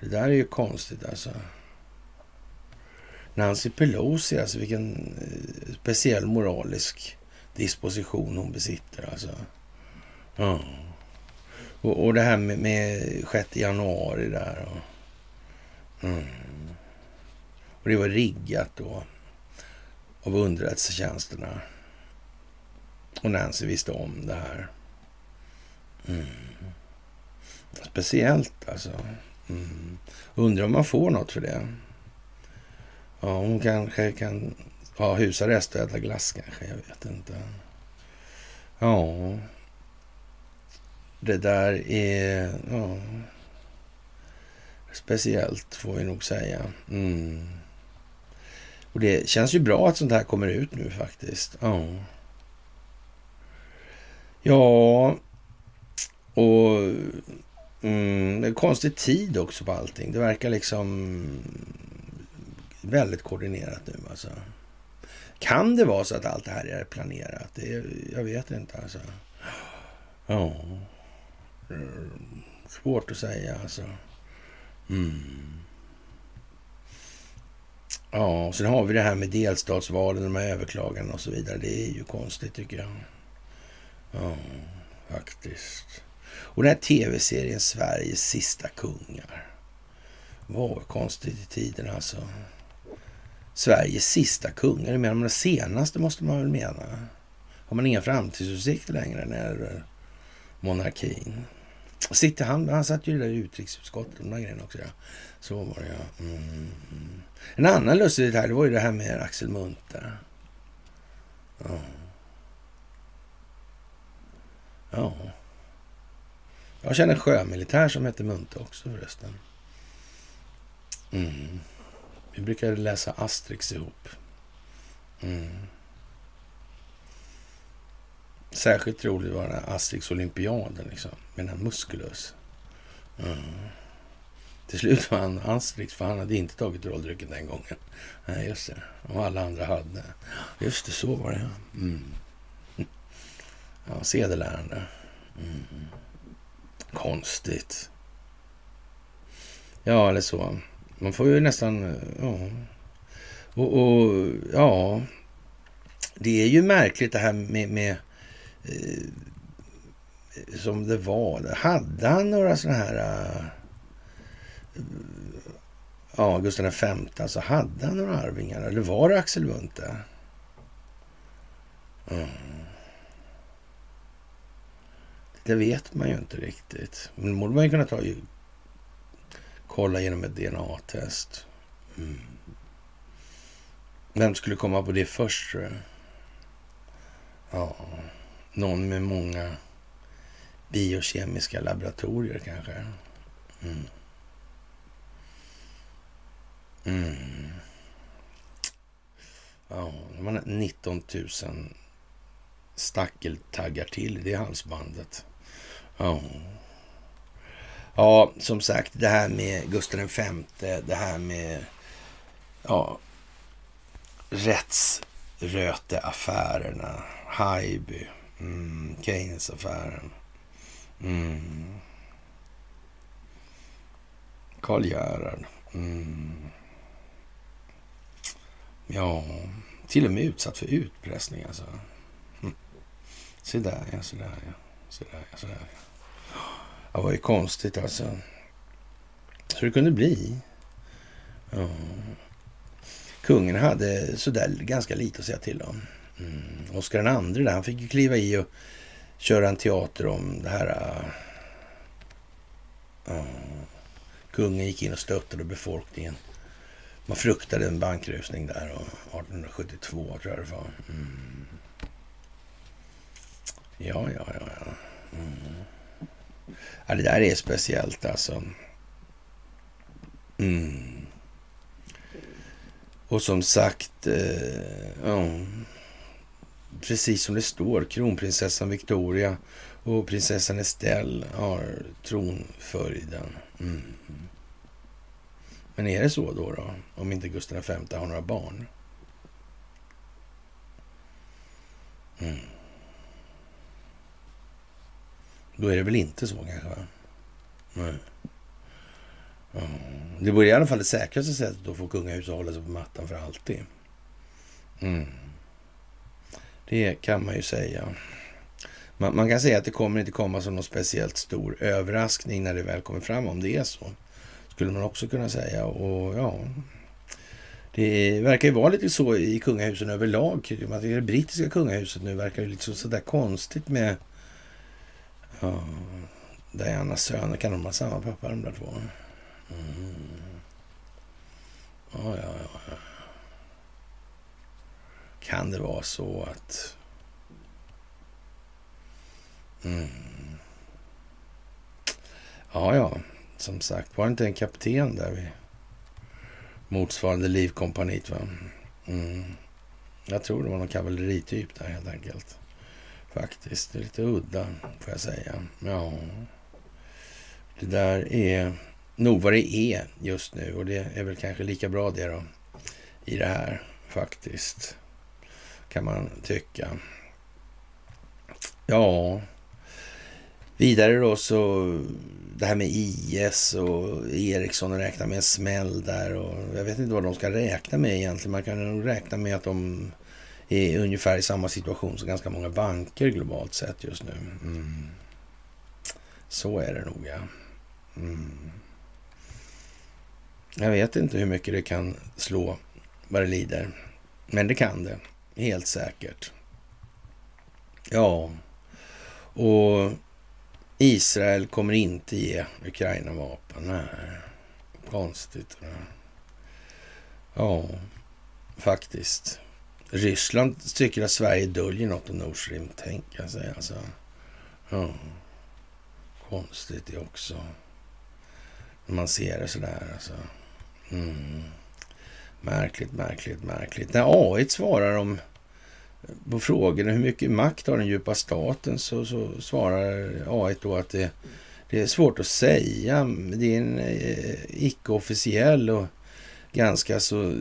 Det där är ju konstigt alltså. Nancy Pelosi, alltså vilken eh, speciell moralisk disposition hon besitter alltså. Ja. Och, och det här med, med 6 januari där. Och, mm. och det var riggat då av underrättelsetjänsterna. Och Nancy visste om det här. Mm. Speciellt alltså. Mm. Undrar om man får något för det. Ja, hon kanske kan ha husarrest och äta glass kanske. Jag vet inte. Ja. Det där är ja, speciellt får vi nog säga. Mm. Och det känns ju bra att sånt här kommer ut nu faktiskt. Ja. Ja, och mm, det är konstig tid också på allting. Det verkar liksom väldigt koordinerat nu alltså. Kan det vara så att allt det här är planerat? Det, jag vet inte alltså. Ja. Svårt att säga alltså. Mm. Ja, och sen har vi det här med delstatsvalen, de här överklagandena och så vidare. Det är ju konstigt tycker jag. Ja, faktiskt. Och den här tv-serien Sveriges sista kungar. Var konstigt i tiden alltså. Sveriges sista kungar, menar man det senaste måste man väl mena. Har man inga framtidsutsikter längre när det gäller monarkin? Sitter han, han satt ju där i utrikesutskottet, de där grejerna också. Ja. Så var det ja. Mm. En annan lustig detalj, det var ju det här med Axel Munthe. Ja. Ja. Jag känner en sjömilitär som heter Munthe också förresten. Mm. Vi brukade läsa Asterix ihop. Mm. Särskilt roligt var det Asterix-olympiaden liksom, med den Musculus. Mm. Till slut var han Asterix, för han hade inte tagit rolldrycken den gången. Nej, just det. Och alla andra hade. Just det, så var det ja. Mm. (laughs) Ja, sedelärande. Mm. Konstigt. Ja, eller så. Man får ju nästan... Eh, ja. Och, och ja, det är ju märkligt det här med, med eh, som det var. Hade han några sådana här... Eh, ja, Gustav V, alltså hade han några arvingar? Eller var det Axel Munthe? Mm. Det vet man ju inte riktigt. Men det borde man ju kunna ta kolla genom ett DNA-test. Mm. Vem skulle komma på det först tror du? Ja, någon med många biokemiska laboratorier kanske. Mm. Mm. Ja, man har 19 000 stackeltaggar till i det halsbandet. Ja. Ja, som sagt, det här med Gustav V, det här med ja, rättsröteaffärerna, Haijby, mm, Keynesaffären. Mm. Karl Gerhard. Mm. Ja, till och med utsatt för utpressning alltså. Mm. Se där ja, se där ja. Se där ja, se där ja. Det var ju konstigt alltså. Så det kunde bli. Ja. Kungen hade sådär ganska lite att säga till om. Mm. Oscar II där, han fick ju kliva i och köra en teater om det här. Uh, kungen gick in och stöttade befolkningen. Man fruktade en bankrusning där 1872 tror jag det var. Mm. Ja, ja, ja. ja. Mm. Ja, det där är speciellt alltså. Mm. Och som sagt, eh, ja, precis som det står, kronprinsessan Victoria och prinsessan Estelle har tronföljden. Mm. Men är det så då, då? Om inte Gustav V har några barn? Mm. Då är det väl inte så kanske? Va? Nej. Ja. Det vore i alla fall det säkraste sättet att få kungahuset att hålla sig på mattan för alltid. Mm. Det kan man ju säga. Man, man, kan säga att det kommer inte komma som någon speciellt stor överraskning när det väl kommer fram, om det är så. Skulle man också kunna säga. Och ja, det verkar ju vara lite så i kungahusen överlag. Det brittiska kungahuset nu verkar ju lite sådär konstigt med ja, Dianas söner. Kan de ha samma pappa de där två? Mm. Ja, ja, ja. Kan det vara så att... Mm. Ja, ja. Som sagt, var det inte en kapten där vid motsvarande Livkompaniet? Va? Mm. Jag tror det var någon kavallerityp där helt enkelt. Faktiskt. Det är lite udda, får jag säga. Ja. Det där är nog vad det är just nu och det är väl kanske lika bra det då i det här faktiskt. Kan man tycka. Ja, vidare då så det här med IS och Ericsson och räkna med en smäll där och jag vet inte vad de ska räkna med egentligen. Man kan nog räkna med att de är ungefär i samma situation som ganska många banker globalt sett just nu. Mm. Så är det nog ja. Mm. Jag vet inte hur mycket det kan slå vad det lider. Men det kan det. Helt säkert. Ja, och Israel kommer inte ge Ukraina vapen. Nej, konstigt. Ja, faktiskt. Ryssland tycker att Sverige döljer något om Nord Stream, tänka sig alltså. Ja, konstigt det också. När man ser det sådär alltså. Mm. Märkligt, märkligt, märkligt. När AI svarar om på frågorna hur mycket makt har den djupa staten så, så svarar AI då att det, det, är svårt att säga. Det är en eh, icke-officiell och ganska så eh,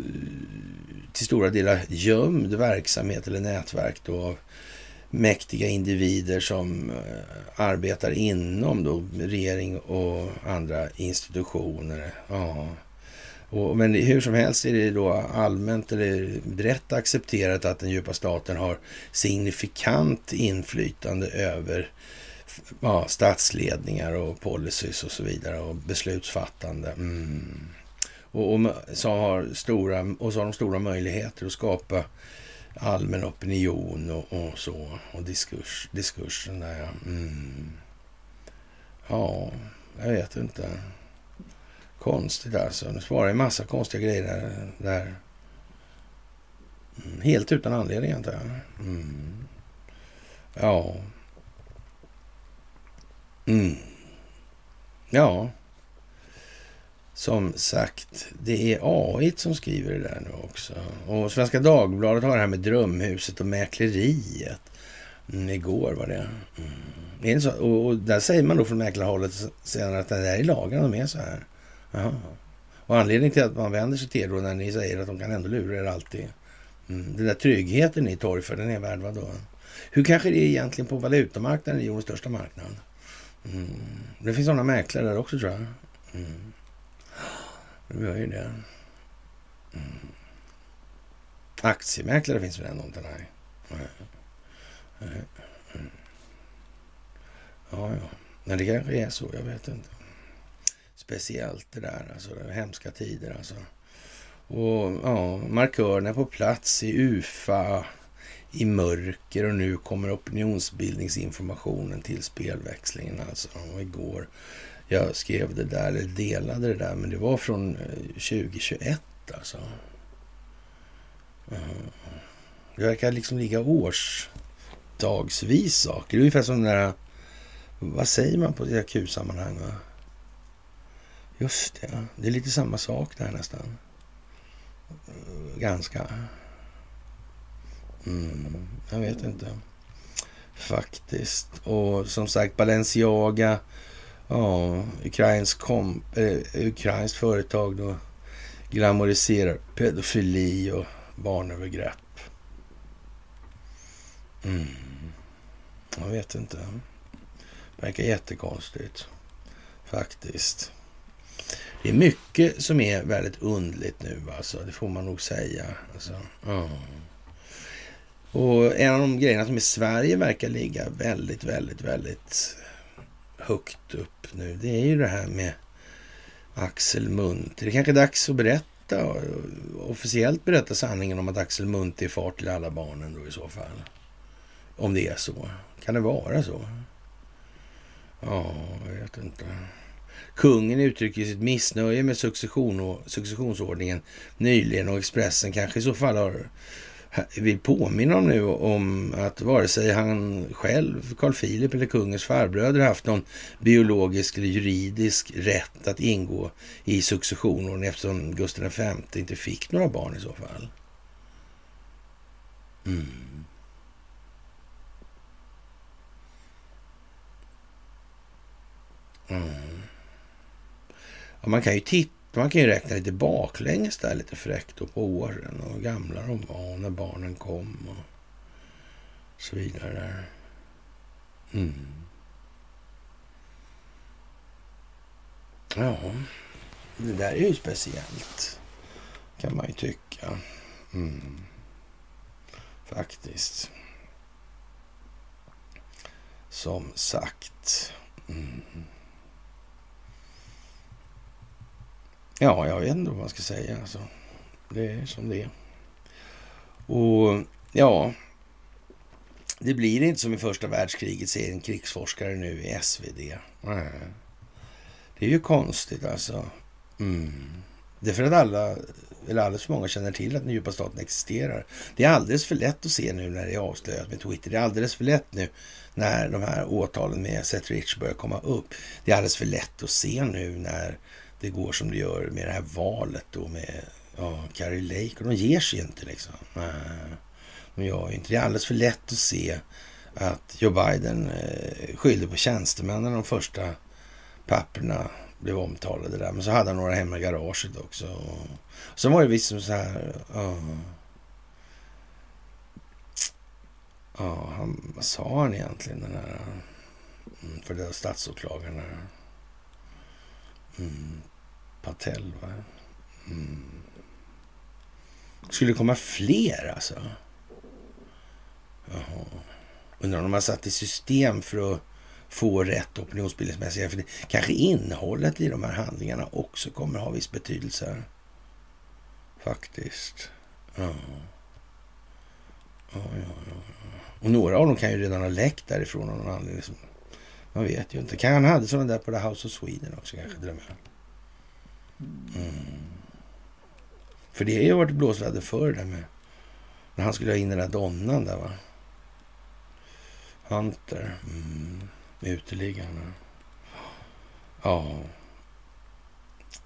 till stora delar gömd verksamhet eller nätverk då av mäktiga individer som eh, arbetar inom då regering och andra institutioner. Ja. Och, men hur som helst är det då allmänt eller brett accepterat att den djupa staten har signifikant inflytande över ja, statsledningar och policies och så vidare och beslutsfattande. Mm. Och, och, så har stora, och så har de stora möjligheter att skapa allmän opinion och, och så. Och diskurs, diskursen där, ja. Mm. Ja, jag vet inte. Konstigt alltså. Nu svarar en massa konstiga grejer där. där. Mm, helt utan anledning antar jag. Mm. Ja. Mm. Ja. Som sagt, det är AI som skriver det där nu också. Och Svenska Dagbladet har det här med drömhuset och mäkleriet. Mm, igår var det. Mm. så, och, och, där säger man då från mäklarhållet senare att det där är lagen, de är så här. Aha. Och anledningen till att man vänder sig till er då när ni säger att de kan ändå lura er alltid. Mm. Den där tryggheten ni torgför, den är värd vad då? Hur kanske det är egentligen på valutamarknaden, jordens största marknad? Mm. Det finns sådana mäklare där också tror jag. Mm. Det gör ju det. Mm. Aktiemäklare finns väl ändå inte? Nej. Mm. Ja, ja. Men det kanske är så, jag vet inte speciellt det där. Alltså, det hemska tider alltså. Och ja, markörerna på plats i UFA i mörker och nu kommer opinionsbildningsinformationen till spelväxlingen alltså. Och igår jag skrev det där, eller delade det där, men det var från eh, 2021 alltså. Eh, det verkar liksom ligga årsdagsvis saker. Det är ungefär som den där, vad säger man på det Q-sammanhang? Just det, det är lite samma sak där nästan. Eh, ganska. Mm, jag vet inte. Faktiskt. Och som sagt, Balenciaga. Ja, ukrainsk komp, eh, ukrainskt företag då glamoriserar pedofili och barnövergrepp. Mm. Jag vet inte. Verkar jättekonstigt Faktiskt. Det är mycket som är väldigt undligt nu alltså. Det får man nog säga. Alltså, Mm. Och en av de grejerna som i Sverige verkar ligga väldigt, väldigt, väldigt högt upp nu. Det är ju det här med Axel Munthe. Det är kanske är dags att berätta, officiellt berätta sanningen om att Axel Munthe är far till alla barnen då i så fall. Om det är så. Kan det vara så? Ja, jag vet inte. Kungen uttrycker sitt missnöje med succession och, successionsordningen nyligen och Expressen kanske i så fall har vill påminna om nu om att vare sig han själv, Carl Philip eller kungens farbröder haft någon biologisk eller juridisk rätt att ingå i successionen eftersom Gustav V inte fick några barn i så fall. Mm. Mm. Ja, man kan ju titta man kan ju räkna lite baklänges där lite fräckt på åren och gamla de var när barnen kom och så vidare. Mm. Ja, det där är ju speciellt kan man ju tycka. Mm. Faktiskt. Som sagt. Mm. Ja, jag vet inte vad man ska säga. Alltså, det är som det är. Och ja, det blir inte som i första världskriget, säger en krigsforskare nu i SvD. Nej. Det är ju konstigt alltså. Mm. Det är för att alla, eller alldeles för många känner till att den djupa staten existerar. Det är alldeles för lätt att se nu när det är avslöjat med Twitter. Det är alldeles för lätt nu när de här åtalen med Seth Rich börjar komma upp. Det är alldeles för lätt att se nu när det går som det gör med det här valet då med ja, Carrie Lake. Och de ger sig inte liksom. Nej, de gör inte. Det är alldeles för lätt att se att Joe Biden eh, skyllde på tjänstemännen de första papperna blev omtalade där. Men så hade han några hemma i garaget också. Och så var det visst som så här... Ja, ja han, vad sa han egentligen den här mm, för det statsåklagaren? Mm, Patel, va? Mm. Skulle det komma fler alltså? Jaha. Undrar om de har satt i system för att få rätt opinionsbildningsmässiga... För det, kanske innehållet i de här handlingarna också kommer ha viss betydelse. Faktiskt. Ja. Ja, ja, ja. Och några av dem kan ju redan ha läckt därifrån av någon anledning. Man vet ju inte. Kan han hade sådana där på The House of Sweden också kanske till och med. Mm. För det har ju varit blåsväder förr där med när han skulle ha in den där donnan där va. Hunter. Mm. Med uteliggarna. Ja.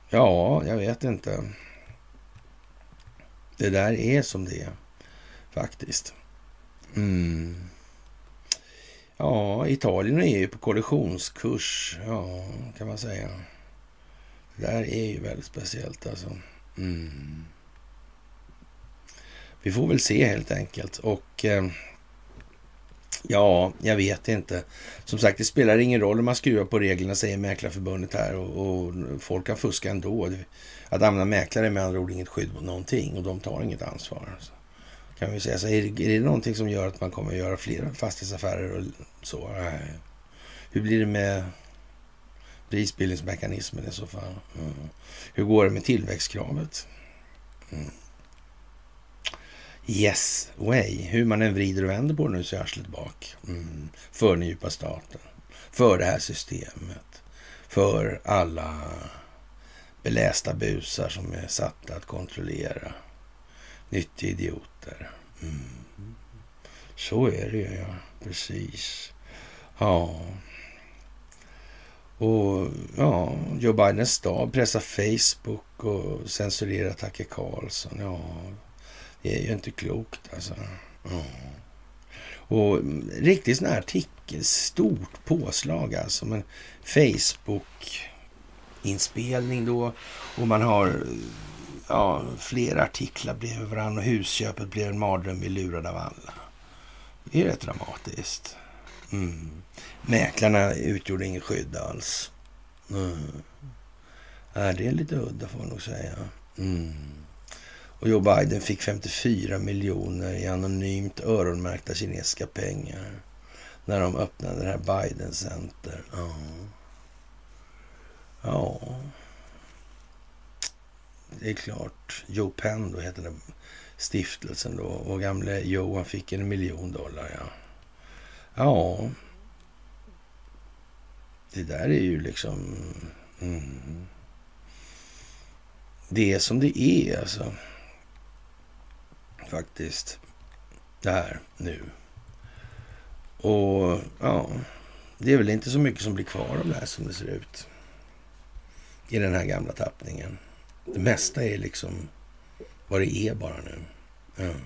Ja, jag vet inte. Det där är som det är faktiskt. Mm. Ja, Italien är ju på kollisionskurs, ja, kan man säga. Det där är ju väldigt speciellt alltså. Mm. Vi får väl se helt enkelt. Och eh, ja, jag vet inte. Som sagt, det spelar ingen roll om man skruvar på reglerna, säger Mäklarförbundet här. Och, och folk kan fuska ändå. Att använda mäklare är med andra ord inget skydd mot någonting och de tar inget ansvar. Alltså. Kan vi säga så. Är det, är det någonting som gör att man kommer att göra fler fastighetsaffärer och så? Nej. Hur blir det med prisbildningsmekanismen i så fall. Mm. Hur går det med tillväxtkravet? Mm. Yes way. Hur man än vrider och vänder på det nu så är arslet bak. Mm. För den djupa staten. För det här systemet. För alla belästa busar som är satta att kontrollera nyttiga idioter. Mm. Så är det ju, ja. Precis. Ja. Och ja, Joe Bidens stab pressar Facebook och censurerar Tacke Karlsson. Ja, det är ju inte klokt alltså. Ja. Och mm, riktigt sån här artikel, stort påslag alltså. Men Facebook-inspelning då och man har ja, flera artiklar bredvid varandra och husköpet blir en mardröm, vi lurade av alla. Det är rätt dramatiskt. Mm. Mäklarna utgjorde inget skydd alls. Mm. Ja, det är lite udda får man nog säga. Mm. Och Joe Biden fick 54 miljoner i anonymt öronmärkta kinesiska pengar när de öppnade det här Biden Center. Ja. ja. Det är klart. Joe Penn då heter den stiftelsen då. Och gamle Joe han fick en miljon dollar. Ja. ja. Det där är ju liksom... Mm. Det är som det är alltså faktiskt. Det här nu. Och ja, det är väl inte så mycket som blir kvar av det här som det ser ut. I den här gamla tappningen. Det mesta är liksom vad det är bara nu. Mm.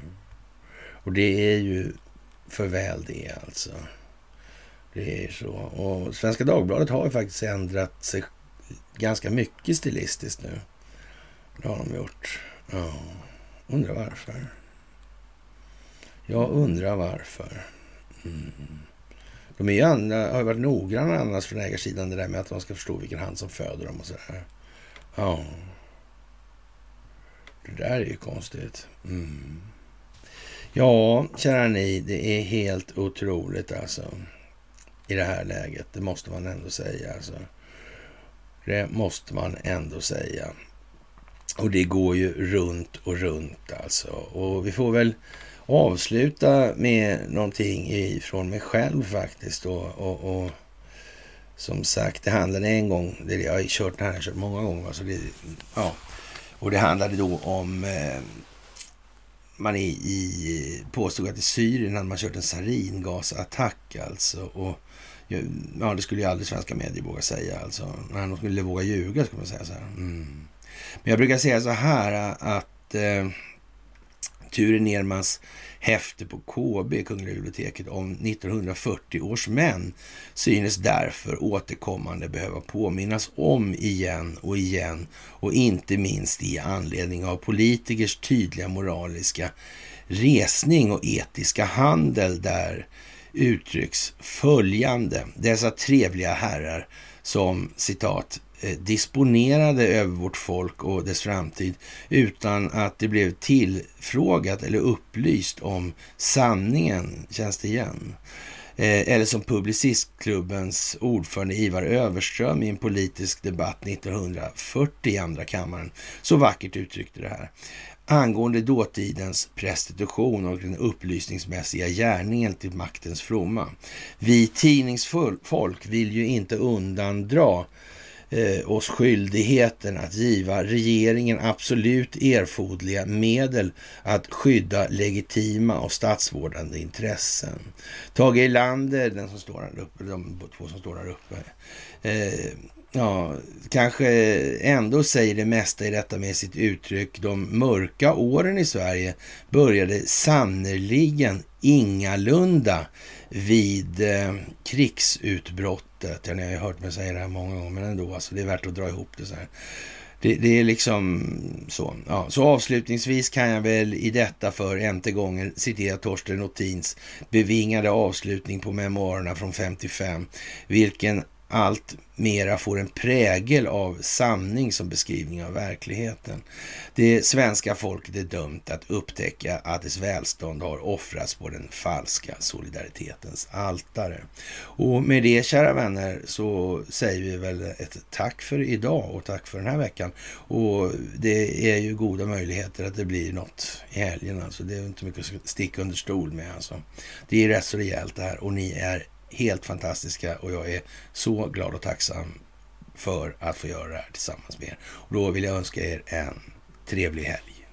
Och det är ju för väl det alltså. Det är så. Och Svenska Dagbladet har ju faktiskt ändrat sig ganska mycket stilistiskt nu. Det har de gjort. Ja, undrar varför. Jag undrar varför. Mm. De är ju andra, har ju varit noggranna annars från ägarsidan det där med att de ska förstå vilken hand som föder dem och sådär. Ja. Det där är ju konstigt. Mm. Ja, kära ni, det är helt otroligt alltså. I det här läget, det måste man ändå säga alltså. Det måste man ändå säga. Och det går ju runt och runt alltså. Och vi får väl avsluta med någonting ifrån mig själv faktiskt. Och, och, och som sagt, det handlade en gång, det, jag har kört den här, jag har kört många gånger. Alltså det, ja. Och det handlade då om eh, man i, i, påstod att i Syrien hade man kört en saringasattack alltså. Och, ja, det skulle ju aldrig svenska medier våga säga alltså. Nej, de skulle våga ljuga skulle man säga så här. Mm. Men jag brukar säga så här eh, att eh, Ture Nermans häfte på KB, Kungliga biblioteket, om 1940 års män synes därför återkommande behöva påminnas om igen och igen och inte minst i anledning av politikers tydliga moraliska resning och etiska handel där uttrycks följande. Dessa trevliga herrar som citat eh, disponerade över vårt folk och dess framtid utan att det blev tillfrågat eller upplyst om sanningen. Känns det igen? Eh, eller som Publicistklubbens ordförande Ivar Överström i en politisk debatt 1940 i andra kammaren så vackert uttryckte det här angående dåtidens prostitution och den upplysningsmässiga gärningen till maktens fromma. Vi tidningsfolk vill ju inte undandra eh, oss skyldigheten att giva regeringen absolut erforderliga medel att skydda legitima och statsvårdande intressen. Tage Erlander, den som står här uppe, de två som står där uppe, eh, ja, kanske ändå säger det mesta i detta med sitt uttryck. De mörka åren i Sverige började sannerligen ingalunda vid eh, krigsutbrottet. Ja, ni har ju hört mig säga det här många gånger, men ändå, alltså, det är värt att dra ihop det så här. Det, det, är liksom så. Ja, så avslutningsvis kan jag väl i detta för ente gången citera Torsten Nottins bevingade avslutning på memoarerna från 55, vilken allt mera får en prägel av sanning som beskrivning av verkligheten. Det svenska folket är dömt att upptäcka att dess välstånd har offrats på den falska solidaritetens altare. Och med det, kära vänner, så säger vi väl ett tack för idag och tack för den här veckan. Och det är ju goda möjligheter att det blir något i helgen. Alltså. Det är inte mycket att sticka under stol med. Alltså. Det är rätt så rejält det här och ni är helt fantastiska och jag är så glad och tacksam för att få göra det här tillsammans med er. Och då vill jag önska er en trevlig helg.